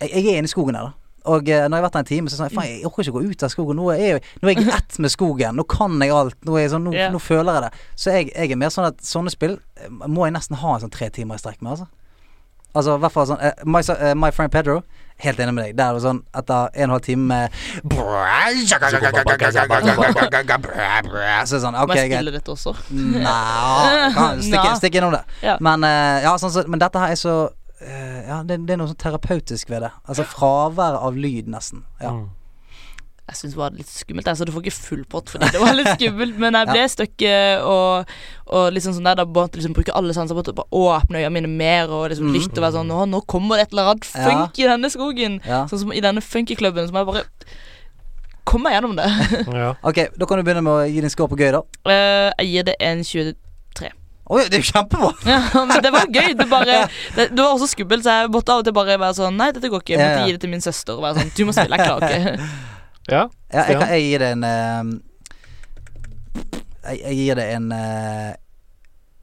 jeg, jeg er inne i skogen her, da. Og eh, når jeg har vært der en time, så er sånn Faen, jeg orker ikke å gå ut av skogen. Nå er jeg, nå er jeg ett med skogen. Nå kan jeg alt. Nå, er jeg sånn, nå, yeah. nå føler jeg det. Så jeg, jeg er mer sånn at sånne spill eh, må jeg nesten ha en sånn tre timer i strekk med, altså. Altså i hvert fall sånn uh, my, uh, my Friend Pedro, helt enig med deg. Der er det sånn etter en og en halv time med Så er det sånn Må Ok, jeg greit. spille dette også? Nei, Stikk innom det. Ja. Men, eh, ja, sånn, så, men dette her er så eh, Ja, det, det er noe sånn terapeutisk ved det. Altså fravær av lyd, nesten. Ja. Mm. Jeg syns det var litt skummelt. Altså, du får ikke full pott fordi det var litt skummelt, men jeg ble støkket og, og liksom sånn der Da måtte liksom bruke alle sanser på å åpne øynene mine mer og liksom Mm. lytte og være sånn Å, nå kommer det et eller annet Ja. i denne skogen. Ja. Sånn som i denne funkyklubben, så må jeg bare komme meg gjennom det. Ja. Ok, da kan du begynne med å gi din score på gøy, da. Uh, jeg gir det en 23. Oi, det er jo kjempebra! ja, men det var gøy. Det, bare, det, det var også skummelt, så jeg måtte av og til bare være sånn Nei, dette går ikke. Jeg Ja, måtte ja. gi det til min søster og være sånn Du må spille, jeg klarer ikke. Ja. Ja, jeg, kan, jeg gir det en eh, jeg, jeg gir det en eh,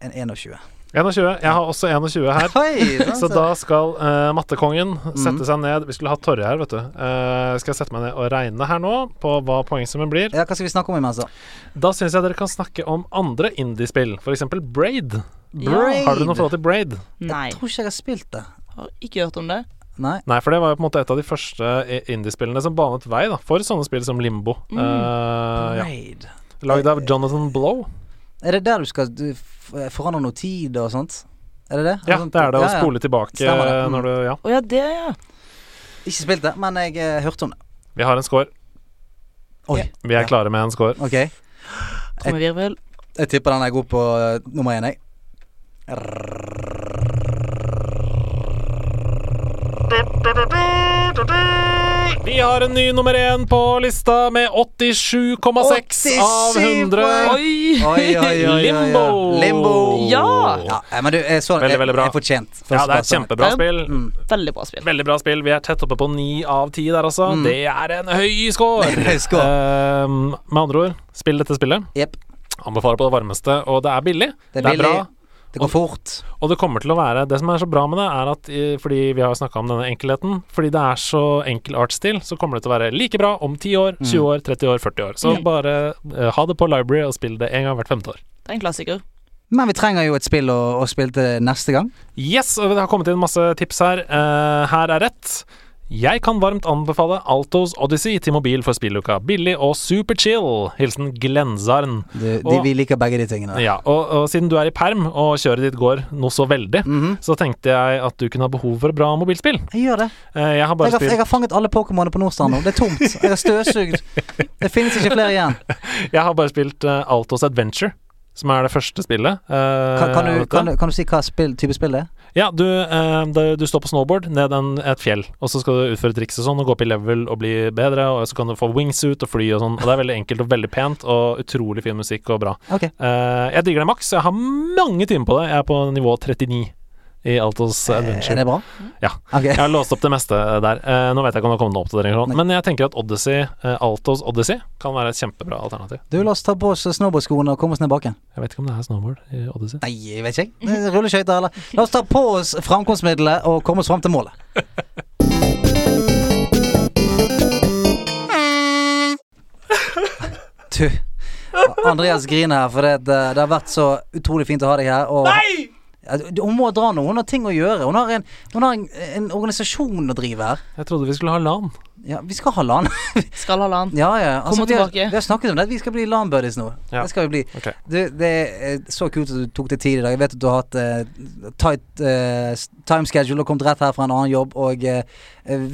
En 21. 21. Jeg har også 21 her. Oi, sånn, Så da skal uh, mattekongen Mhm. sette seg ned. Vi skulle hatt Torje her, vet du. Uh, skal jeg sette meg ned og regne her nå på hva poengsummen blir. Ja, hva skal vi snakke om imens, da? Da syns jeg dere kan snakke om andre indiespill, f.eks. Braid. Braid. Har dere noe forhold til Braid? Nei. Jeg tror ikke jeg har spilt det. Har ikke hørt om det. Nei. Nei, for det var jo på en måte et av de første indiespillene som banet vei da, for sånne spill som Limbo. Mm. Uh, ja. Lagd av Jonathan Blow. Er det der du skal du, forandre noe tid og sånt? Er det det? Ja, Sånt- det er det å ja, ja. spole tilbake Mm. når du Ja. Oh, ja, det, ja. Ikke spilt det, men jeg uh, hørte om det. Vi har en score. Oi. Vi er klare med en score. Ok. Trommevirvel. Jeg tipper den er god på uh, nummer én, jeg. Vi har en ny nummer én på lista med 87,6 av 100. Oi! Oi, oi, oi, oi, oi. Limbo. Limbo. Ja! Ja, eh, men du, jeg så Veldig, veldig bra. Jeg er fortjent. Ja, det er et kjempebra spill. Mm. Veldig bra spill. Veldig bra spill. Vi er tett oppe på ni av ti der, altså. Mm. Det er en høy score! Det er høy score. Ehm, med andre ord, spill dette spillet. Yep. Anbefaler på det varmeste, og det er billig. Det er billig. bra. Det går fort. Og det kommer til å være Det som er så bra med det, er at fordi vi har snakka om denne enkelheten Fordi det er så enkel artsstil, så kommer det til å være like bra om 10 år, 20 år, 30 år, 40 år. Så Mm. bare uh, ha det på library og spill det en gang hvert femte år. Det er en klassiker. Men vi trenger jo et spill å, å spille til neste gang. Yes, og det har kommet inn masse tips her. Uh, her er rett. Jeg kan varmt anbefale Altos Odyssey til mobil for spilluka. Billig og superchill. Hilsen Glenzarn. Du, de, Og- vi liker begge de tingene. Ja, og, og siden du er i perm, og kjøret ditt går noe så veldig, Mhm. så tenkte jeg at du kunne ha behov for et bra mobilspill. Jeg gjør det. Eh, jeg har bare Jeg har, jeg har fanget alle Pokémonene på Nordstrand nå. Det er tomt. Jeg har støvsugd. Det finnes ikke flere igjen. Jeg har bare spilt eh, Altos Adventure. Som er det første spillet. Uh, Kan, kan, du, kan, du, kan du si hva spill, type spill det er? Ja, du, uh, det- du står på snowboard ned en, et fjell, og så skal du utføre triks og sånn, og gå opp i level og bli bedre, og så kan du få wingsuit og fly og sånn, og det er veldig enkelt og veldig pent, og utrolig fin musikk og bra. Okay. Uh, jeg digger det maks, jeg har mange timer på det, jeg er på nivå 39 i Altos Er det bra? Ja. Okay. Jeg har låst opp det meste der. Eh, nå vet jeg ikke om det har kommet noen oppdatering, men jeg tenker at Odyssey, eh, Altos Odyssey kan være et kjempebra alternativ. Du, la oss ta på oss snowboardskoene og komme oss ned bakken. Jeg vet ikke om det er snowboard i Odyssey. Nei, jeg vet ikke. Rulleskøyter, eller? La oss ta på oss framkomstmiddelet og komme oss fram til målet. Du, Andreas griner her, for det, det, det har vært så utrolig fint å ha deg her. Og Nei! Hun må dra nå. Hun har ting å gjøre. Hun har en, hun har en, en organisasjon å drive her. Jeg trodde vi skulle ha LAN. Ja, vi skal ha LAN. Skal ha LAN. ja, ja. Altså, Kom vi, har, tilbake. vi har snakket om det. Vi skal bli LAN-buddies nå. Ja. Det skal vi bli. Okay. Du, det er så kult at du tok deg tid i dag. Jeg vet at du har hatt uh, tight uh, time-schedule og kommet rett her fra en annen jobb, og uh,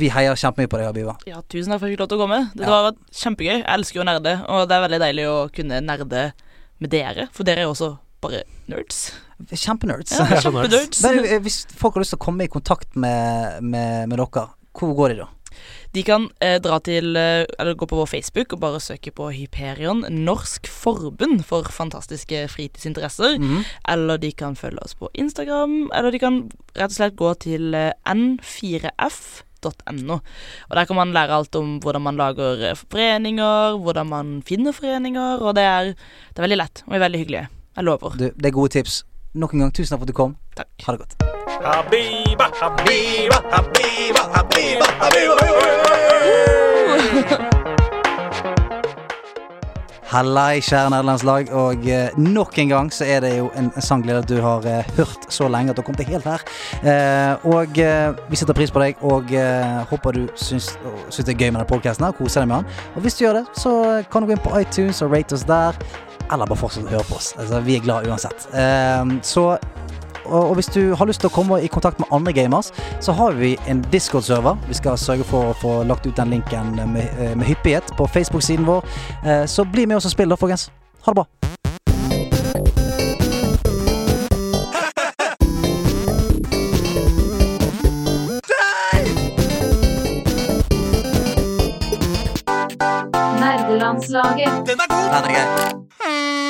vi heier kjempemye på deg, Abiba. Ja, tusen takk for at jeg fikk lov til å komme. Det Ja. var kjempegøy. Jeg elsker jo å nerde, og det er veldig deilig å kunne nerde med dere, for dere er jo også bare nerds. Kjempenerds. Ja, er kjempenerds. Men eh, hvis folk har lyst til å komme i kontakt med, med, med dere, hvor går de da? De kan eh, dra til eh, Eller gå på vår Facebook og bare søke på Hyperion Norsk forbund for fantastiske fritidsinteresser. Mhm. Eller de kan følge oss på Instagram, eller de kan rett og slett gå til eh, n4f.no. Og Der kan man lære alt om hvordan man lager foreninger, hvordan man finner foreninger, og det er, det er veldig lett og er veldig hyggelig. Jeg lover. Du, det er gode tips. Nok en gang, tusen takk for at du kom. Takk. Ha det godt. Habiba, Habiba, Habiba, Habiba, Hallei, kjære nederlandslag. Og eh, nok en gang så er det jo en, en sangglede at du har eh, hørt så lenge at du har kommet deg helt her. Eh, og eh, vi setter pris på deg, og eh, håper du syns, syns det er gøy med denne podkasten. Koser deg med den. Og hvis du gjør det, så kan du gå inn på iTunes og rate oss der. Eller bare fortsett å høre på oss. Altså, vi er glad uansett. Eh, så og, og hvis du har lyst til å komme i kontakt med andre gamers, så har vi en Discord-server. Vi skal sørge for å få lagt ut den linken med, eh, med hyppighet på Facebook-siden vår. Eh, Så bli med oss og spill, da, folkens. Ha det bra. Nerdelandslaget. Den er grei.